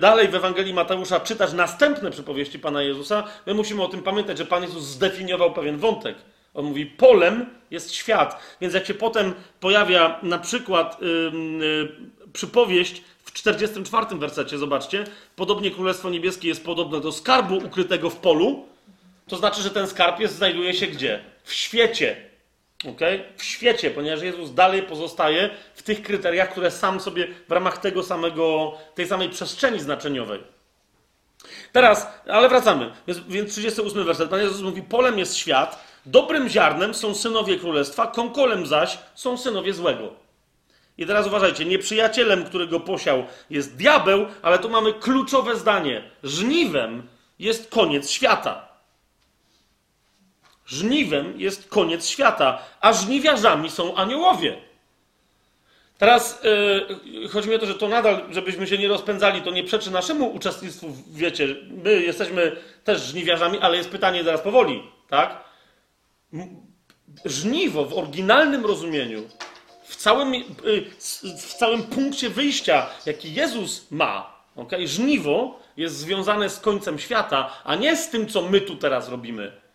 dalej w Ewangelii Mateusza czytać następne przypowieści Pana Jezusa, my musimy o tym pamiętać, że Pan Jezus zdefiniował pewien wątek. On mówi, polem jest świat. Więc jak się potem pojawia na przykład yy, yy, przypowieść w 44 wersecie, zobaczcie, podobnie Królestwo Niebieskie jest podobne do skarbu ukrytego w polu, to znaczy, że ten skarb jest, znajduje się gdzie? W świecie. Okay? W świecie, ponieważ Jezus dalej pozostaje w tych kryteriach, które sam sobie w ramach tego samego, tej samej przestrzeni znaczeniowej. Teraz, ale wracamy. Więc, więc 38 werset. Pan Jezus mówi: Polem jest świat, dobrym ziarnem są synowie królestwa, konkolem zaś są synowie złego. I teraz uważajcie, nieprzyjacielem, którego posiał, jest diabeł, ale tu mamy kluczowe zdanie. Żniwem jest koniec świata. Żniwem jest koniec świata, a żniwiarzami są aniołowie. Teraz yy, chodzi mi o to, że to nadal, żebyśmy się nie rozpędzali, to nie przeczy naszemu uczestnictwu, wiecie, my jesteśmy też żniwiarzami, ale jest pytanie zaraz powoli, tak? Żniwo w oryginalnym rozumieniu, w całym, yy, w całym punkcie wyjścia, jaki Jezus ma, okay? żniwo jest związane z końcem świata, a nie z tym, co my tu teraz robimy.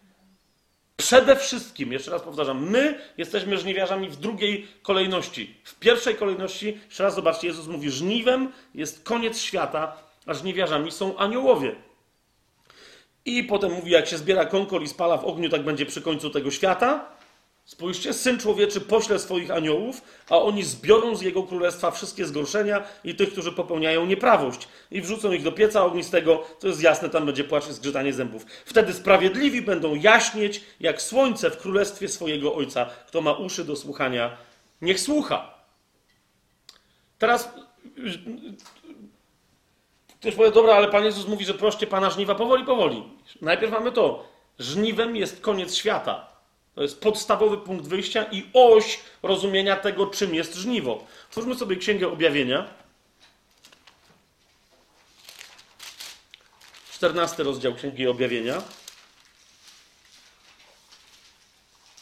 Przede wszystkim, jeszcze raz powtarzam, my jesteśmy żniwiarzami w drugiej kolejności. W pierwszej kolejności, jeszcze raz zobaczcie, Jezus mówi, żniwem jest koniec świata, a żniwiarzami są aniołowie. I potem mówi, jak się zbiera konkol i spala w ogniu, tak będzie przy końcu tego świata. Spójrzcie, Syn Człowieczy pośle swoich aniołów, a oni zbiorą z Jego Królestwa wszystkie zgorszenia i tych, którzy popełniają nieprawość i wrzucą ich do pieca ognistego, to jest jasne, tam będzie płacz i zgrzytanie zębów. Wtedy sprawiedliwi będą jaśnieć jak słońce w Królestwie swojego Ojca. Kto ma uszy do słuchania, niech słucha. Teraz ktoś powie, dobra, ale Pan Jezus mówi, że proście Pana żniwa powoli, powoli. Najpierw mamy to. Żniwem jest koniec świata. To jest podstawowy punkt wyjścia i oś rozumienia tego, czym jest żniwo. Twórzmy sobie Księgę Objawienia. 14 rozdział Księgi Objawienia.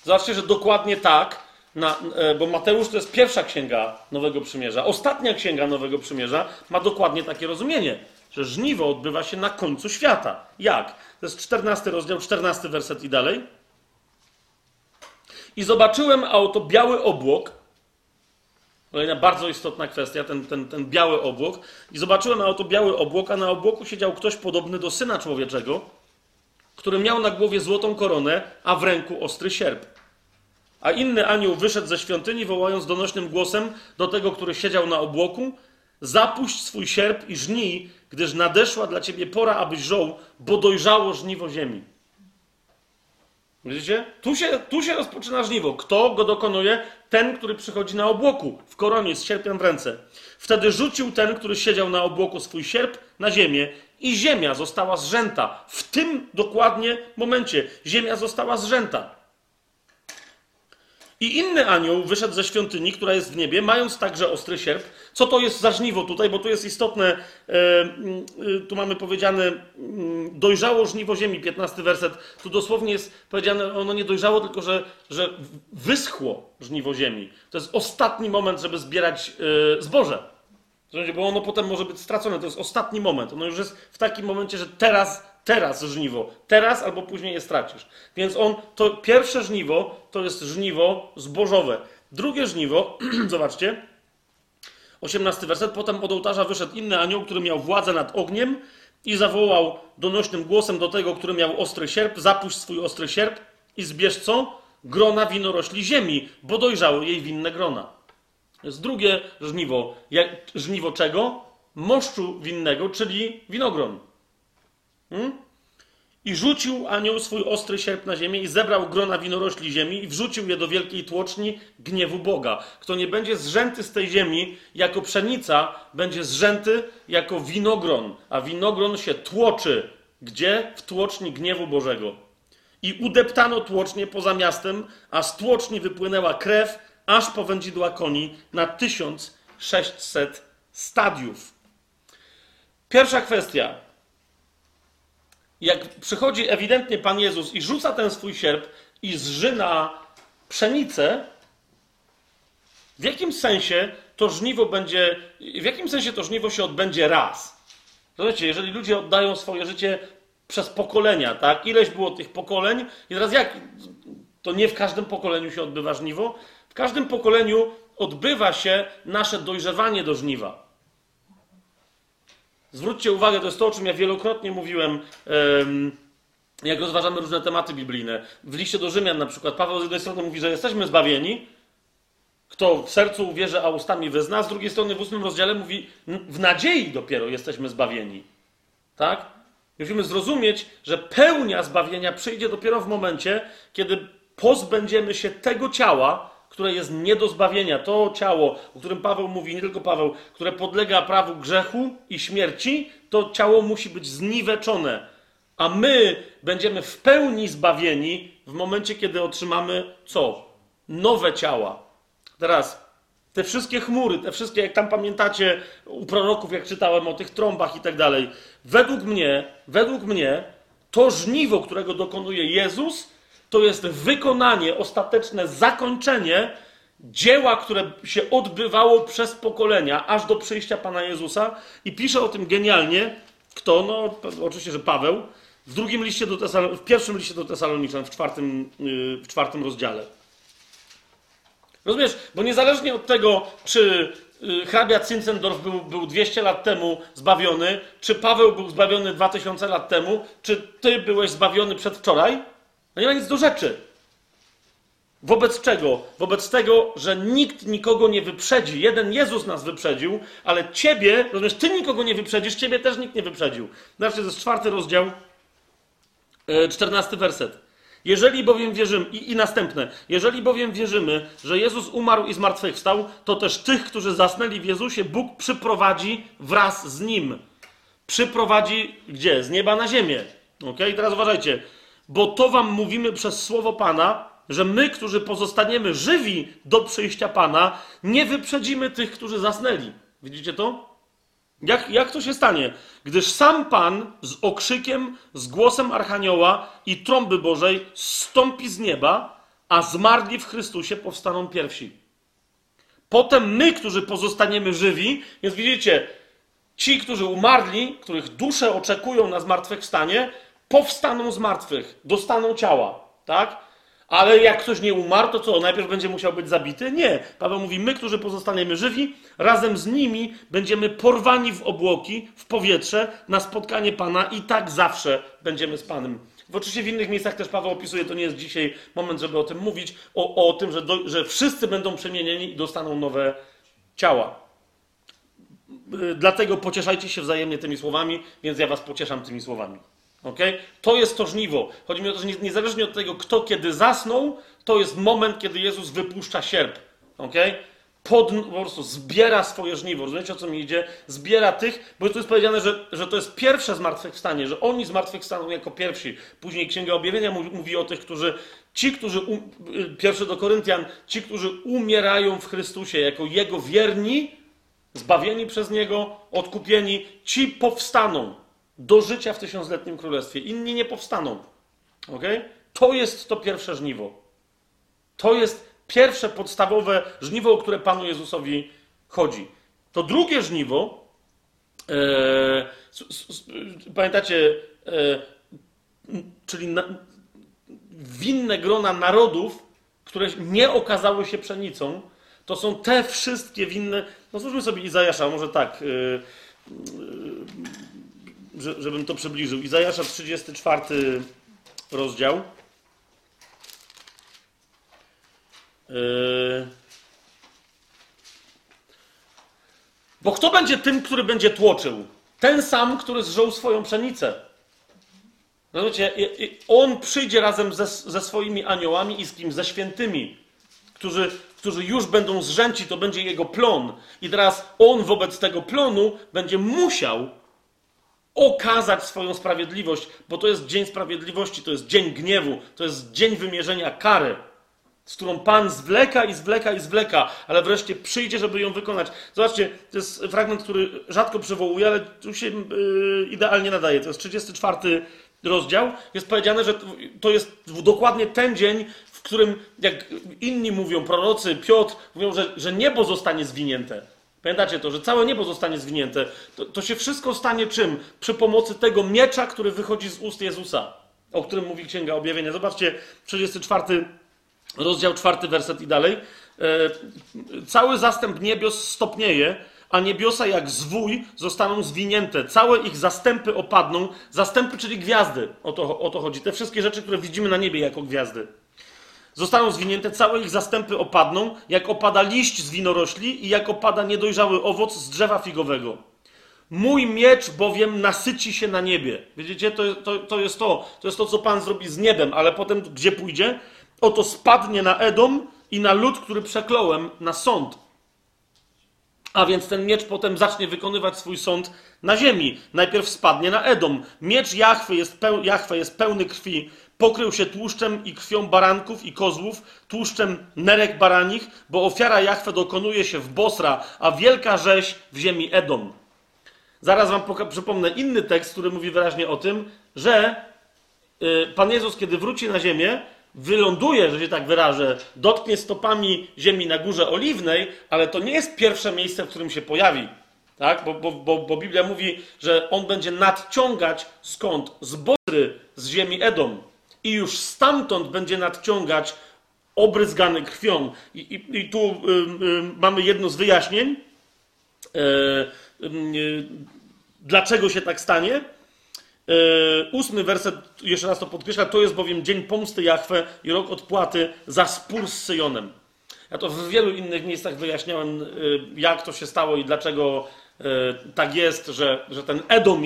Zobaczcie, że dokładnie tak, na, e, bo Mateusz to jest pierwsza księga Nowego Przymierza. Ostatnia księga Nowego Przymierza ma dokładnie takie rozumienie, że żniwo odbywa się na końcu świata. Jak? To jest 14 rozdział, 14 werset i dalej. I zobaczyłem, a oto biały obłok. Kolejna bardzo istotna kwestia, ten, ten, ten biały obłok. I zobaczyłem, a oto biały obłok, a na obłoku siedział ktoś podobny do syna człowieczego, który miał na głowie złotą koronę, a w ręku ostry sierp. A inny anioł wyszedł ze świątyni, wołając donośnym głosem do tego, który siedział na obłoku: Zapuść swój sierp i żnij, gdyż nadeszła dla ciebie pora, abyś żął, bo dojrzało żniwo ziemi. Widzicie? Tu się, tu się rozpoczyna żniwo. Kto go dokonuje? Ten, który przychodzi na obłoku, w koronie, z sierpem w ręce. Wtedy rzucił ten, który siedział na obłoku, swój sierp na ziemię i ziemia została zrzęta. W tym dokładnie momencie ziemia została zrzęta. I inny anioł wyszedł ze świątyni, która jest w niebie, mając także ostry sierp. Co to jest za żniwo tutaj? Bo tu jest istotne, e, e, tu mamy powiedziane, e, dojrzało żniwo ziemi, 15 werset. Tu dosłownie jest powiedziane, ono nie dojrzało, tylko że, że wyschło żniwo ziemi. To jest ostatni moment, żeby zbierać e, zboże. Bo ono potem może być stracone. To jest ostatni moment. Ono już jest w takim momencie, że teraz Teraz żniwo. Teraz albo później je stracisz. Więc on, to pierwsze żniwo to jest żniwo zbożowe. Drugie żniwo, <clears throat> zobaczcie, 18 werset. Potem od ołtarza wyszedł inny anioł, który miał władzę nad ogniem i zawołał donośnym głosem do tego, który miał ostry sierp: Zapuść swój ostry sierp i zbierz co? Grona winorośli ziemi, bo dojrzały jej winne grona. To jest drugie żniwo. Jak, żniwo czego? Moszczu winnego, czyli winogron. Hmm? I rzucił anioł swój ostry sierp na ziemię i zebrał grona winorośli ziemi i wrzucił je do wielkiej tłoczni gniewu Boga. Kto nie będzie zrzęty z tej ziemi jako pszenica, będzie zrzęty jako winogron, a winogron się tłoczy. Gdzie? W tłoczni gniewu Bożego. I udeptano tłocznie poza miastem, a z tłoczni wypłynęła krew, aż po wędzidła koni na 1600 stadiów. Pierwsza kwestia jak przychodzi ewidentnie Pan Jezus i rzuca ten swój sierp i zżyna pszenicę, w jakim sensie to żniwo będzie, w jakim sensie to żniwo się odbędzie raz? Zobaczcie, jeżeli ludzie oddają swoje życie przez pokolenia, tak? Ileś było tych pokoleń i teraz jak, to nie w każdym pokoleniu się odbywa żniwo, w każdym pokoleniu odbywa się nasze dojrzewanie do żniwa. Zwróćcie uwagę, to jest to, o czym ja wielokrotnie mówiłem jak rozważamy różne tematy biblijne. W liście do Rzymian na przykład Paweł z jednej strony mówi, że jesteśmy zbawieni, kto w sercu uwierzy, a ustami wyzna, z drugiej strony w ósmym rozdziale mówi, w nadziei dopiero jesteśmy zbawieni. Tak? Musimy zrozumieć, że pełnia zbawienia przyjdzie dopiero w momencie, kiedy pozbędziemy się tego ciała, które jest nie do zbawienia. To ciało, o którym Paweł mówi, nie tylko Paweł, które podlega prawu grzechu i śmierci, to ciało musi być zniweczone. A my będziemy w pełni zbawieni w momencie, kiedy otrzymamy co? Nowe ciała. Teraz te wszystkie chmury, te wszystkie, jak tam pamiętacie u proroków, jak czytałem o tych trąbach i tak dalej, według mnie, według mnie, to żniwo, którego dokonuje Jezus, to jest wykonanie, ostateczne zakończenie dzieła, które się odbywało przez pokolenia, aż do przyjścia Pana Jezusa. I pisze o tym genialnie, kto? No, oczywiście, że Paweł, w drugim liście do w pierwszym liście do Tesaloniczan, w czwartym, yy, w czwartym rozdziale. Rozumiesz? Bo niezależnie od tego, czy y, hrabia Zinzendorf był, był 200 lat temu zbawiony, czy Paweł był zbawiony 2000 lat temu, czy ty byłeś zbawiony przedwczoraj, no nie ma nic do rzeczy. Wobec czego? Wobec tego, że nikt nikogo nie wyprzedzi. Jeden Jezus nas wyprzedził, ale ciebie, rozumiesz, ty nikogo nie wyprzedzisz, ciebie też nikt nie wyprzedził. Zobaczcie, to jest czwarty rozdział, e, czternasty werset. Jeżeli bowiem wierzymy, i, i następne, jeżeli bowiem wierzymy, że Jezus umarł i zmartwychwstał, to też tych, którzy zasnęli w Jezusie, Bóg przyprowadzi wraz z Nim. Przyprowadzi gdzie? Z nieba na ziemię. Ok? Teraz uważajcie, bo to wam mówimy przez słowo Pana, że my, którzy pozostaniemy żywi do przyjścia Pana, nie wyprzedzimy tych, którzy zasnęli. Widzicie to? Jak, jak to się stanie? Gdyż sam Pan z okrzykiem, z głosem Archanioła i trąby Bożej stąpi z nieba, a zmarli w Chrystusie powstaną pierwsi. Potem my, którzy pozostaniemy żywi, więc widzicie, ci, którzy umarli, których dusze oczekują na zmartwychwstanie, powstaną z martwych, dostaną ciała, tak? Ale jak ktoś nie umarł, to co? Najpierw będzie musiał być zabity? Nie. Paweł mówi, my, którzy pozostaniemy żywi, razem z nimi będziemy porwani w obłoki, w powietrze, na spotkanie Pana i tak zawsze będziemy z Panem. W oczywiście w innych miejscach też Paweł opisuje, to nie jest dzisiaj moment, żeby o tym mówić, o, o tym, że, do, że wszyscy będą przemienieni i dostaną nowe ciała. Dlatego pocieszajcie się wzajemnie tymi słowami, więc ja was pocieszam tymi słowami. Okay? To jest to żniwo. Chodzi mi o to, że niezależnie od tego, kto kiedy zasnął, to jest moment, kiedy Jezus wypuszcza sierp. Okay? Pod, po prostu zbiera swoje żniwo. Rozumiecie, o co mi idzie? Zbiera tych, bo tu jest powiedziane, że, że to jest pierwsze zmartwychwstanie, że oni zmartwychwstaną jako pierwsi. Później Księga Objawienia mówi, mówi o tych, którzy, ci, którzy, um, pierwszy do Koryntian, ci, którzy umierają w Chrystusie jako Jego wierni, zbawieni przez Niego, odkupieni, ci powstaną do życia w tysiącletnim królestwie. Inni nie powstaną. Okay? To jest to pierwsze żniwo. To jest pierwsze podstawowe żniwo, o które Panu Jezusowi chodzi. To drugie żniwo, e, s, s, pamiętacie, e, czyli na, winne grona narodów, które nie okazały się pszenicą, to są te wszystkie winne. No, zróbmy sobie Izajasza, może tak. E, żebym to przybliżył. Izajasza 34 rozdział. Yy... Bo kto będzie tym, który będzie tłoczył? Ten sam, który zżął swoją pszenicę. Rozumiecie? On przyjdzie razem ze, ze swoimi aniołami i z kim? Ze świętymi, którzy, którzy już będą zrzęci, to będzie jego plon. I teraz on wobec tego plonu będzie musiał okazać swoją sprawiedliwość, bo to jest dzień sprawiedliwości, to jest dzień gniewu, to jest dzień wymierzenia kary, z którą Pan zwleka i zwleka i zwleka, ale wreszcie przyjdzie, żeby ją wykonać. Zobaczcie, to jest fragment, który rzadko przywołuję, ale tu się yy, idealnie nadaje. To jest 34 rozdział. Jest powiedziane, że to jest dokładnie ten dzień, w którym, jak inni mówią, prorocy, Piotr, mówią, że, że niebo zostanie zwinięte. Pamiętacie to, że całe niebo zostanie zwinięte. To, to, się wszystko stanie czym? Przy pomocy tego miecza, który wychodzi z ust Jezusa, o którym mówi Księga Objawienia. Zobaczcie, 34 rozdział, czwarty werset i dalej. E, cały zastęp niebios stopnieje, a niebiosa jak zwój zostaną zwinięte. Całe ich zastępy opadną. Zastępy, czyli gwiazdy. O to, o to chodzi. Te wszystkie rzeczy, które widzimy na niebie jako gwiazdy. Zostaną zwinięte, całe ich zastępy opadną, jak opada liść z winorośli i jak opada niedojrzały owoc z drzewa figowego. Mój miecz bowiem nasyci się na niebie. Widzicie, to, to, to jest to. To jest to, co Pan zrobi z niebem, ale potem gdzie pójdzie? Oto spadnie na Edom i na lud, który przekląłem, na sąd. A więc ten miecz potem zacznie wykonywać swój sąd na ziemi. Najpierw spadnie na Edom. Miecz Jachwy jest, peł, Jachwy jest pełny krwi. Pokrył się tłuszczem i krwią baranków i kozłów, tłuszczem nerek baranich, bo ofiara Jachwy dokonuje się w Bosra, a wielka rzeź w ziemi Edom. Zaraz wam przypomnę inny tekst, który mówi wyraźnie o tym, że y, Pan Jezus, kiedy wróci na ziemię, wyląduje, że się tak wyrażę, dotknie stopami ziemi na górze oliwnej, ale to nie jest pierwsze miejsce, w którym się pojawi. Tak? Bo, bo, bo, bo Biblia mówi, że on będzie nadciągać skąd? Z Bosry, z ziemi Edom. I już stamtąd będzie nadciągać obryzgany krwią. I, i, i tu y, y, mamy jedno z wyjaśnień. Y, dlaczego się tak stanie? Ósmy werset, jeszcze raz to podkreśla, to jest bowiem dzień pomsty Jachwę i rok odpłaty za spór z Syjonem. Ja to w wielu innych miejscach wyjaśniałem, jak to się stało i dlaczego tak jest, że, że ten Edom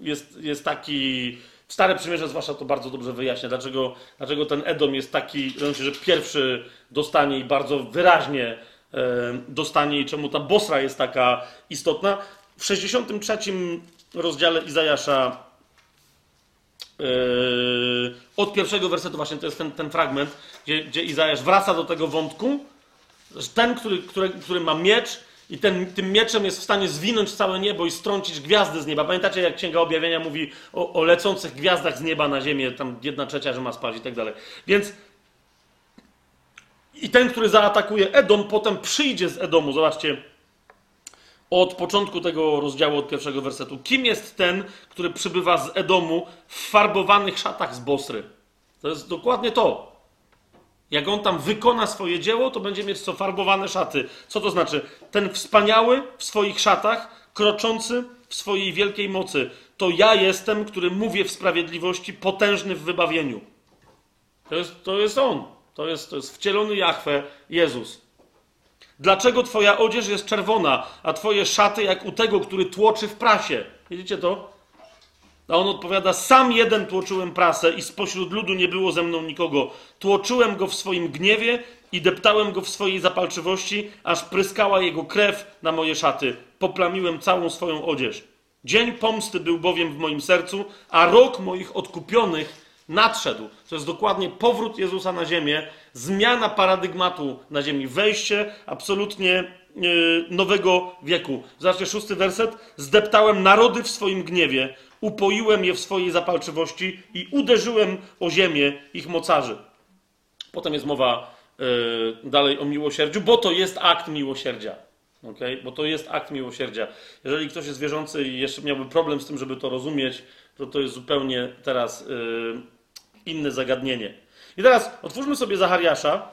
jest, jest taki Stare Przymierze zwłaszcza to bardzo dobrze wyjaśnia, dlaczego, dlaczego ten Edom jest taki, że pierwszy dostanie i bardzo wyraźnie e, dostanie i czemu ta Bosra jest taka istotna. W 63 rozdziale Izajasza e, od pierwszego wersetu właśnie to jest ten, ten fragment, gdzie, gdzie Izajasz wraca do tego wątku, ten, który, który, który ma miecz, i ten, tym mieczem jest w stanie zwinąć całe niebo i strącić gwiazdy z nieba. Pamiętacie, jak Księga Objawienia mówi o, o lecących gwiazdach z nieba na ziemię, tam jedna trzecia, że ma spaść i tak dalej. Więc i ten, który zaatakuje Edom, potem przyjdzie z Edomu. Zobaczcie, od początku tego rozdziału, od pierwszego wersetu. Kim jest ten, który przybywa z Edomu w farbowanych szatach z Bosry? To jest dokładnie to. Jak on tam wykona swoje dzieło, to będzie mieć co farbowane szaty. Co to znaczy? Ten wspaniały w swoich szatach, kroczący w swojej wielkiej mocy. To ja jestem, który mówię w sprawiedliwości, potężny w wybawieniu. To jest, to jest on. To jest, to jest wcielony Jahwe, Jezus. Dlaczego twoja odzież jest czerwona, a twoje szaty jak u tego, który tłoczy w prasie? Widzicie to? A on odpowiada: Sam jeden tłoczyłem prasę, i spośród ludu nie było ze mną nikogo. Tłoczyłem go w swoim gniewie i deptałem go w swojej zapalczywości, aż pryskała jego krew na moje szaty. Poplamiłem całą swoją odzież. Dzień pomsty był bowiem w moim sercu, a rok moich odkupionych nadszedł. To jest dokładnie powrót Jezusa na ziemię, zmiana paradygmatu na ziemi, wejście absolutnie yy, nowego wieku. Zobaczcie, szósty werset. Zdeptałem narody w swoim gniewie upoiłem je w swojej zapalczywości i uderzyłem o ziemię ich mocarzy. Potem jest mowa yy, dalej o miłosierdziu, bo to jest akt miłosierdzia. Okay? Bo to jest akt miłosierdzia. Jeżeli ktoś jest wierzący i jeszcze miałby problem z tym, żeby to rozumieć, to to jest zupełnie teraz yy, inne zagadnienie. I teraz otwórzmy sobie Zachariasza,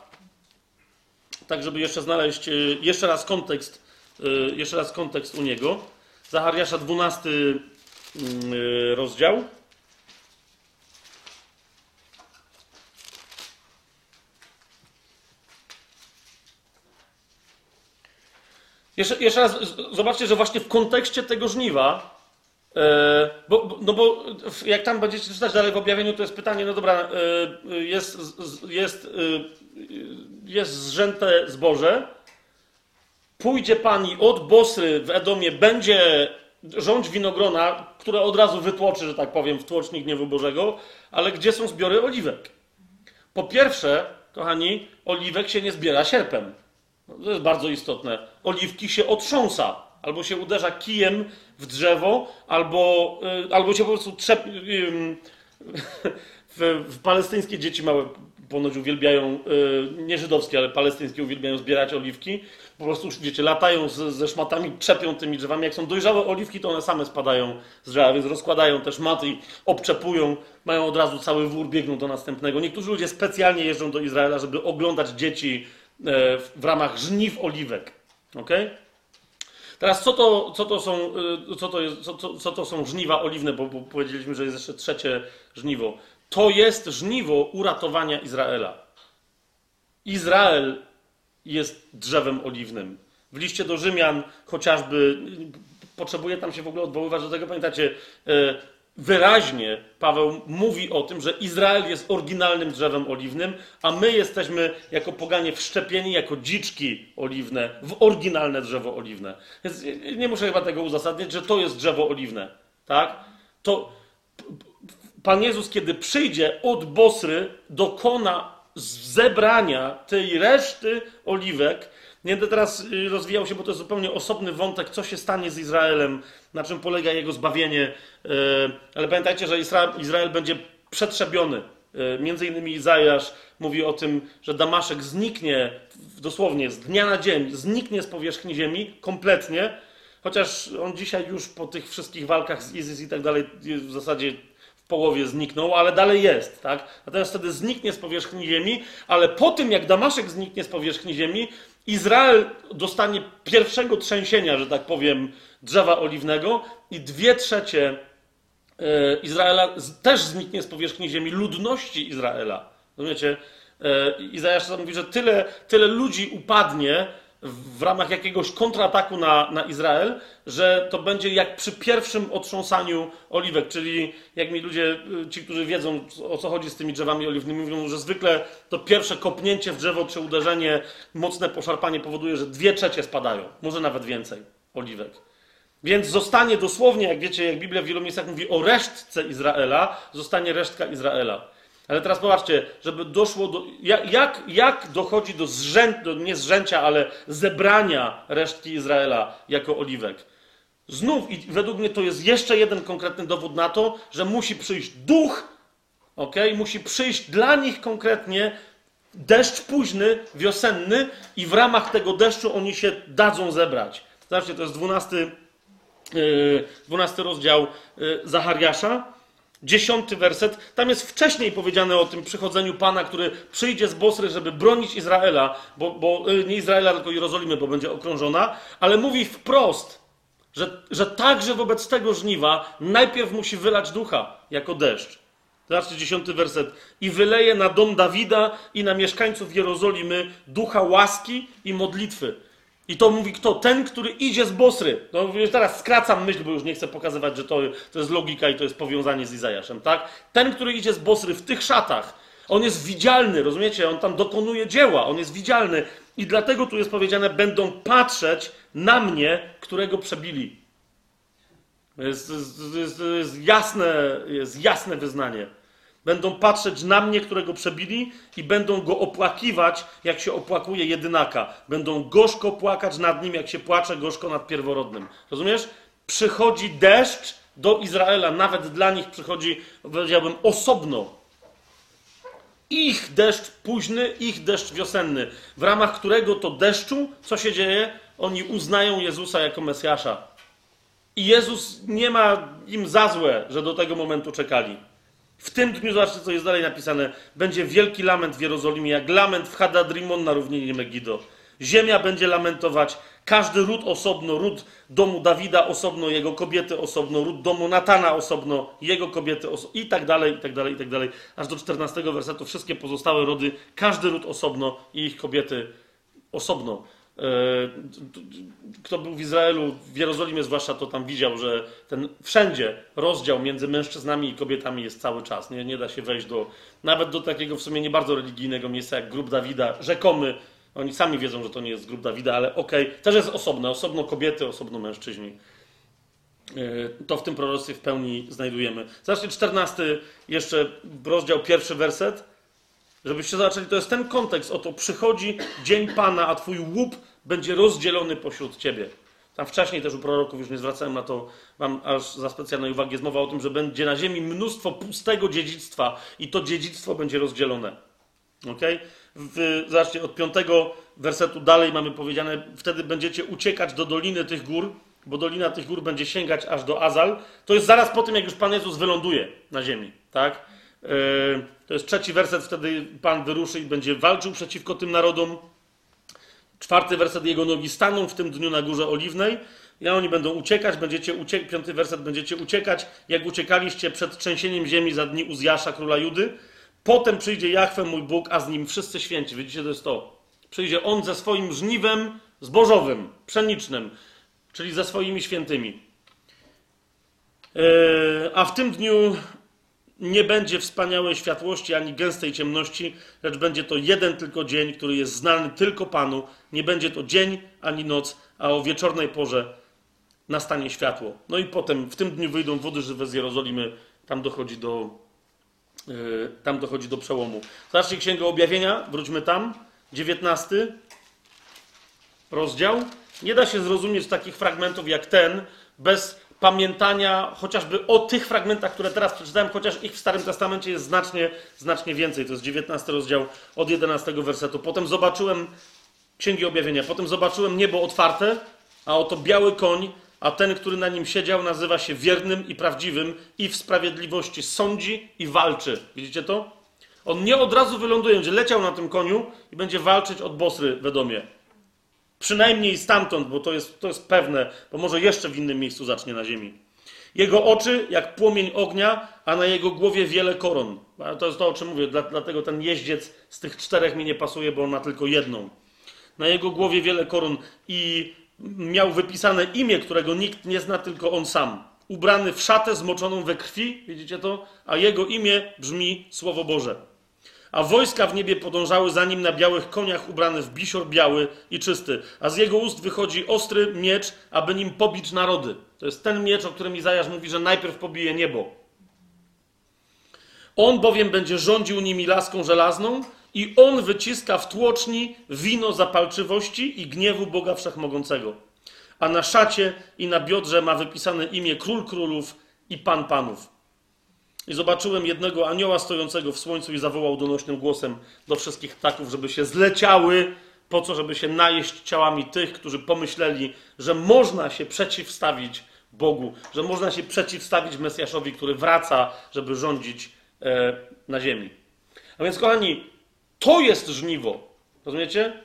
tak żeby jeszcze znaleźć yy, jeszcze raz kontekst, jeszcze raz kontekst u niego. Zachariasza 12 Mm, y, rozdział. Jeszcze, jeszcze raz zobaczcie, że właśnie w kontekście tego żniwa, e, bo, no bo jak tam będziecie czytać dalej w objawieniu, to jest pytanie, no dobra, e, jest, jest, e, jest zrzęte zboże, pójdzie pani od Bosry w Edomie, będzie rządź winogrona, które od razu wytłoczy, że tak powiem, w tłocznik gniewu Bożego, ale gdzie są zbiory oliwek? Po pierwsze, kochani, oliwek się nie zbiera sierpem. No, to jest bardzo istotne. Oliwki się otrząsa, albo się uderza kijem w drzewo, albo, yy, albo się po prostu trzep... Yy, <laughs> w, w palestyńskie dzieci małe ponoć uwielbiają, yy, nie żydowskie, ale palestyńskie uwielbiają zbierać oliwki. Po prostu, wiecie, latają z, ze szmatami, trzepią tymi drzewami. Jak są dojrzałe oliwki, to one same spadają z drzewa, więc rozkładają te szmaty i obczepują, mają od razu cały wór, biegną do następnego. Niektórzy ludzie specjalnie jeżdżą do Izraela, żeby oglądać dzieci e, w ramach żniw oliwek. ok? Teraz co to, co to, są, y, co to, jest, co, co, co to są żniwa oliwne, bo, bo powiedzieliśmy, że jest jeszcze trzecie żniwo. To jest żniwo uratowania Izraela. Izrael jest drzewem oliwnym. W liście do Rzymian chociażby potrzebuje tam się w ogóle odwoływać do tego, pamiętacie, e, wyraźnie Paweł mówi o tym, że Izrael jest oryginalnym drzewem oliwnym, a my jesteśmy jako poganie wszczepieni jako dziczki oliwne w oryginalne drzewo oliwne. Więc nie muszę chyba tego uzasadniać, że to jest drzewo oliwne. Tak? To Pan Jezus, kiedy przyjdzie od Bosry, dokona zebrania tej reszty oliwek, nie będę teraz y, rozwijał się, bo to jest zupełnie osobny wątek, co się stanie z Izraelem, na czym polega jego zbawienie. Y, ale pamiętajcie, że Izrael będzie przetrzebiony. Y, między innymi Izajasz mówi o tym, że Damaszek zniknie dosłownie z dnia na dzień, zniknie z powierzchni ziemi kompletnie, chociaż on dzisiaj już po tych wszystkich walkach z ISIS i tak dalej w zasadzie połowie zniknął, ale dalej jest, tak? Natomiast wtedy zniknie z powierzchni ziemi, ale po tym jak Damaszek zniknie z powierzchni ziemi, Izrael dostanie pierwszego trzęsienia, że tak powiem, drzewa oliwnego i dwie trzecie e, Izraela też zniknie z powierzchni ziemi, ludności Izraela. Rozumiecie? E, Izajasz mówi, że tyle, tyle ludzi upadnie, w ramach jakiegoś kontrataku na, na Izrael, że to będzie jak przy pierwszym otrząsaniu oliwek, czyli jak mi ludzie, y, ci, którzy wiedzą o co chodzi z tymi drzewami oliwnymi, mówią, że zwykle to pierwsze kopnięcie w drzewo czy uderzenie, mocne poszarpanie powoduje, że dwie trzecie spadają, może nawet więcej oliwek. Więc zostanie dosłownie, jak wiecie, jak Biblia w wielu miejscach mówi o resztce Izraela, zostanie resztka Izraela. Ale teraz popatrzcie, żeby doszło do. Jak, jak dochodzi do, zrzę, do nie zrzęcia, ale zebrania resztki Izraela jako oliwek? Znów, i według mnie to jest jeszcze jeden konkretny dowód na to, że musi przyjść duch, ok? Musi przyjść dla nich konkretnie deszcz późny, wiosenny, i w ramach tego deszczu oni się dadzą zebrać. Zobaczcie, to jest 12, yy, 12 rozdział yy, Zachariasza dziesiąty werset, tam jest wcześniej powiedziane o tym przychodzeniu Pana, który przyjdzie z Bosry, żeby bronić Izraela, bo, bo y, nie Izraela, tylko Jerozolimy, bo będzie okrążona, ale mówi wprost, że, że także wobec tego żniwa najpierw musi wylać ducha jako deszcz. Zobaczcie dziesiąty werset. I wyleje na dom Dawida i na mieszkańców Jerozolimy ducha łaski i modlitwy i to mówi kto? Ten, który idzie z Bosry. No, teraz skracam myśl, bo już nie chcę pokazywać, że to, to jest logika i to jest powiązanie z Izajaszem, tak? Ten, który idzie z Bosry w tych szatach, on jest widzialny, rozumiecie? On tam dokonuje dzieła, on jest widzialny. I dlatego tu jest powiedziane, będą patrzeć na mnie, którego przebili. Jest, jest, jest, jest jasne, jest jasne wyznanie. Będą patrzeć na mnie, którego przebili, i będą go opłakiwać, jak się opłakuje jedynaka. Będą gorzko płakać nad nim, jak się płacze gorzko nad pierworodnym. Rozumiesz? Przychodzi deszcz do Izraela, nawet dla nich przychodzi, powiedziałbym, osobno. Ich deszcz późny, ich deszcz wiosenny, w ramach którego to deszczu, co się dzieje? Oni uznają Jezusa jako Mesjasza. I Jezus nie ma im za złe, że do tego momentu czekali. W tym dniu, zobaczcie co jest dalej napisane, będzie wielki lament w Jerozolimie, jak lament w Hadadrimon na równinie Megido. Ziemia będzie lamentować, każdy ród osobno, ród domu Dawida osobno, jego kobiety osobno, ród domu Natana osobno, jego kobiety osobno i tak dalej, i tak dalej, i tak dalej. Aż do 14 wersetu wszystkie pozostałe rody, każdy ród osobno i ich kobiety osobno. E, kto był w Izraelu, w Jerozolimie zwłaszcza, to tam widział, że ten wszędzie rozdział między mężczyznami i kobietami jest cały czas. Nie, nie da się wejść do, nawet do takiego w sumie nie bardzo religijnego miejsca jak grób Dawida, rzekomy. Oni sami wiedzą, że to nie jest grób Dawida, ale okej, okay, też jest osobne, osobno kobiety, osobno mężczyźni. E, to w tym proroctwie w pełni znajdujemy. Zobaczcie, 14, jeszcze rozdział, pierwszy werset. Żebyście zobaczyli, to jest ten kontekst. Oto przychodzi dzień Pana, a twój łup będzie rozdzielony pośród ciebie. Tam wcześniej też u proroków już nie zwracałem na to wam aż za specjalnej uwagi. Jest mowa o tym, że będzie na ziemi mnóstwo pustego dziedzictwa i to dziedzictwo będzie rozdzielone. Ok? W, zobaczcie, od piątego wersetu dalej mamy powiedziane, wtedy będziecie uciekać do doliny tych gór, bo dolina tych gór będzie sięgać aż do Azal. To jest zaraz po tym, jak już Pan Jezus wyląduje na ziemi. Tak? Yy, to jest trzeci werset, wtedy Pan wyruszy i będzie walczył przeciwko tym narodom. Czwarty werset, jego nogi staną w tym dniu na górze oliwnej. I oni będą uciekać, będziecie uciekać, piąty werset, będziecie uciekać, jak uciekaliście przed trzęsieniem ziemi za dni Uzjasza, króla Judy. Potem przyjdzie Jachwę, mój Bóg, a z nim wszyscy święci. Widzicie, to jest to. Przyjdzie On ze swoim żniwem zbożowym, pszenicznym, czyli ze swoimi świętymi. Yy, a w tym dniu nie będzie wspaniałej światłości ani gęstej ciemności, lecz będzie to jeden tylko dzień, który jest znany tylko Panu. Nie będzie to dzień ani noc, a o wieczornej porze nastanie światło. No i potem w tym dniu wyjdą wody żywe z Jerozolimy. Tam dochodzi do, yy, tam dochodzi do przełomu. Zobaczcie Księgę Objawienia, wróćmy tam. 19 rozdział. Nie da się zrozumieć takich fragmentów jak ten bez pamiętania chociażby o tych fragmentach, które teraz przeczytałem, chociaż ich w Starym Testamencie jest znacznie, znacznie więcej. To jest 19 rozdział od 11 wersetu. Potem zobaczyłem Księgi Objawienia, potem zobaczyłem niebo otwarte, a oto biały koń, a ten, który na nim siedział, nazywa się wiernym i prawdziwym i w sprawiedliwości sądzi i walczy. Widzicie to? On nie od razu wyląduje, będzie leciał na tym koniu i będzie walczyć od Bosry w. Przynajmniej stamtąd, bo to jest, to jest pewne, bo może jeszcze w innym miejscu zacznie na ziemi. Jego oczy jak płomień ognia, a na jego głowie wiele koron. To jest to, o czym mówię, dlatego ten jeździec z tych czterech mi nie pasuje, bo on ma tylko jedną. Na jego głowie wiele koron i miał wypisane imię, którego nikt nie zna, tylko on sam. Ubrany w szatę zmoczoną we krwi, widzicie to? A jego imię brzmi Słowo Boże a wojska w niebie podążały za nim na białych koniach, ubrany w bisior biały i czysty, a z jego ust wychodzi ostry miecz, aby nim pobić narody. To jest ten miecz, o którym Izajasz mówi, że najpierw pobije niebo. On bowiem będzie rządził nimi laską żelazną i on wyciska w tłoczni wino zapalczywości i gniewu Boga Wszechmogącego. A na szacie i na biodrze ma wypisane imię Król Królów i Pan Panów. I zobaczyłem jednego anioła stojącego w słońcu i zawołał donośnym głosem do wszystkich ptaków, żeby się zleciały, po co, żeby się najeść ciałami tych, którzy pomyśleli, że można się przeciwstawić Bogu, że można się przeciwstawić Mesjaszowi, który wraca, żeby rządzić e, na ziemi. A więc, kochani, to jest żniwo. Rozumiecie?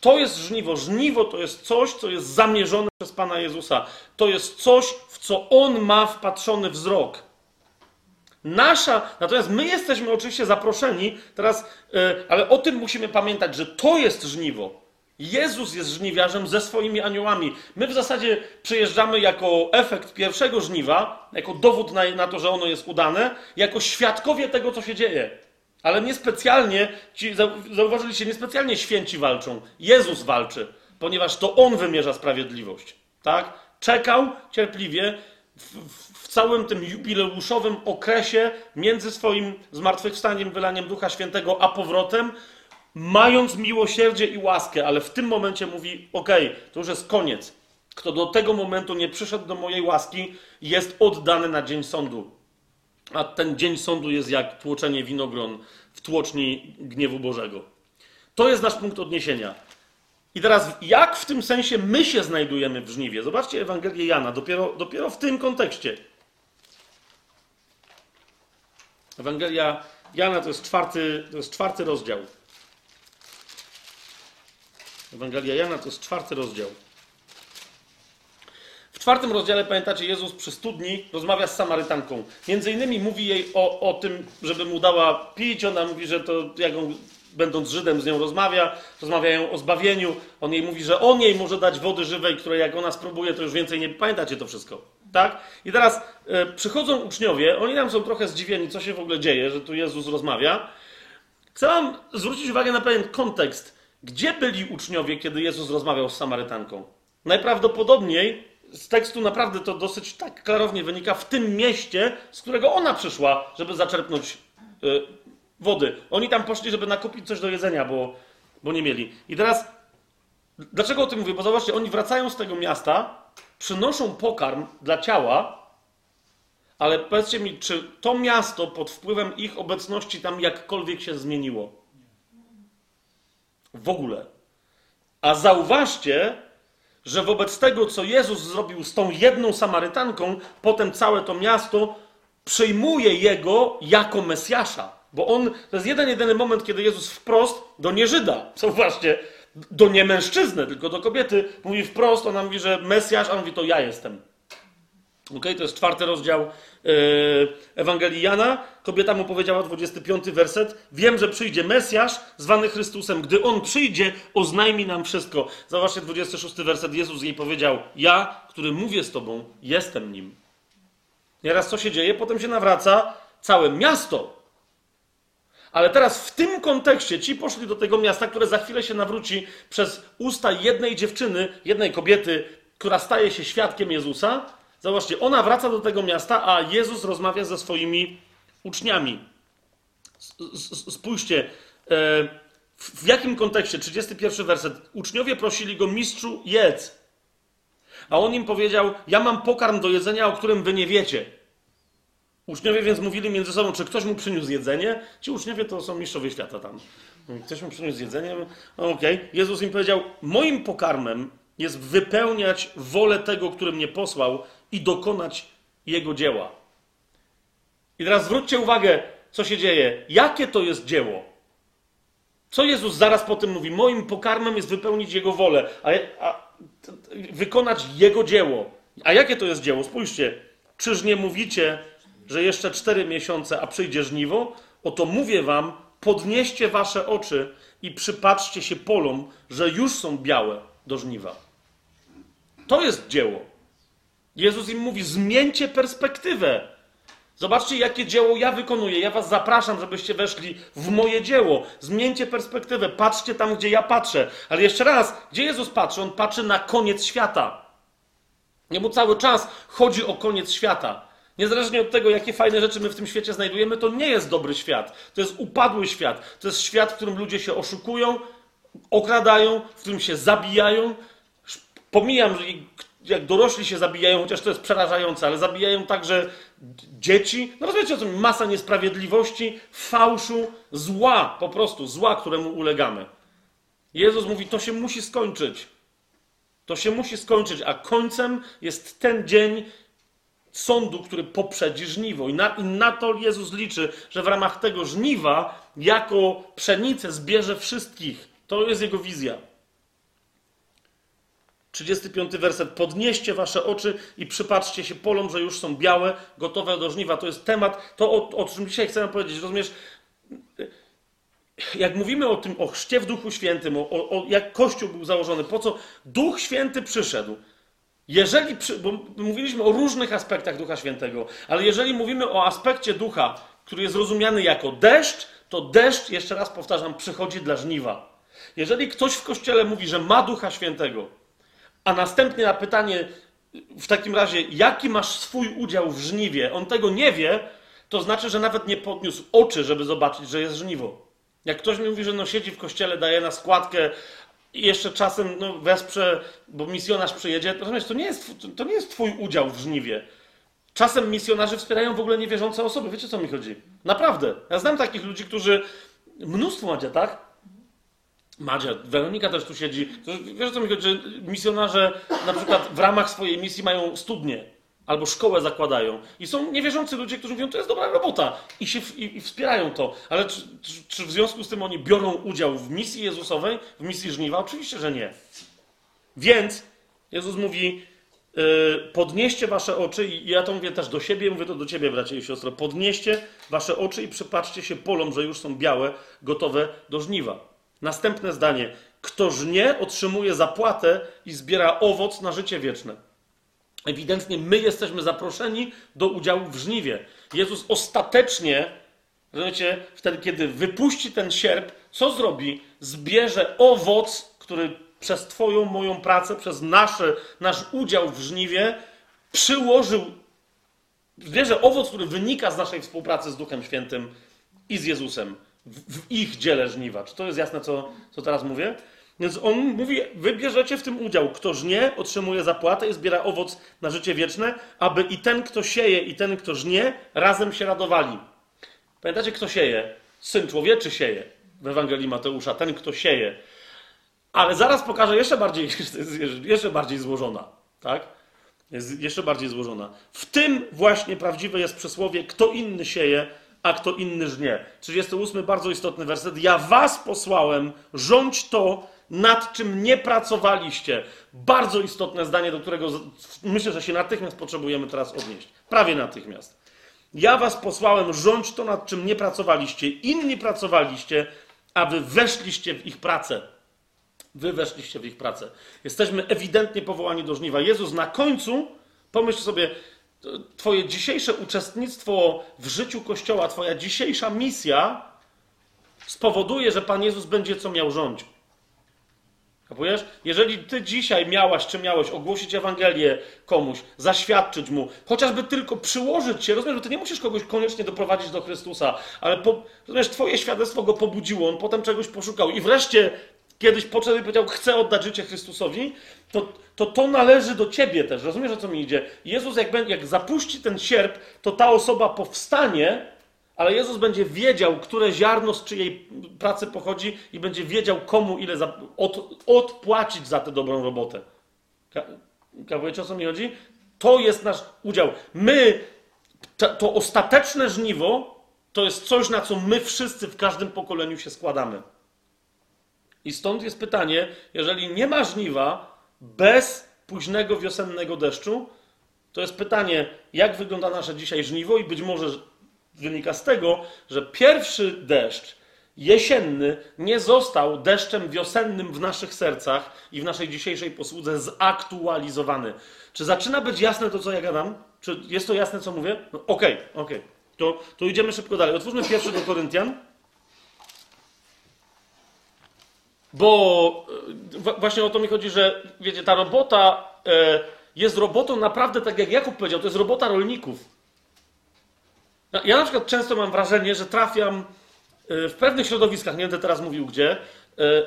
To jest żniwo. Żniwo to jest coś, co jest zamierzone przez Pana Jezusa. To jest coś, w co On ma wpatrzony wzrok. Nasza, natomiast my jesteśmy oczywiście zaproszeni teraz, yy, ale o tym musimy pamiętać, że to jest żniwo. Jezus jest żniwiarzem ze swoimi aniołami. My w zasadzie przyjeżdżamy jako efekt pierwszego żniwa, jako dowód na, na to, że ono jest udane, jako świadkowie tego, co się dzieje. Ale niespecjalnie, ci, zauważyliście, niespecjalnie święci walczą. Jezus walczy, ponieważ to On wymierza sprawiedliwość. Tak? Czekał cierpliwie w, w całym tym jubileuszowym okresie między swoim zmartwychwstaniem, wylaniem Ducha Świętego, a powrotem, mając miłosierdzie i łaskę, ale w tym momencie mówi: OK, to już jest koniec. Kto do tego momentu nie przyszedł do mojej łaski, jest oddany na dzień sądu. A ten dzień sądu jest jak tłoczenie winogron w tłoczni gniewu Bożego. To jest nasz punkt odniesienia. I teraz, jak w tym sensie my się znajdujemy w żniwie? Zobaczcie Ewangelię Jana, dopiero, dopiero w tym kontekście. Ewangelia Jana to jest czwarty, to jest czwarty rozdział. Ewangelia Jana to jest czwarty rozdział. W czwartym rozdziale, pamiętacie, Jezus przy studni rozmawia z Samarytanką. Między innymi mówi jej o, o tym, żeby mu dała pić. Ona mówi, że to jak on, będąc Żydem, z nią rozmawia. Rozmawiają o zbawieniu. On jej mówi, że on jej może dać wody żywej, której jak ona spróbuje, to już więcej nie... Pamiętacie to wszystko, tak? I teraz e, przychodzą uczniowie, oni nam są trochę zdziwieni, co się w ogóle dzieje, że tu Jezus rozmawia. Chcę wam zwrócić uwagę na pewien kontekst. Gdzie byli uczniowie, kiedy Jezus rozmawiał z Samarytanką? Najprawdopodobniej z tekstu naprawdę to dosyć tak klarownie wynika w tym mieście, z którego ona przyszła, żeby zaczerpnąć y, wody. Oni tam poszli, żeby nakupić coś do jedzenia, bo, bo nie mieli. I teraz, dlaczego o tym mówię? Bo zobaczcie, oni wracają z tego miasta, przynoszą pokarm dla ciała, ale powiedzcie mi, czy to miasto pod wpływem ich obecności tam jakkolwiek się zmieniło? W ogóle. A zauważcie, że wobec tego, co Jezus zrobił z tą jedną Samarytanką, potem całe to miasto przyjmuje jego jako Mesjasza. Bo on, to jest jeden, jedyny moment, kiedy Jezus wprost do Nieżyda, <laughs> zauważcie, do nie mężczyzny, tylko do kobiety. Mówi wprost, ona mówi, że Mesjasz, a on mówi, to ja jestem. Ok, to jest czwarty rozdział yy, Ewangelii Jana. Kobieta mu powiedziała, 25 werset. Wiem, że przyjdzie Mesjasz, zwany Chrystusem. Gdy on przyjdzie, oznajmi nam wszystko. Zobaczcie, 26 werset. Jezus jej powiedział: Ja, który mówię z tobą, jestem nim. Nieraz co się dzieje? Potem się nawraca całe miasto. Ale teraz w tym kontekście ci poszli do tego miasta, które za chwilę się nawróci przez usta jednej dziewczyny, jednej kobiety, która staje się świadkiem Jezusa. Zobaczcie, ona wraca do tego miasta, a Jezus rozmawia ze swoimi uczniami. Spójrzcie, e, w jakim kontekście? 31 werset. Uczniowie prosili go, mistrzu, jedz. A on im powiedział: Ja mam pokarm do jedzenia, o którym wy nie wiecie. Uczniowie więc mówili między sobą, czy ktoś mu przyniósł jedzenie. Ci uczniowie to są mistrzowie świata tam. Ktoś mu przyniósł jedzenie. Okej. Okay. Jezus im powiedział: Moim pokarmem jest wypełniać wolę tego, który mnie posłał i dokonać jego dzieła. I teraz zwróćcie uwagę, co się dzieje. Jakie to jest dzieło? Co Jezus zaraz po tym mówi? Moim pokarmem jest wypełnić jego wolę, a, a wykonać jego dzieło. A jakie to jest dzieło? Spójrzcie. Czyż nie mówicie, że jeszcze cztery miesiące, a przyjdzie żniwo? Oto mówię wam, podnieście wasze oczy i przypatrzcie się polom, że już są białe do żniwa. To jest dzieło. Jezus im mówi: zmieńcie perspektywę. Zobaczcie, jakie dzieło ja wykonuję. Ja was zapraszam, żebyście weszli w moje dzieło. Zmieńcie perspektywę. Patrzcie tam, gdzie ja patrzę. Ale jeszcze raz, gdzie Jezus patrzy? On patrzy na koniec świata. Jemu cały czas chodzi o koniec świata. Niezależnie od tego, jakie fajne rzeczy my w tym świecie znajdujemy, to nie jest dobry świat. To jest upadły świat. To jest świat, w którym ludzie się oszukują, okradają, w którym się zabijają. Pomijam, że jak dorośli się zabijają, chociaż to jest przerażające, ale zabijają także dzieci. No rozumiecie o co Masa niesprawiedliwości, fałszu, zła, po prostu zła, któremu ulegamy. Jezus mówi, to się musi skończyć. To się musi skończyć, a końcem jest ten dzień sądu, który poprzedzi żniwo. I na, I na to Jezus liczy, że w ramach tego żniwa jako pszenicę zbierze wszystkich. To jest jego wizja. 35 werset. Podnieście wasze oczy i przypatrzcie się polom, że już są białe, gotowe do żniwa. To jest temat, to o, o czym dzisiaj chcę powiedzieć. Rozumiesz, jak mówimy o tym, o chrzcie w Duchu Świętym, o, o, jak Kościół był założony, po co Duch Święty przyszedł. Jeżeli, bo mówiliśmy o różnych aspektach Ducha Świętego, ale jeżeli mówimy o aspekcie Ducha, który jest rozumiany jako deszcz, to deszcz, jeszcze raz powtarzam, przychodzi dla żniwa. Jeżeli ktoś w Kościele mówi, że ma Ducha Świętego, a następnie na pytanie, w takim razie, jaki masz swój udział w żniwie, on tego nie wie, to znaczy, że nawet nie podniósł oczy, żeby zobaczyć, że jest żniwo. Jak ktoś mi mówi, że no siedzi w kościele, daje na składkę i jeszcze czasem no, wesprze, bo misjonarz przyjedzie, to, to, nie jest, to nie jest twój udział w żniwie. Czasem misjonarze wspierają w ogóle niewierzące osoby. Wiecie, co mi chodzi? Naprawdę. Ja znam takich ludzi, którzy... Mnóstwo macie, tak? Madzia, Weronika też tu siedzi. Wiesz, co mi chodzi, że misjonarze na przykład w ramach swojej misji mają studnie albo szkołę zakładają. I są niewierzący ludzie, którzy mówią, to jest dobra robota i, się, i, i wspierają to. Ale czy, czy, czy, w związku z tym oni biorą udział w misji Jezusowej, w misji żniwa? Oczywiście, że nie. Więc Jezus mówi, yy, podnieście wasze oczy i ja to mówię też do siebie, mówię to do ciebie, bracie i siostro, podnieście wasze oczy i przypatrzcie się polom, że już są białe, gotowe do żniwa. Następne zdanie. Kto żnie, otrzymuje zapłatę i zbiera owoc na życie wieczne. Ewidentnie my jesteśmy zaproszeni do udziału w żniwie. Jezus ostatecznie, rozumiecie, wtedy, kiedy wypuści ten sierp, co zrobi? Zbierze owoc, który przez Twoją, moją pracę, przez nasze, nasz udział w żniwie przyłożył, zbierze owoc, który wynika z naszej współpracy z Duchem Świętym i z Jezusem w, ich dziele żniwa. Czy to jest jasne, co, co teraz mówię? Więc on mówi, wybierzecie w tym udział. Kto żnie, otrzymuje zapłatę i zbiera owoc na życie wieczne, aby i ten, kto sieje, i ten, kto żnie, razem się radowali. Pamiętacie, kto sieje? Syn człowieczy sieje w Ewangelii Mateusza, ten, kto sieje. Ale zaraz pokażę jeszcze bardziej, <laughs> jeszcze bardziej złożona. Tak? Jest jeszcze bardziej złożona. W tym właśnie prawdziwe jest przysłowie, kto inny sieje, a kto inny żnie. 38 bardzo istotny werset. Ja was posłałem, rządź to, nad czym nie pracowaliście. Bardzo istotne zdanie, do którego myślę, że się natychmiast potrzebujemy teraz odnieść. Prawie natychmiast. Ja was posłałem, rządź to, nad czym nie pracowaliście. Inni pracowaliście, a wy weszliście w ich pracę. Wy weszliście w ich pracę. Jesteśmy ewidentnie powołani do żniwa. Jezus na końcu, pomyśl sobie, Twoje dzisiejsze uczestnictwo w życiu Kościoła, Twoja dzisiejsza misja spowoduje, że Pan Jezus będzie co miał rządzić. Kapujesz? Jeżeli ty dzisiaj miałaś, czy miałeś ogłosić Ewangelię komuś, zaświadczyć mu, chociażby tylko przyłożyć się, rozumiesz, że ty nie musisz kogoś koniecznie doprowadzić do Chrystusa, ale po, rozumiesz, twoje świadectwo go pobudziło, on potem czegoś poszukał i wreszcie kiedyś podszedł i powiedział, chcę oddać życie Chrystusowi, to, to to należy do ciebie też. Rozumiesz, o co mi idzie? Jezus, jak, jak zapuści ten sierp, to ta osoba powstanie, ale Jezus będzie wiedział, które ziarno z czyjej pracy pochodzi i będzie wiedział, komu ile za, od, odpłacić za tę dobrą robotę. Kapujecie, o co mi chodzi? To jest nasz udział. My, to, to ostateczne żniwo, to jest coś, na co my wszyscy w każdym pokoleniu się składamy. I stąd jest pytanie, jeżeli nie ma żniwa bez późnego wiosennego deszczu, to jest pytanie, jak wygląda nasze dzisiaj żniwo i być może wynika z tego, że pierwszy deszcz jesienny nie został deszczem wiosennym w naszych sercach i w naszej dzisiejszej posłudze zaktualizowany. Czy zaczyna być jasne to, co ja gadam? Czy jest to jasne, co mówię? Okej, no, okej. Okay, okay. To, to idziemy szybko dalej. Otwórzmy pierwszy do Koryntian. Bo e, właśnie o to mi chodzi, że wiecie, ta robota e, jest robotą naprawdę, tak jak Jakub powiedział, to jest robota rolników. Ja na przykład często mam wrażenie, że trafiam e, w pewnych środowiskach, nie będę teraz mówił gdzie,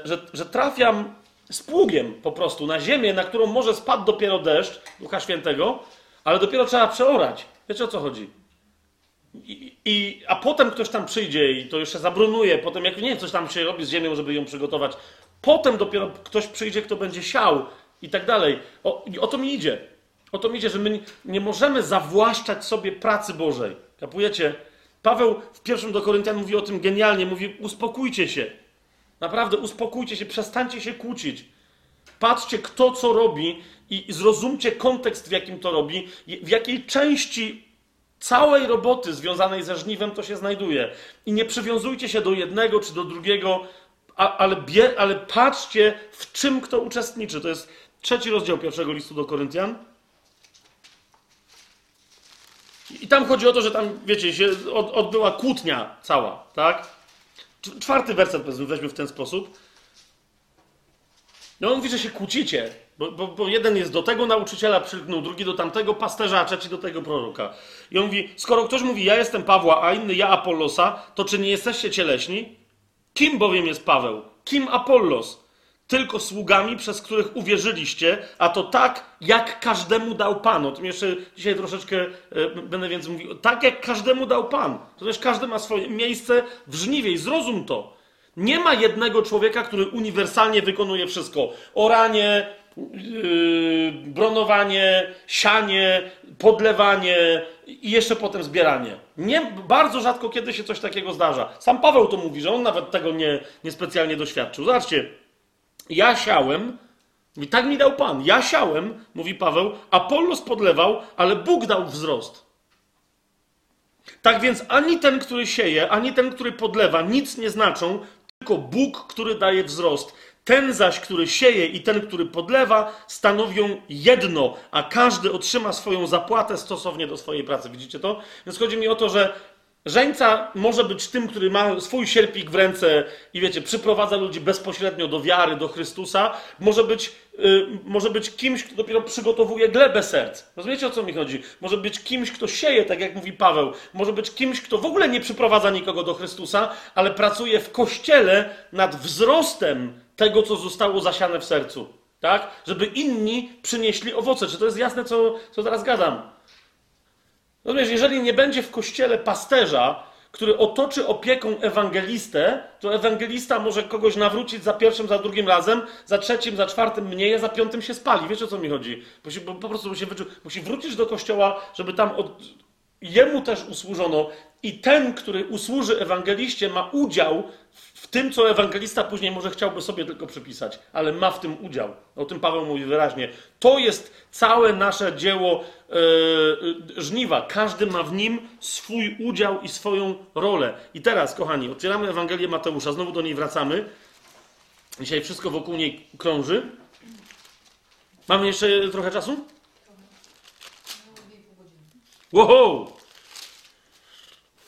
że, że trafiam z pługiem po prostu na ziemię, na którą może spadł dopiero deszcz Ducha Świętego, ale dopiero trzeba przeorać. Wiecie o co chodzi? I, i, a potem ktoś tam przyjdzie i to jeszcze zabrunuje, potem jak nie coś tam się robi z ziemią, żeby ją przygotować. Potem dopiero ktoś przyjdzie, kto będzie siał i tak dalej. O, o to mi idzie. O to mi idzie, że my nie możemy zawłaszczać sobie pracy Bożej. Kapujecie? Paweł w pierwszym do Koryntian mówi o tym genialnie. Mówi, uspokójcie się. Naprawdę, uspokójcie się, przestańcie się kłócić. Patrzcie, kto co robi i zrozumcie kontekst, w jakim to robi, w jakiej części całej roboty związanej ze żniwem to się znajduje. I nie przywiązujcie się do jednego czy do drugiego, ale, ale patrzcie, w czym kto uczestniczy. To jest trzeci rozdział pierwszego listu do Koryntian. I tam chodzi o to, że tam, wiecie, się odbyła kłótnia cała, tak? Czwarty werset weźmy w ten sposób. No on mówi, że się kłócicie, bo, bo, bo, jeden jest do tego nauczyciela przylgnął, drugi do tamtego pasterza, a trzeci do tego proroka. I on mówi, skoro ktoś mówi, ja jestem Pawła, a inny ja Apollosa, to czy nie jesteście cieleśni? Kim bowiem jest Paweł? Kim Apollos? Tylko sługami, przez których uwierzyliście, a to tak, jak każdemu dał Pan. O tym jeszcze dzisiaj troszeczkę e, będę więcej mówił. Tak, jak każdemu dał Pan. To też każdy ma swoje miejsce w żniwie i zrozum to. Nie ma jednego człowieka, który uniwersalnie wykonuje wszystko. Oranie, yy, bronowanie, sianie, podlewanie i jeszcze potem zbieranie. Nie, bardzo rzadko kiedy się coś takiego zdarza. Sam Paweł to mówi, że on nawet tego nie, niespecjalnie doświadczył. Zobaczcie, ja siałem, i tak mi dał Pan, ja siałem, mówi Paweł, Apollos podlewał, ale Bóg dał wzrost. Tak więc ani ten, który sieje, ani ten, który podlewa, nic nie znaczą, tylko Bóg, który daje wzrost. Ten zaś, który sieje i ten, który podlewa, stanowią jedno, a każdy otrzyma swoją zapłatę stosownie do swojej pracy. Widzicie to? Więc chodzi mi o to, że Żeńca może być tym, który ma swój sierpik w ręce i wiecie, przyprowadza ludzi bezpośrednio do wiary, do Chrystusa. Może być, yy, może być kimś, kto dopiero przygotowuje glebę serc. Rozumiecie o co mi chodzi? Może być kimś, kto sieje, tak jak mówi Paweł. Może być kimś, kto w ogóle nie przyprowadza nikogo do Chrystusa, ale pracuje w kościele nad wzrostem tego, co zostało zasiane w sercu. Tak? Żeby inni przynieśli owoce. Czy to jest jasne, co, co teraz gadam? Rozumiesz, jeżeli nie będzie w kościele pasterza, który otoczy opieką ewangelistę, to ewangelista może kogoś nawrócić za pierwszym, za drugim razem, za trzecim, za czwartym mniej, a za piątym się spali. Wiesz o co mi chodzi? Musi, po prostu musi, musi wrócić do kościoła, żeby tam od, jemu też usłużono i ten, który usłuży ewangeliście, ma udział w tym, co ewangelista później może chciałby sobie tylko przypisać, ale ma w tym udział. O tym Paweł mówi wyraźnie. To jest całe nasze dzieło yy, żniwa. Każdy ma w nim swój udział i swoją rolę. I teraz, kochani, otwieramy Ewangelię Mateusza, znowu do niej wracamy. Dzisiaj wszystko wokół niej krąży. Mamy jeszcze trochę czasu? Wow!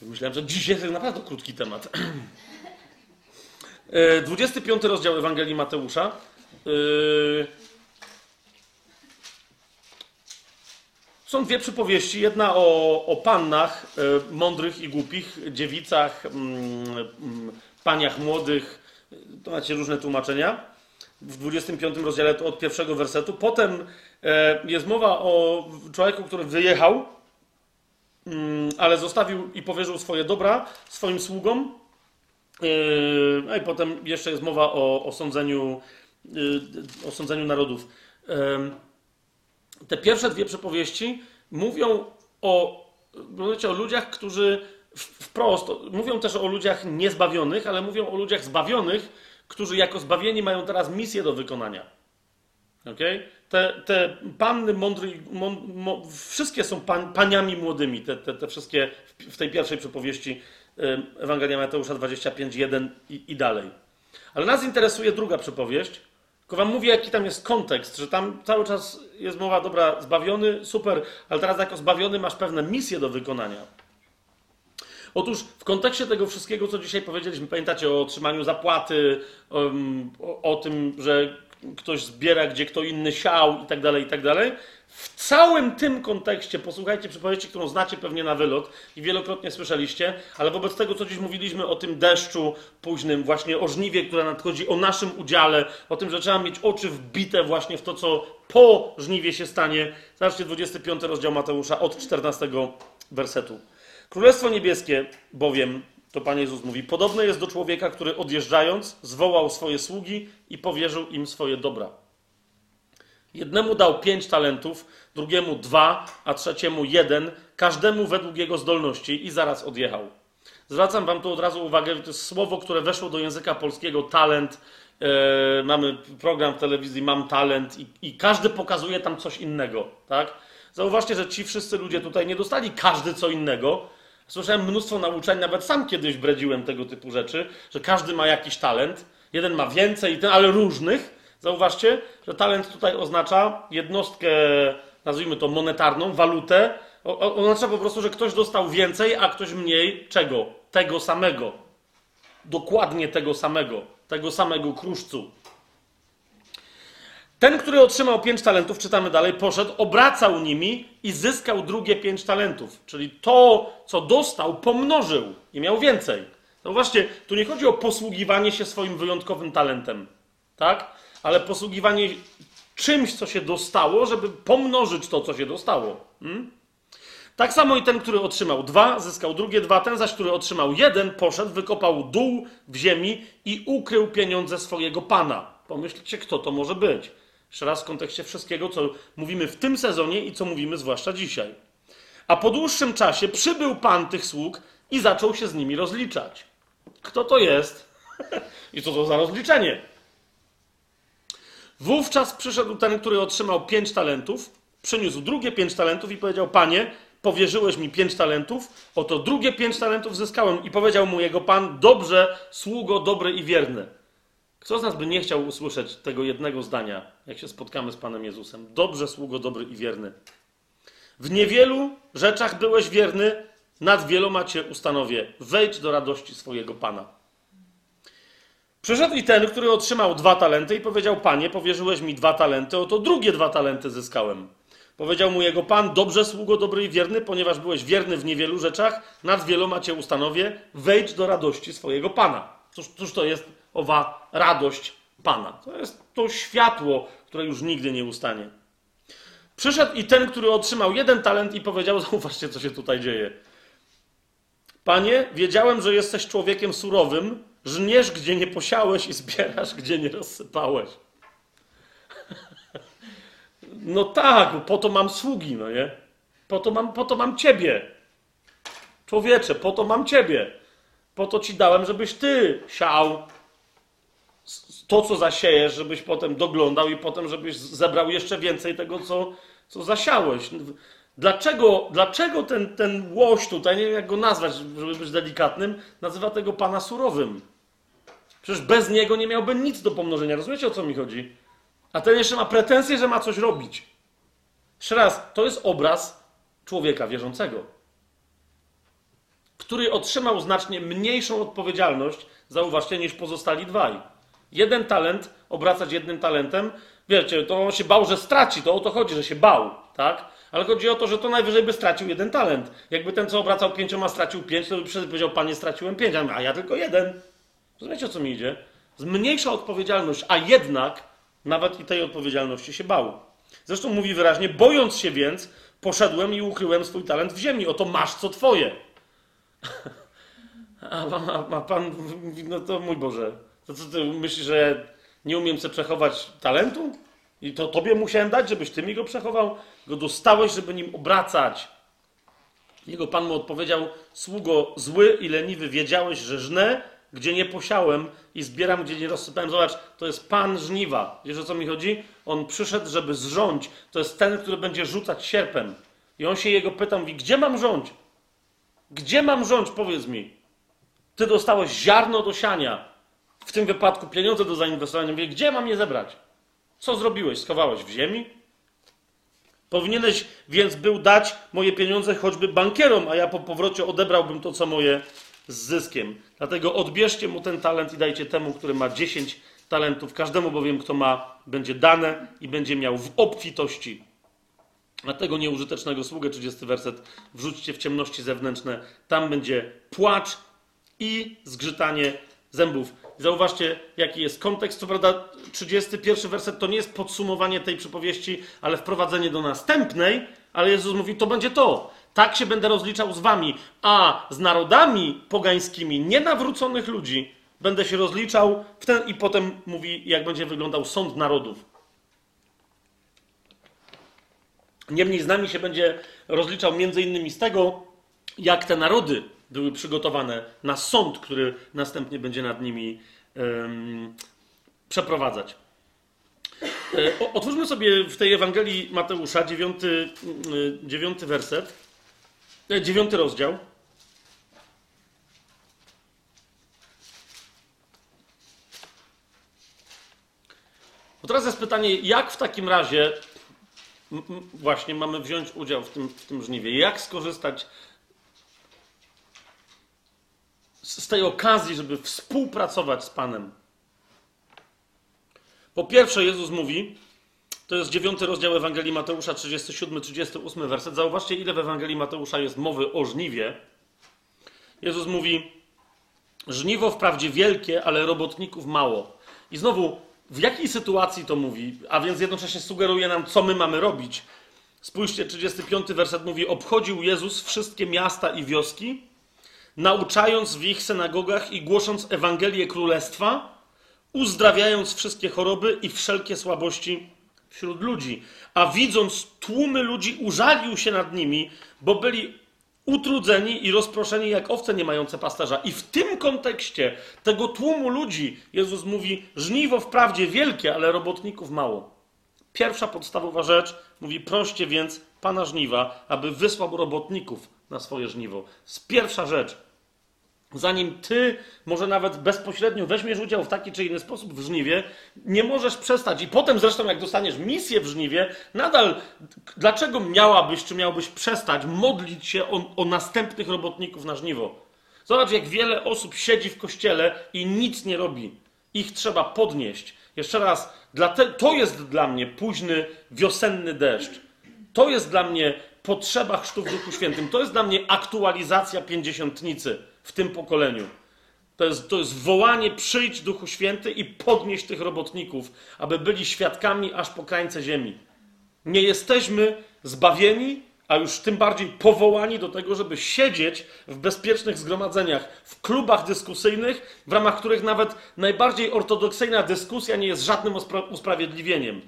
Myślałem, że dzisiaj jest naprawdę krótki temat. <clears throat> E, 25 rozdział Ewangelii Mateusza. E, Są dwie przypowieści. Jedna o, o pannach e, mądrych i głupich, dziewicach, mm, mm, paniach młodych. To macie różne tłumaczenia. W 25 rozdziale to od pierwszego wersetu. Potem e, jest mowa o człowieku, który wyjechał, mm, ale zostawił i powierzył swoje dobra swoim sługom. E, No i potem jeszcze jest mowa o, o, sądzeniu, e, o sądzeniu narodów. Em, te pierwsze dwie przypowieści mówią o, o ludziach, którzy wprost, mówią też o ludziach niezbawionych, ale mówią o ludziach zbawionych, którzy jako zbawieni mają teraz misję do wykonania. Okay? Te, te panny mądre, mą, mo, wszystkie są pan, paniami młodymi, te, te, te wszystkie w, w tej pierwszej przypowieści Ewangelia Mateusza 25, 1 i, i dalej. Ale nas interesuje druga przypowieść, tylko wam mówię, jaki tam jest kontekst, że tam cały czas jest mowa, dobra, zbawiony, super, ale teraz jako zbawiony masz pewne misje do wykonania. Otóż w kontekście tego wszystkiego, co dzisiaj powiedzieliśmy, pamiętacie o otrzymaniu zapłaty, em, o, o tym, że ktoś zbiera, gdzie kto inny siał i tak dalej, i tak dalej. W całym tym kontekście, posłuchajcie przypowieści, którą znacie pewnie na wylot i wielokrotnie słyszeliście, ale wobec tego, co dziś mówiliśmy o tym deszczu późnym, właśnie o żniwie, które nadchodzi, o naszym udziale, o tym, że trzeba mieć oczy wbite właśnie w to, co po żniwie się stanie. Zobaczcie 25 rozdział Mateusza od 14 wersetu. Królestwo niebieskie bowiem, to Pan Jezus mówi, podobne jest do człowieka, który odjeżdżając zwołał swoje sługi i powierzył im swoje dobra. Jednemu dał pięć talentów, drugiemu dwa, a trzeciemu jeden, każdemu według jego zdolności i zaraz odjechał. Zwracam wam tu od razu uwagę, że to jest słowo, które weszło do języka polskiego, talent. E, mamy program w telewizji Mam Talent i, i każdy pokazuje tam coś innego, tak? Zauważcie, że ci wszyscy ludzie tutaj nie dostali każdy co innego. Słyszałem mnóstwo nauczeń, nawet sam kiedyś bredziłem tego typu rzeczy, że każdy ma jakiś talent. Jeden ma więcej, ten, ale różnych. Zauważcie, że talent tutaj oznacza jednostkę, nazwijmy to monetarną, walutę. O- Oznacza po prostu, że ktoś dostał więcej, a ktoś mniej czego? Tego samego. Dokładnie tego samego. Tego samego kruszcu. Ten, który otrzymał pięć talentów, czytamy dalej, poszedł, obracał nimi i zyskał drugie pięć talentów. Czyli to, co dostał, pomnożył i miał więcej. Zauważcie, tu nie chodzi o posługiwanie się swoim wyjątkowym talentem, tak? Ale posługiwanie czymś, co się dostało, żeby pomnożyć to, co się dostało. Hmm? Tak samo i ten, który otrzymał dwa, zyskał drugie dwa, ten zaś, który otrzymał jeden, poszedł, wykopał dół w ziemi i ukrył pieniądze swojego pana. Pomyślcie, kto to może być. Jeszcze raz w kontekście wszystkiego, co mówimy w tym sezonie i co mówimy zwłaszcza dzisiaj. A po dłuższym czasie przybył pan tych sług i zaczął się z nimi rozliczać. Kto to jest? <laughs> I co to za rozliczenie? Wówczas przyszedł ten, który otrzymał pięć talentów, przyniósł drugie pięć talentów i powiedział: Panie, powierzyłeś mi pięć talentów, oto drugie pięć talentów zyskałem. I powiedział mu jego pan: Dobrze, sługo dobry i wierny. Kto z nas by nie chciał usłyszeć tego jednego zdania, jak się spotkamy z Panem Jezusem? Dobrze, sługo dobry i wierny. W niewielu rzeczach byłeś wierny, nad wieloma cię ustanowię. Wejdź do radości swojego Pana. Przyszedł i ten, który otrzymał dwa talenty i powiedział, panie, powierzyłeś mi dwa talenty, oto drugie dwa talenty zyskałem. Powiedział mu jego pan, dobrze sługo dobry i wierny, ponieważ byłeś wierny w niewielu rzeczach, nad wieloma cię ustanowię, wejdź do radości swojego pana. Cóż, cóż to jest owa radość pana? To jest to światło, które już nigdy nie ustanie. Przyszedł i ten, który otrzymał jeden talent i powiedział, <laughs> zauważcie, co się tutaj dzieje. Panie, wiedziałem, że jesteś człowiekiem surowym, żniesz, gdzie nie posiałeś i zbierasz, gdzie nie rozsypałeś. <laughs> No tak, po to mam sługi, no nie? Po to mam, po to mam ciebie. Człowiecze, po to mam ciebie. Po to ci dałem, żebyś ty siał to, co zasiejesz, żebyś potem doglądał i potem, żebyś zebrał jeszcze więcej tego, co, co zasiałeś. Dlaczego, dlaczego ten, ten łoś tutaj, nie wiem jak go nazwać, żeby być delikatnym, nazywa tego pana surowym? Przecież bez niego nie miałby nic do pomnożenia. Rozumiecie o co mi chodzi? A ten jeszcze ma pretensje, że ma coś robić. Jeszcze raz, to jest obraz człowieka wierzącego, który otrzymał znacznie mniejszą odpowiedzialność, zauważcie, niż pozostali dwaj. Jeden talent obracać jednym talentem, wiecie, to on się bał, że straci, to o to chodzi, że się bał, tak? Ale chodzi o to, że to najwyżej by stracił jeden talent. Jakby ten, co obracał pięcioma, stracił pięć, to by powiedział, panie, straciłem pięć, a ja tylko jeden. Rozumiecie, o co mi idzie? Zmniejsza odpowiedzialność, a jednak nawet i tej odpowiedzialności się bał. Zresztą mówi wyraźnie, bojąc się więc, poszedłem i ukryłem swój talent w ziemi. Oto masz co twoje. <laughs> A, a, a pan mówi, no to mój Boże, to co ty myślisz, że nie umiem sobie przechować talentu? I to tobie musiałem dać, żebyś ty mi go przechował? Go dostałeś, żeby nim obracać. Jego pan mu odpowiedział, sługo zły i leniwy, wiedziałeś, że żnę, gdzie nie posiałem i zbieram, gdzie nie rozsypałem. Zobacz, to jest Pan żniwa. Wiesz o co mi chodzi? On przyszedł, żeby zrządzić. To jest ten, który będzie rzucać sierpem. I on się jego pyta, mówi, gdzie mam rządź? Gdzie mam rządź? Powiedz mi. Ty dostałeś ziarno do siania. W tym wypadku pieniądze do zainwestowania. Mówi, gdzie mam je zebrać? Co zrobiłeś? Schowałeś w ziemi? Powinieneś więc był dać moje pieniądze choćby bankierom, a ja po powrocie odebrałbym to, co moje z zyskiem. Dlatego odbierzcie mu ten talent i dajcie temu, który ma 10 talentów. Każdemu bowiem, kto ma, będzie dane i będzie miał w obfitości. A tego nieużytecznego sługę, 30 werset, wrzućcie w ciemności zewnętrzne. Tam będzie płacz i zgrzytanie zębów. Zauważcie, jaki jest kontekst. Co prawda, 31 werset to nie jest podsumowanie tej przypowieści, ale wprowadzenie do następnej, ale Jezus mówi, to będzie to. Tak się będę rozliczał z wami, a z narodami pogańskimi, nienawróconych ludzi, będę się rozliczał w ten, i potem mówi, jak będzie wyglądał sąd narodów. Niemniej z nami się będzie rozliczał między innymi z tego, jak te narody były przygotowane na sąd, który następnie będzie nad nimi um, przeprowadzać. E, otwórzmy sobie w tej Ewangelii Mateusza dziewiąty, dziewiąty werset, e, dziewiąty rozdział. Bo teraz jest pytanie, jak w takim razie właśnie mamy wziąć udział w tym, w tym żniwie? Jak skorzystać z tej okazji, żeby współpracować z Panem? Po pierwsze, Jezus mówi, to jest dziewiąty rozdział Ewangelii Mateusza, 37-38 werset. Zauważcie, ile w Ewangelii Mateusza jest mowy o żniwie. Jezus mówi, żniwo wprawdzie wielkie, ale robotników mało. I znowu, w jakiej sytuacji to mówi? A więc jednocześnie sugeruje nam, co my mamy robić. Spójrzcie, 35 werset mówi: Obchodził Jezus wszystkie miasta i wioski, nauczając w ich synagogach i głosząc Ewangelię Królestwa, uzdrawiając wszystkie choroby i wszelkie słabości wśród ludzi. A widząc tłumy ludzi, użalił się nad nimi, bo byli utrudzeni i rozproszeni jak owce nie mające pasterza. I w tym kontekście tego tłumu ludzi Jezus mówi: żniwo wprawdzie wielkie, ale robotników mało. Pierwsza podstawowa rzecz mówi: proście więc pana żniwa, aby wysłał robotników na swoje żniwo. Z pierwsza rzecz. Zanim ty, może nawet bezpośrednio weźmiesz udział w taki czy inny sposób w żniwie, nie możesz przestać. I potem zresztą, jak dostaniesz misję w żniwie, nadal dlaczego miałabyś czy miałbyś przestać modlić się o, o następnych robotników na żniwo? Zobacz, jak wiele osób siedzi w kościele i nic nie robi. Ich trzeba podnieść. Jeszcze raz, to jest dla mnie późny wiosenny deszcz. To jest dla mnie potrzeba chrztu w Duchu Świętym. To jest dla mnie aktualizacja pięćdziesiątnicy w tym pokoleniu. To jest, to jest wołanie, przyjdź Duchu Święty i podnieś tych robotników, aby byli świadkami aż po krańce ziemi. Nie jesteśmy zbawieni, a już tym bardziej powołani do tego, żeby siedzieć w bezpiecznych zgromadzeniach, w klubach dyskusyjnych, w ramach których nawet najbardziej ortodoksyjna dyskusja nie jest żadnym uspra usprawiedliwieniem.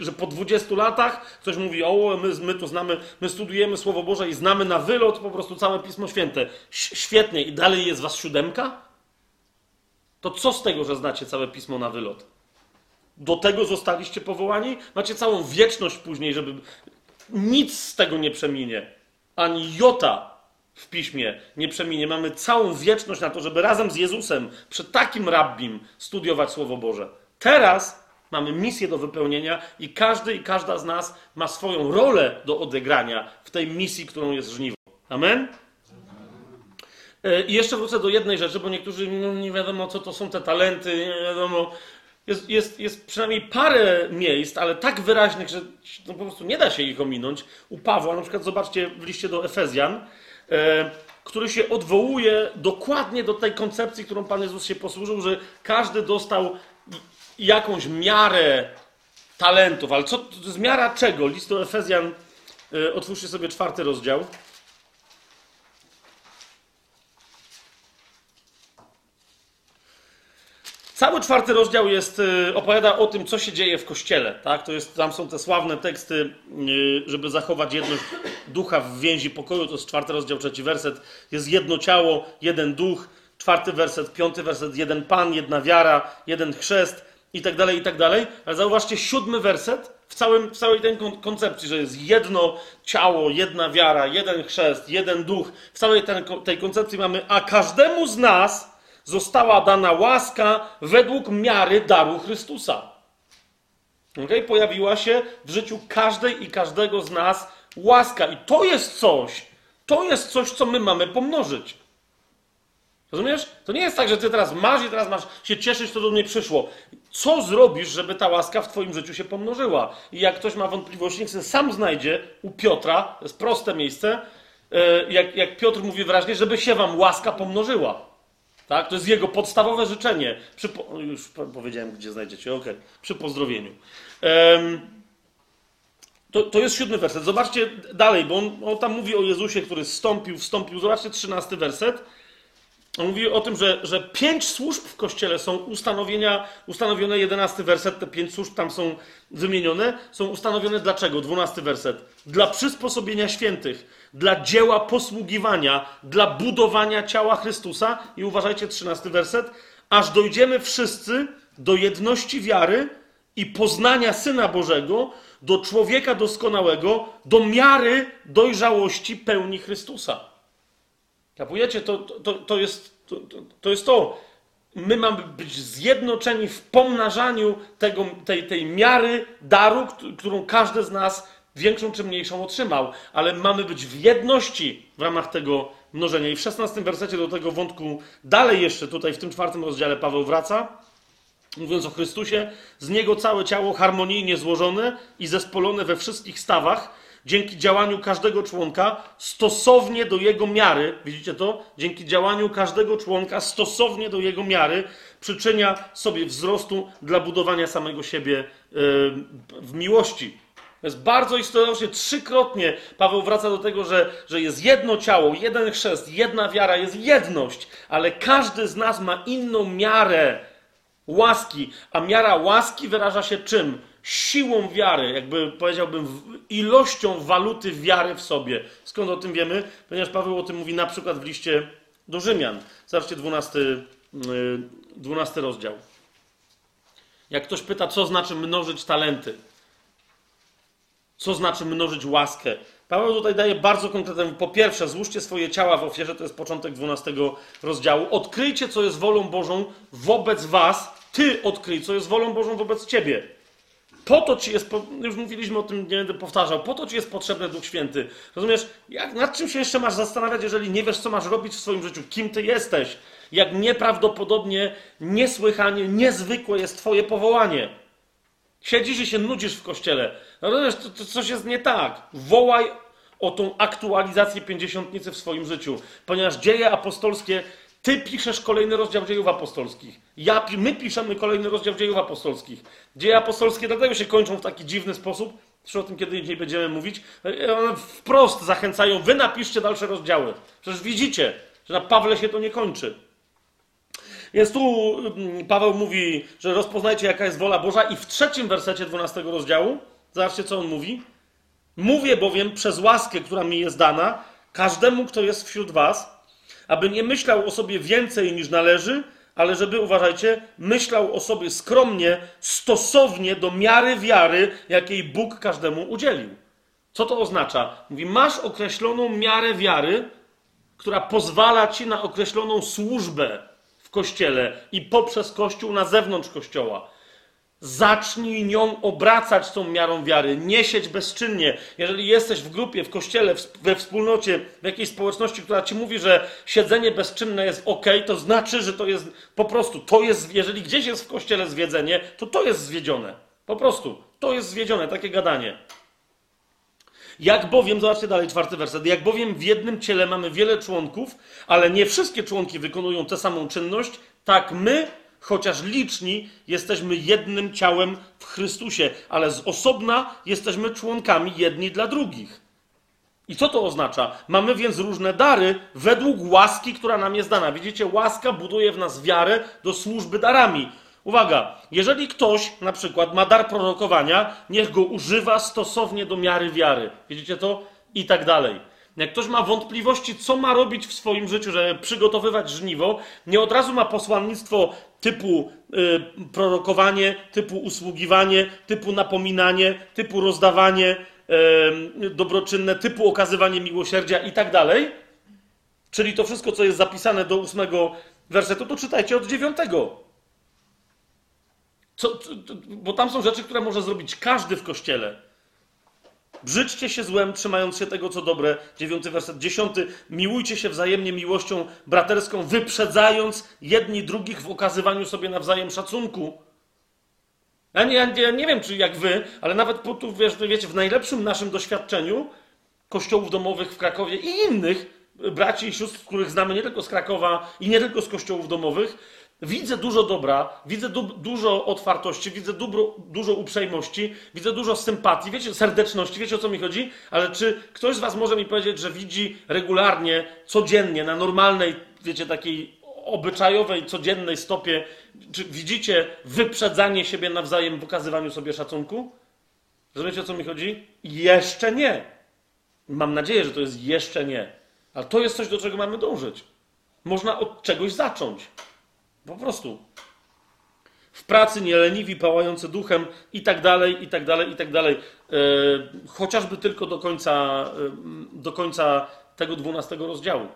Że po 20 latach ktoś mówi, o, my, my tu znamy, my studujemy Słowo Boże i znamy na wylot po prostu całe Pismo Święte. Świetnie. I dalej jest was siódemka? To co z tego, że znacie całe Pismo na wylot? Do tego zostaliście powołani? Macie całą wieczność później, żeby... Nic z tego nie przeminie. Ani jota w piśmie nie przeminie. Mamy całą wieczność na to, żeby razem z Jezusem przy takim rabbim studiować Słowo Boże. Teraz mamy misję do wypełnienia i każdy i każda z nas ma swoją rolę do odegrania w tej misji, którą jest żniwo. Amen? E, I jeszcze wrócę do jednej rzeczy, bo niektórzy no, nie wiadomo, co to są te talenty, nie wiadomo. Jest, jest, jest przynajmniej parę miejsc, ale tak wyraźnych, że no, po prostu nie da się ich ominąć. U Pawła, na przykład zobaczcie w liście do Efezjan, e, który się odwołuje dokładnie do tej koncepcji, którą Pan Jezus się posłużył, że każdy dostał jakąś miarę talentów. Ale co, jest miara czego? List do Efezjan, e, otwórzcie sobie czwarty rozdział. Cały czwarty rozdział jest, y, opowiada o tym, co się dzieje w kościele. Tak? To jest, tam są te sławne teksty, y, żeby zachować jedność ducha w więzi pokoju. To jest czwarty rozdział, trzeci werset. Jest jedno ciało, jeden duch. Czwarty werset, piąty werset, jeden Pan, jedna wiara, jeden chrzest i tak dalej, i tak dalej. Ale zauważcie, siódmy werset w, całym, w całej tej kon- koncepcji, że jest jedno ciało, jedna wiara, jeden chrzest, jeden duch. W całej tej, tej koncepcji mamy, a każdemu z nas została dana łaska według miary daru Chrystusa. Okay? Pojawiła się w życiu każdej i każdego z nas łaska. I to jest coś, to jest coś, co my mamy pomnożyć. Rozumiesz? To nie jest tak, że ty teraz masz i teraz masz się cieszyć, to do mnie przyszło. Co zrobisz, żeby ta łaska w twoim życiu się pomnożyła? I jak ktoś ma wątpliwości, niech sobie sam znajdzie u Piotra, to jest proste miejsce, e, jak, jak Piotr mówi wyraźnie, żeby się wam łaska pomnożyła. Tak? To jest jego podstawowe życzenie. Przy, po- już po- powiedziałem, gdzie znajdziecie, ok, przy pozdrowieniu. To, to jest siódmy werset. Zobaczcie dalej, bo on, on tam mówi o Jezusie, który zstąpił, wstąpił. Zobaczcie trzynasty werset. On mówi o tym, że, że pięć służb w kościele są ustanowienia, ustanowione, jedenasty werset, te pięć służb tam są wymienione, są ustanowione dlaczego? Dwunasty werset. Dla przysposobienia świętych, dla dzieła posługiwania, dla budowania ciała Chrystusa i uważajcie, trzynasty werset, aż dojdziemy wszyscy do jedności wiary i poznania Syna Bożego, do człowieka doskonałego, do miary dojrzałości pełni Chrystusa. Kapujecie? To, to, to, jest, to, to- jest to. My mamy być zjednoczeni w pomnażaniu tego, tej, tej miary daru, kt- którą każdy z nas większą czy mniejszą otrzymał, ale mamy być w jedności w ramach tego mnożenia. I w 16 wersecie do tego wątku dalej jeszcze tutaj w tym czwartym rozdziale Paweł wraca, mówiąc o Chrystusie, z niego całe ciało harmonijnie złożone i zespolone we wszystkich stawach, dzięki działaniu każdego członka stosownie do jego miary, widzicie to? Dzięki działaniu każdego członka stosownie do jego miary przyczynia sobie wzrostu dla budowania samego siebie yy, w miłości. To jest bardzo istotnie, trzykrotnie Paweł wraca do tego, że, że jest jedno ciało, jeden chrzest, jedna wiara, jest jedność, ale każdy z nas ma inną miarę łaski, a miara łaski wyraża się czym? Siłą wiary, jakby powiedziałbym, ilością waluty wiary w sobie. Skąd o tym wiemy? Ponieważ Paweł o tym mówi na przykład w liście do Rzymian. Zobaczcie 12, yy, 12 rozdział. Jak ktoś pyta, co znaczy mnożyć talenty, co znaczy mnożyć łaskę. Paweł tutaj daje bardzo konkretne. Po pierwsze, złóżcie swoje ciała w ofierze, to jest początek 12 rozdziału. Odkryjcie, co jest wolą Bożą wobec was. Ty odkryj, co jest wolą Bożą wobec ciebie. Po to ci jest, już mówiliśmy o tym, nie będę powtarzał, po to ci jest potrzebny Duch Święty. Rozumiesz, jak, nad czym się jeszcze masz zastanawiać, jeżeli nie wiesz, co masz robić w swoim życiu, kim ty jesteś, jak nieprawdopodobnie, niesłychanie, niezwykłe jest twoje powołanie. Siedzisz i się nudzisz w kościele. Rozumiesz, to, to coś jest nie tak. Wołaj o tą aktualizację pięćdziesiątnicy w swoim życiu, ponieważ dzieje apostolskie, ty piszesz kolejny rozdział dziejów apostolskich. Ja, my piszemy kolejny rozdział dziejów apostolskich. Dzieje apostolskie dlatego się kończą w taki dziwny sposób, zresztą o tym kiedy indziej będziemy mówić, e, one wprost zachęcają, wy napiszcie dalsze rozdziały. Przecież widzicie, że na Pawle się to nie kończy. Więc tu mm, Paweł mówi, że rozpoznajcie, jaka jest wola Boża, i w trzecim wersecie 12 rozdziału, zobaczcie, co on mówi. Mówię bowiem przez łaskę, która mi jest dana, każdemu, kto jest wśród was, aby nie myślał o sobie więcej niż należy, ale żeby, uważajcie, myślał o sobie skromnie, stosownie do miary wiary, jakiej Bóg każdemu udzielił. Co to oznacza? Mówi, masz określoną miarę wiary, która pozwala ci na określoną służbę w kościele i poprzez kościół na zewnątrz kościoła. Zacznij nią obracać tą miarą wiary, nie siedź bezczynnie. Jeżeli jesteś w grupie, w kościele, we wspólnocie, w jakiejś społeczności, która ci mówi, że siedzenie bezczynne jest ok, to znaczy, że to jest po prostu, to jest, jeżeli gdzieś jest w kościele zwiedzenie, to to jest zwiedzione. Po prostu, to jest zwiedzione, takie gadanie. Jak bowiem, zobaczcie dalej, czwarty werset. Jak bowiem w jednym ciele mamy wiele członków, ale nie wszystkie członki wykonują tę samą czynność, tak my, chociaż liczni, jesteśmy jednym ciałem w Chrystusie, ale z osobna jesteśmy członkami jedni dla drugich. I co to oznacza? Mamy więc różne dary według łaski, która nam jest dana. Widzicie, łaska buduje w nas wiarę do służby darami. Uwaga, jeżeli ktoś na przykład ma dar prorokowania, niech go używa stosownie do miary wiary. Widzicie to? I tak dalej. Jak ktoś ma wątpliwości, co ma robić w swoim życiu, żeby przygotowywać żniwo, nie od razu ma posłannictwo typu y, prorokowanie, typu usługiwanie, typu napominanie, typu rozdawanie y, dobroczynne, typu okazywanie miłosierdzia i tak dalej. Czyli to wszystko, co jest zapisane do ósmego wersetu, to czytajcie od dziewiątego. Co, bo tam są rzeczy, które może zrobić każdy w kościele. Brzydźcie się złem, trzymając się tego, co dobre. Dziewiąty werset. Dziesiąty. Miłujcie się wzajemnie miłością braterską, wyprzedzając jedni drugich w okazywaniu sobie nawzajem szacunku. Ja nie, ja nie wiem, czy jak wy, ale nawet po tu, wiesz, wiecie, w najlepszym naszym doświadczeniu kościołów domowych w Krakowie i innych braci i sióstr, których znamy nie tylko z Krakowa i nie tylko z kościołów domowych, Widzę dużo dobra, widzę du dużo otwartości, widzę du dużo uprzejmości, widzę dużo sympatii, wiecie, serdeczności, wiecie o co mi chodzi? Ale czy ktoś z Was może mi powiedzieć, że widzi regularnie, codziennie, na normalnej, wiecie, takiej obyczajowej, codziennej stopie, czy widzicie wyprzedzanie siebie nawzajem w okazywaniu sobie szacunku? Rozumiecie o co mi chodzi? Jeszcze nie. Mam nadzieję, że to jest jeszcze nie. Ale to jest coś, do czego mamy dążyć. Można od czegoś zacząć. Po prostu. W pracy nieleniwi, pałający duchem i tak dalej, i tak dalej, i tak dalej. E, chociażby tylko do końca, e, do końca tego dwunastego rozdziału.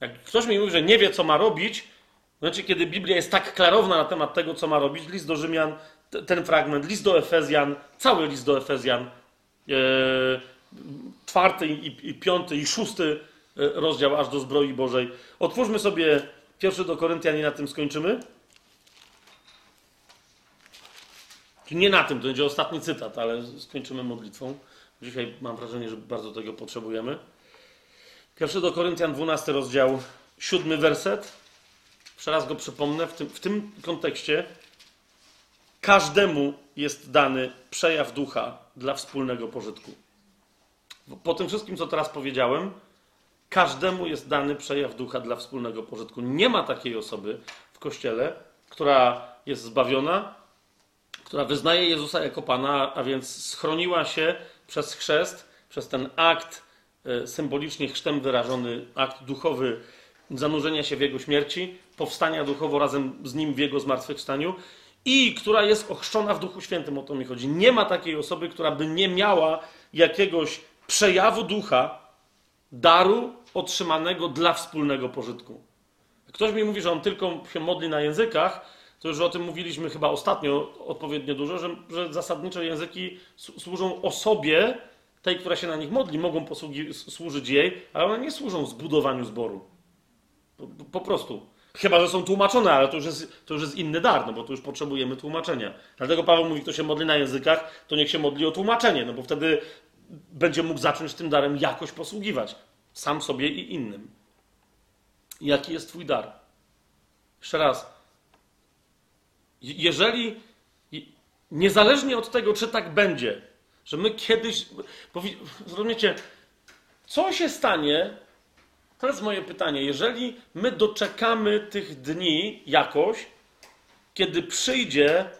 Jak ktoś mi mówi, że nie wie, co ma robić, znaczy, kiedy Biblia jest tak klarowna na temat tego, co ma robić, list do Rzymian, ten fragment, list do Efezjan, cały list do Efezjan, e, czwarty i piąty i szósty rozdział aż do zbroi Bożej. Otwórzmy sobie Pierwszy do Koryntian i na tym skończymy. Nie na tym, to będzie ostatni cytat, ale skończymy modlitwą. Dzisiaj mam wrażenie, że bardzo tego potrzebujemy. Pierwszy do Koryntian, 12 rozdział, siódmy werset. Jeszcze raz go przypomnę. W tym, w tym kontekście każdemu jest dany przejaw ducha dla wspólnego pożytku. Po tym wszystkim, co teraz powiedziałem, Każdemu jest dany przejaw ducha dla wspólnego pożytku. Nie ma takiej osoby w kościele, która jest zbawiona, która wyznaje Jezusa jako Pana, a więc schroniła się przez chrzest, przez ten akt e, symbolicznie chrztem wyrażony, akt duchowy zanurzenia się w Jego śmierci, powstania duchowo razem z Nim w Jego zmartwychwstaniu i która jest ochrzczona w Duchu Świętym, o to mi chodzi. Nie ma takiej osoby, która by nie miała jakiegoś przejawu ducha, daru otrzymanego dla wspólnego pożytku. Ktoś mi mówi, że on tylko się modli na językach, to już o tym mówiliśmy chyba ostatnio odpowiednio dużo, że, że zasadniczo języki służą osobie, tej, która się na nich modli, mogą posługi, służyć jej, ale one nie służą zbudowaniu zboru. Po, po, prostu. Chyba, że są tłumaczone, ale to już, jest, to już jest inny dar, no bo tu już potrzebujemy tłumaczenia. Dlatego Paweł mówi, kto się modli na językach, to niech się modli o tłumaczenie, no bo wtedy będzie mógł zacząć tym darem jakoś posługiwać. Sam sobie i innym. Jaki jest Twój dar? Jeszcze raz. Jeżeli, niezależnie od tego, czy tak będzie, że my kiedyś. Rozumiecie, co się stanie, To jest moje pytanie. Jeżeli my doczekamy tych dni jakoś, kiedy przyjdzie,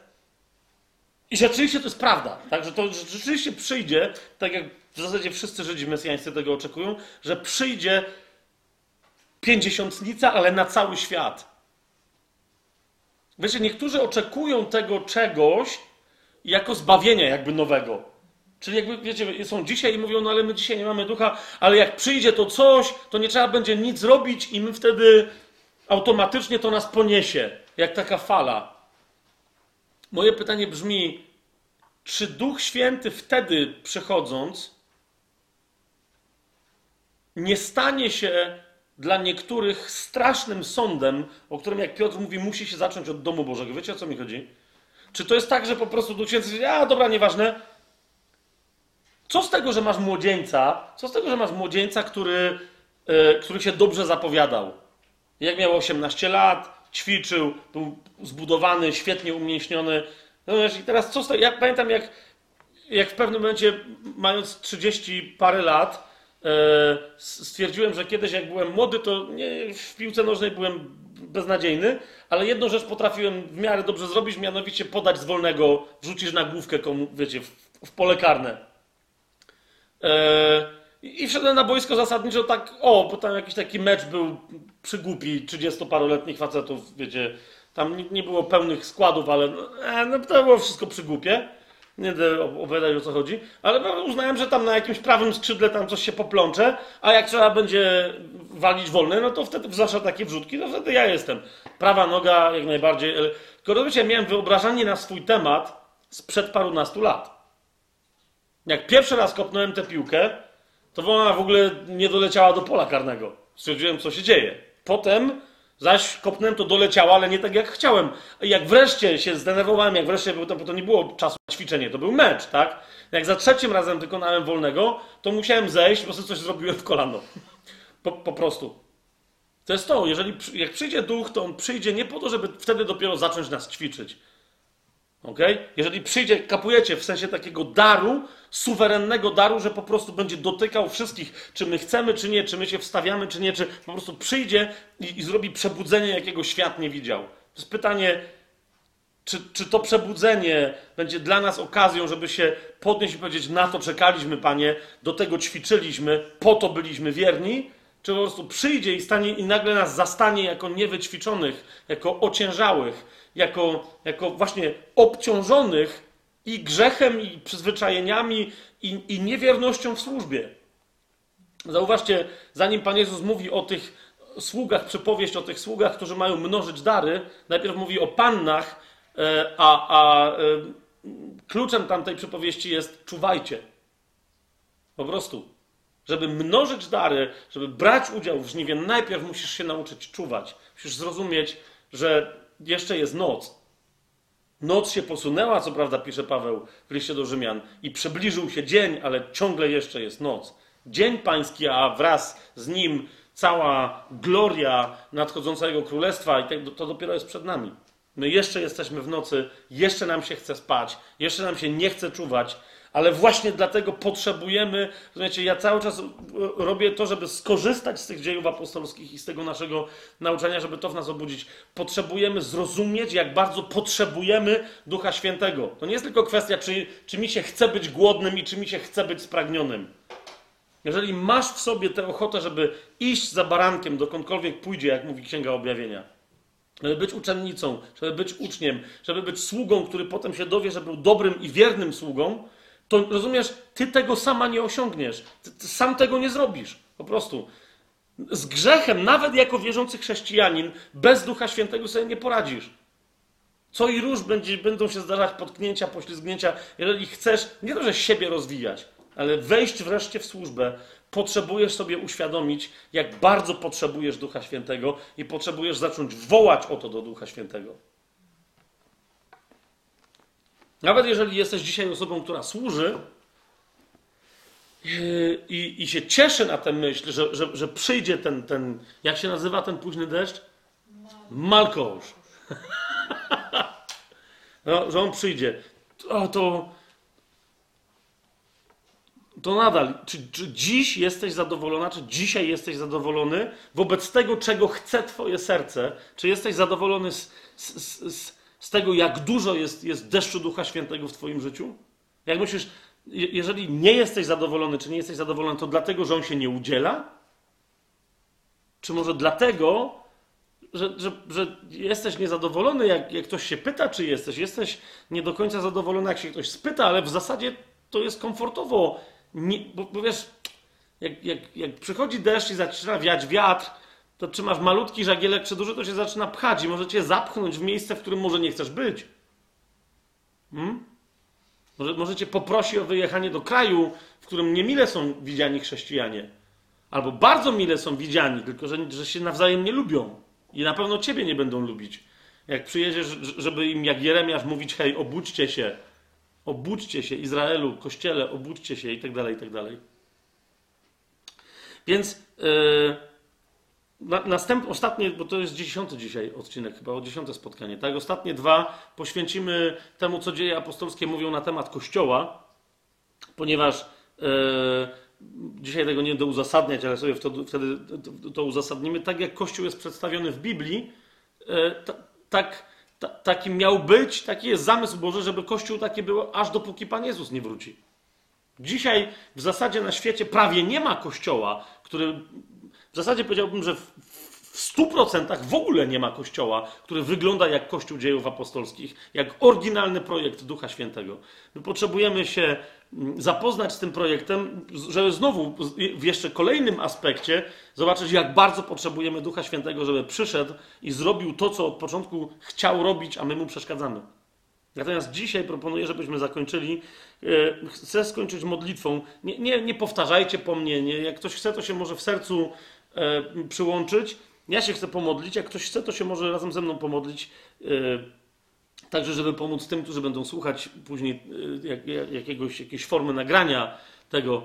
i rzeczywiście to jest prawda, tak, że to rzeczywiście przyjdzie, tak jak w zasadzie wszyscy Żydzi mesjańscy tego oczekują, że przyjdzie pięćdziesiątnica, ale na cały świat. Wiecie, niektórzy oczekują tego czegoś jako zbawienia jakby nowego. Czyli jakby, wiecie, są dzisiaj i mówią, no ale my dzisiaj nie mamy ducha, ale jak przyjdzie to coś, to nie trzeba będzie nic robić i my wtedy automatycznie to nas poniesie, jak taka fala. Moje pytanie brzmi, czy Duch Święty wtedy przychodząc nie stanie się dla niektórych strasznym sądem, o którym, jak Piotr mówi, musi się zacząć od domu Bożego. Wiecie o co mi chodzi? Czy to jest tak, że po prostu Duch Święty mówi, a dobra, nieważne. Co z tego, że masz młodzieńca? Co z tego, że masz młodzieńca, który, yy, który się dobrze zapowiadał? Jak miał 18 lat, ćwiczył, był zbudowany, świetnie umieśniony. No wiesz, i teraz co z tego? Ja pamiętam, jak, jak w pewnym momencie, mając 30 parę lat, E, stwierdziłem, że kiedyś jak byłem młody, to nie, w piłce nożnej byłem beznadziejny, ale jedną rzecz potrafiłem w miarę dobrze zrobić, mianowicie podać z wolnego, wrzucić na główkę komu, wiecie, w, w pole karne. E, I wszedłem na boisko zasadniczo tak, o, bo tam jakiś taki mecz był przygłupi, 30-paroletnich facetów, wiecie, tam nie, było pełnych składów, ale e, no, to było wszystko przygłupie. Nie będę opowiadać o co chodzi, ale uznałem, że tam na jakimś prawym skrzydle tam coś się poplącze, a jak trzeba będzie walić wolne, no to wtedy zwłaszcza takie wrzutki, no wtedy ja jestem. Prawa noga jak najbardziej. Tylko wiecie, miałem wyobrażenie na swój temat sprzed parunastu lat. Jak pierwszy raz kopnąłem tę piłkę, to ona w ogóle nie doleciała do pola karnego. Stwierdziłem, co się dzieje. Potem Zaś kopnąłem to doleciało, ale nie tak jak chciałem. Jak wreszcie się zdenerwowałem, jak wreszcie, bo to, bo to nie było czasu na ćwiczenie, to był mecz, tak? Jak za trzecim razem wykonałem wolnego, to musiałem zejść, po prostu coś zrobiłem w kolano. Po, po prostu. To jest to, jeżeli jak przyjdzie duch, to on przyjdzie nie po to, żeby wtedy dopiero zacząć nas ćwiczyć. ok? Jeżeli przyjdzie, kapujecie w sensie takiego daru, suwerennego daru, że po prostu będzie dotykał wszystkich, czy my chcemy, czy nie, czy my się wstawiamy, czy nie, czy po prostu przyjdzie i, i zrobi przebudzenie, jakiego świat nie widział. To jest pytanie, czy, czy to przebudzenie będzie dla nas okazją, żeby się podnieść i powiedzieć: Na to czekaliśmy, panie, do tego ćwiczyliśmy, po to byliśmy wierni, czy po prostu przyjdzie i, stanie, i nagle nas zastanie jako niewyćwiczonych, jako ociężałych, jako, jako właśnie obciążonych i grzechem, i przyzwyczajeniami, i, i niewiernością w służbie. Zauważcie, zanim Pan Jezus mówi o tych sługach, przypowieść o tych sługach, którzy mają mnożyć dary, najpierw mówi o pannach, e, a, a e, kluczem tamtej przypowieści jest czuwajcie. Po prostu. Żeby mnożyć dary, żeby brać udział w żniwie, najpierw musisz się nauczyć czuwać. Musisz zrozumieć, że jeszcze jest noc, Noc się posunęła, co prawda, pisze Paweł w liście do Rzymian, i przybliżył się dzień, ale ciągle jeszcze jest noc. Dzień pański, a wraz z nim cała gloria nadchodzącego królestwa, i to dopiero jest przed nami. My jeszcze jesteśmy w nocy, jeszcze nam się chce spać, jeszcze nam się nie chce czuwać, ale właśnie dlatego potrzebujemy, rozumiecie, ja cały czas robię to, żeby skorzystać z tych dziejów apostolskich i z tego naszego nauczania, żeby to w nas obudzić. Potrzebujemy zrozumieć, jak bardzo potrzebujemy Ducha Świętego. To nie jest tylko kwestia, czy, czy mi się chce być głodnym i czy mi się chce być spragnionym. Jeżeli masz w sobie tę ochotę, żeby iść za barankiem dokądkolwiek pójdzie, jak mówi Księga Objawienia, żeby być uczennicą, żeby być uczniem, żeby być sługą, który potem się dowie, że był dobrym i wiernym sługą, to rozumiesz, ty tego sama nie osiągniesz. Ty, ty sam tego nie zrobisz. Po prostu. Z grzechem, nawet jako wierzący chrześcijanin, bez Ducha Świętego sobie nie poradzisz. Co i róż będzie, będą się zdarzać potknięcia, poślizgnięcia. Jeżeli chcesz nie to, że siebie rozwijać, ale wejść wreszcie w służbę, potrzebujesz sobie uświadomić, jak bardzo potrzebujesz Ducha Świętego i potrzebujesz zacząć wołać o to do Ducha Świętego. Nawet jeżeli jesteś dzisiaj osobą, która służy yy, i, i się cieszy na tę myśl, że, że, że przyjdzie ten, ten, jak się nazywa ten późny deszcz? Malkosz. <laughs> no, że on przyjdzie. To, to nadal, czy, czy dziś jesteś zadowolona, czy dzisiaj jesteś zadowolony wobec tego, czego chce Twoje serce? Czy jesteś zadowolony z, z, z, z tego, jak dużo jest, jest deszczu Ducha Świętego w Twoim życiu? Jak myślisz, jeżeli nie jesteś zadowolony, czy nie jesteś zadowolony, to dlatego, że on się nie udziela? Czy może dlatego, że, że, że jesteś niezadowolony, jak, jak ktoś się pyta, czy jesteś? Jesteś nie do końca zadowolony, jak się ktoś spyta, ale w zasadzie to jest komfortowo. Nie, bo, bo wiesz, jak, jak, jak przychodzi deszcz i zaczyna wiać wiatr, to czy masz malutki żagielek, czy duży, to się zaczyna pchać i może cię zapchnąć w miejsce, w którym może nie chcesz być. Hmm? Może, może cię poprosi o wyjechanie do kraju, w którym niemile są widziani chrześcijanie. Albo bardzo mile są widziani, tylko że, że się nawzajem nie lubią. I na pewno ciebie nie będą lubić. Jak przyjedziesz, żeby im jak Jeremiasz mówić, hej, obudźcie się, obudźcie się, Izraelu, Kościele, obudźcie się i tak dalej, i tak dalej. Więc yy, na, następ, ostatnie, bo to jest dziesiąty dzisiaj odcinek, chyba o dziesiąte spotkanie, tak? Ostatnie dwa poświęcimy temu, co dzieje apostolskie mówią na temat Kościoła, ponieważ yy, dzisiaj tego nie będę uzasadniać, ale sobie wtedy, wtedy to, to uzasadnimy. Tak jak Kościół jest przedstawiony w Biblii, yy, tak ta, taki miał być, taki jest zamysł Boży, żeby Kościół taki był, aż dopóki Pan Jezus nie wróci. Dzisiaj w zasadzie na świecie prawie nie ma kościoła, który w zasadzie powiedziałbym, że w, w 100% w ogóle nie ma kościoła, który wygląda jak Kościół dziejów apostolskich, jak oryginalny projekt Ducha Świętego. My potrzebujemy się mm, zapoznać z tym projektem, żeby znowu w jeszcze kolejnym aspekcie zobaczyć, jak bardzo potrzebujemy Ducha Świętego, żeby przyszedł i zrobił to, co od początku chciał robić, a my mu przeszkadzamy. Natomiast dzisiaj proponuję, żebyśmy zakończyli. E, chcę skończyć modlitwą. Nie, nie, nie powtarzajcie po mnie. Nie. Jak ktoś chce, to się może w sercu przyłączyć. Ja się chcę pomodlić. Jak ktoś chce, to się może razem ze mną pomodlić. E, także, żeby pomóc tym, którzy będą słuchać później jak, jakiegoś, jakiejś formy nagrania tego.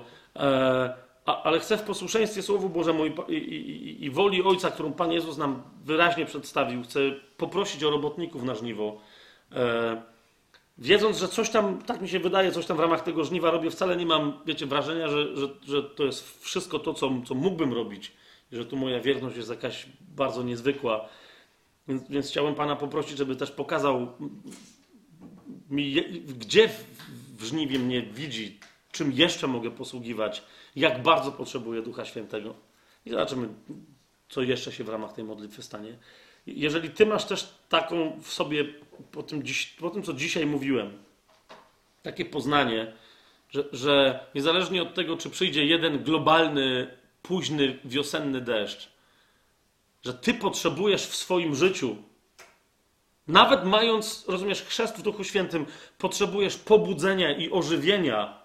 Ale chcę w posłuszeństwie Słowu Bożemu i, i, woli Ojca, którą Pan Jezus nam wyraźnie przedstawił, chcę poprosić o robotników na żniwo. Wiedząc, że coś tam, tak mi się wydaje, coś tam w ramach tego żniwa robię, wcale nie mam, wiecie, wrażenia, że, że, że to jest wszystko to, co, co mógłbym robić. Że tu moja wierność jest jakaś bardzo niezwykła. Więc, więc chciałem Pana poprosić, żeby też pokazał mi, gdzie w, żniwie mnie widzi, czym jeszcze mogę posługiwać, jak bardzo potrzebuję Ducha Świętego. I zobaczymy, co jeszcze się w ramach tej modlitwy stanie. Jeżeli ty masz też taką w sobie, po tym, po tym co dzisiaj mówiłem, takie poznanie, że, że niezależnie od tego, czy przyjdzie jeden globalny, późny, wiosenny deszcz, że ty potrzebujesz w swoim życiu, nawet mając, rozumiesz, chrzest w Duchu Świętym, potrzebujesz pobudzenia i ożywienia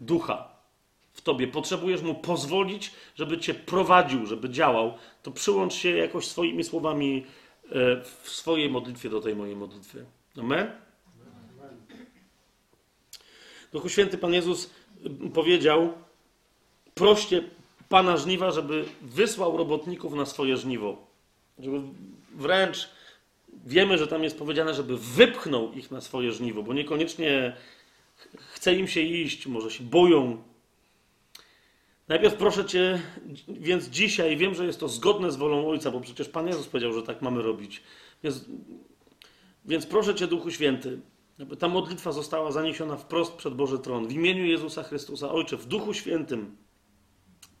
ducha w tobie, potrzebujesz mu pozwolić, żeby cię prowadził, żeby działał, to przyłącz się jakoś swoimi słowami e, w swojej modlitwie do tej mojej modlitwy. Amen? Duchu Święty Pan Jezus powiedział: proście Pana żniwa, żeby wysłał robotników na swoje żniwo. Żeby wręcz wiemy, że tam jest powiedziane, żeby wypchnął ich na swoje żniwo, bo niekoniecznie chce im się iść, może się boją, Najpierw proszę Cię, więc dzisiaj, wiem, że jest to zgodne z wolą Ojca, bo przecież Pan Jezus powiedział, że tak mamy robić. Więc, więc proszę Cię, Duchu Święty, aby ta modlitwa została zaniesiona wprost przed Boży Tron. W imieniu Jezusa Chrystusa, Ojcze, w Duchu Świętym,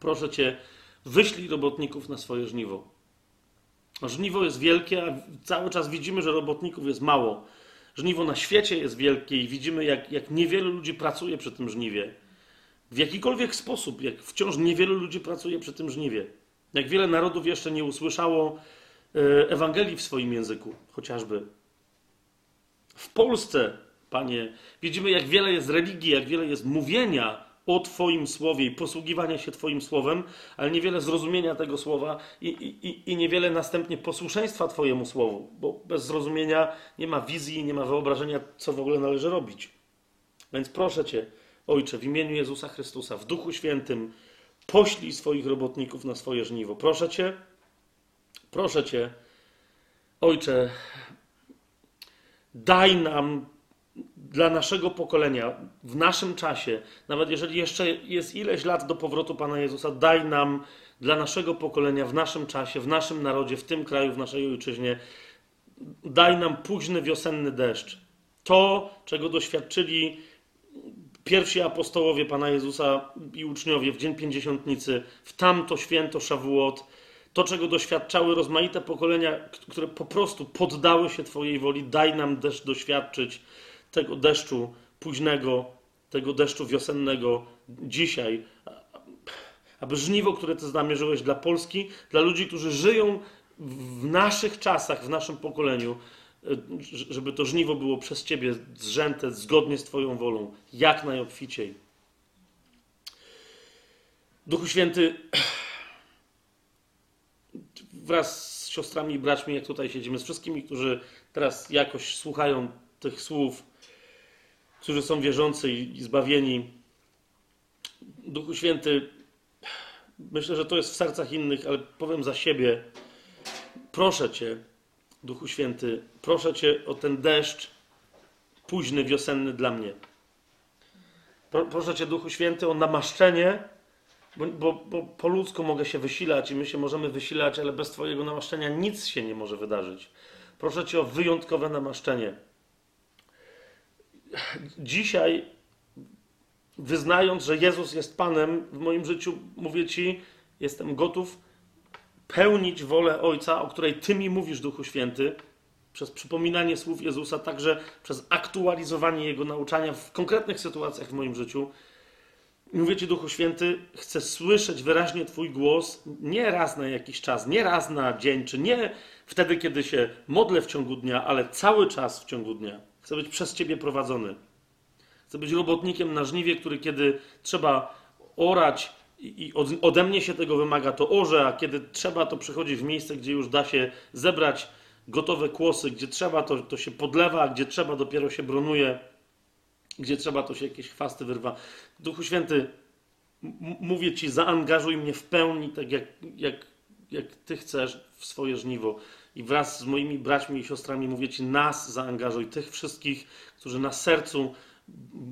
proszę Cię, wyślij robotników na swoje żniwo. Żniwo jest wielkie, a cały czas widzimy, że robotników jest mało. Żniwo na świecie jest wielkie i widzimy, jak, jak niewielu ludzi pracuje przy tym żniwie w jakikolwiek sposób, jak wciąż niewielu ludzi pracuje przy tym żniwie, jak wiele narodów jeszcze nie usłyszało e, Ewangelii w swoim języku, chociażby. W Polsce, Panie, widzimy, jak wiele jest religii, jak wiele jest mówienia o Twoim słowie i posługiwania się Twoim słowem, ale niewiele zrozumienia tego słowa i, i, i niewiele następnie posłuszeństwa Twojemu słowu, bo bez zrozumienia nie ma wizji, nie ma wyobrażenia, co w ogóle należy robić. Więc proszę Cię, Ojcze, w imieniu Jezusa Chrystusa, w Duchu Świętym, poślij swoich robotników na swoje żniwo. Proszę Cię, proszę Cię, Ojcze, daj nam dla naszego pokolenia, w naszym czasie, nawet jeżeli jeszcze jest ileś lat do powrotu Pana Jezusa, daj nam dla naszego pokolenia, w naszym czasie, w naszym narodzie, w tym kraju, w naszej ojczyźnie, daj nam późny wiosenny deszcz. To, czego doświadczyli pierwsi apostołowie Pana Jezusa i uczniowie w Dzień Pięćdziesiątnicy, w tamto święto Szawuot, to, czego doświadczały rozmaite pokolenia, które po prostu poddały się Twojej woli, daj nam też doświadczyć tego deszczu późnego, tego deszczu wiosennego dzisiaj, aby żniwo, które Ty zamierzyłeś dla Polski, dla ludzi, którzy żyją w naszych czasach, w naszym pokoleniu, żeby to żniwo było przez Ciebie zrzęte zgodnie z Twoją wolą, jak najobficiej. Duchu Święty, wraz z siostrami i braćmi, jak tutaj siedzimy, z wszystkimi, którzy teraz jakoś słuchają tych słów, którzy są wierzący i zbawieni. Duchu Święty, myślę, że to jest w sercach innych, ale powiem za siebie. Proszę Cię, Duchu Święty, proszę Cię o ten deszcz późny, wiosenny dla mnie. Proszę Cię, Duchu Święty, o namaszczenie, bo, bo, bo po ludzku mogę się wysilać i my się możemy wysilać, ale bez Twojego namaszczenia nic się nie może wydarzyć. Proszę Cię o wyjątkowe namaszczenie. Dzisiaj, wyznając, że Jezus jest Panem w moim życiu, mówię Ci, jestem gotów pełnić wolę Ojca, o której Ty mi mówisz, Duchu Święty, przez przypominanie słów Jezusa, także przez aktualizowanie Jego nauczania w konkretnych sytuacjach w moim życiu. Mówię Ci, Duchu Święty, chcę słyszeć wyraźnie Twój głos nie raz na jakiś czas, nie raz na dzień, czy nie wtedy, kiedy się modlę w ciągu dnia, ale cały czas w ciągu dnia. Chcę być przez Ciebie prowadzony. Chcę być robotnikiem na żniwie, który kiedy trzeba orać i ode mnie się tego wymaga, to orze, a kiedy trzeba, to przychodzi w miejsce, gdzie już da się zebrać gotowe kłosy, gdzie trzeba, to, to się podlewa, gdzie trzeba, dopiero się bronuje, gdzie trzeba, to się jakieś chwasty wyrwa. Duchu Święty, mówię Ci, zaangażuj mnie w pełni, tak jak, jak, jak Ty chcesz, w swoje żniwo. I wraz z moimi braćmi i siostrami mówię Ci, nas zaangażuj, tych wszystkich, którzy na sercu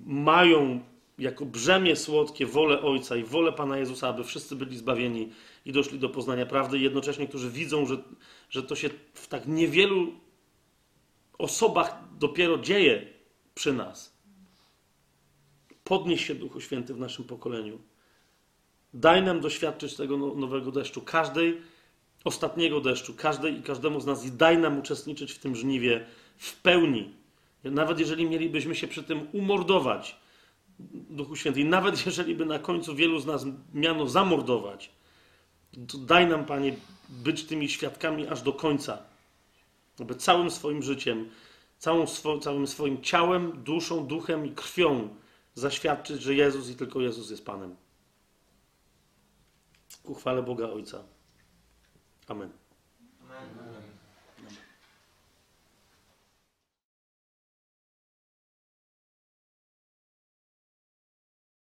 mają jako brzemię słodkie wolę Ojca i wolę Pana Jezusa, aby wszyscy byli zbawieni i doszli do poznania prawdy, jednocześnie, którzy widzą, że, że to się w tak niewielu osobach dopiero dzieje przy nas. Podnieś się, Duchu Święty, w naszym pokoleniu. Daj nam doświadczyć tego no, nowego deszczu, każdej, ostatniego deszczu, każdej i każdemu z nas, i daj nam uczestniczyć w tym żniwie w pełni. Nawet jeżeli mielibyśmy się przy tym umordować, Duchu Święty. I nawet <laughs> jeżeli by na końcu wielu z nas miano zamordować, to daj nam, Panie, być tymi świadkami aż do końca. Aby całym swoim życiem, całą swo, całym swoim ciałem, duszą, duchem i krwią zaświadczyć, że Jezus i tylko Jezus jest Panem. Ku Boga Ojca. Amen.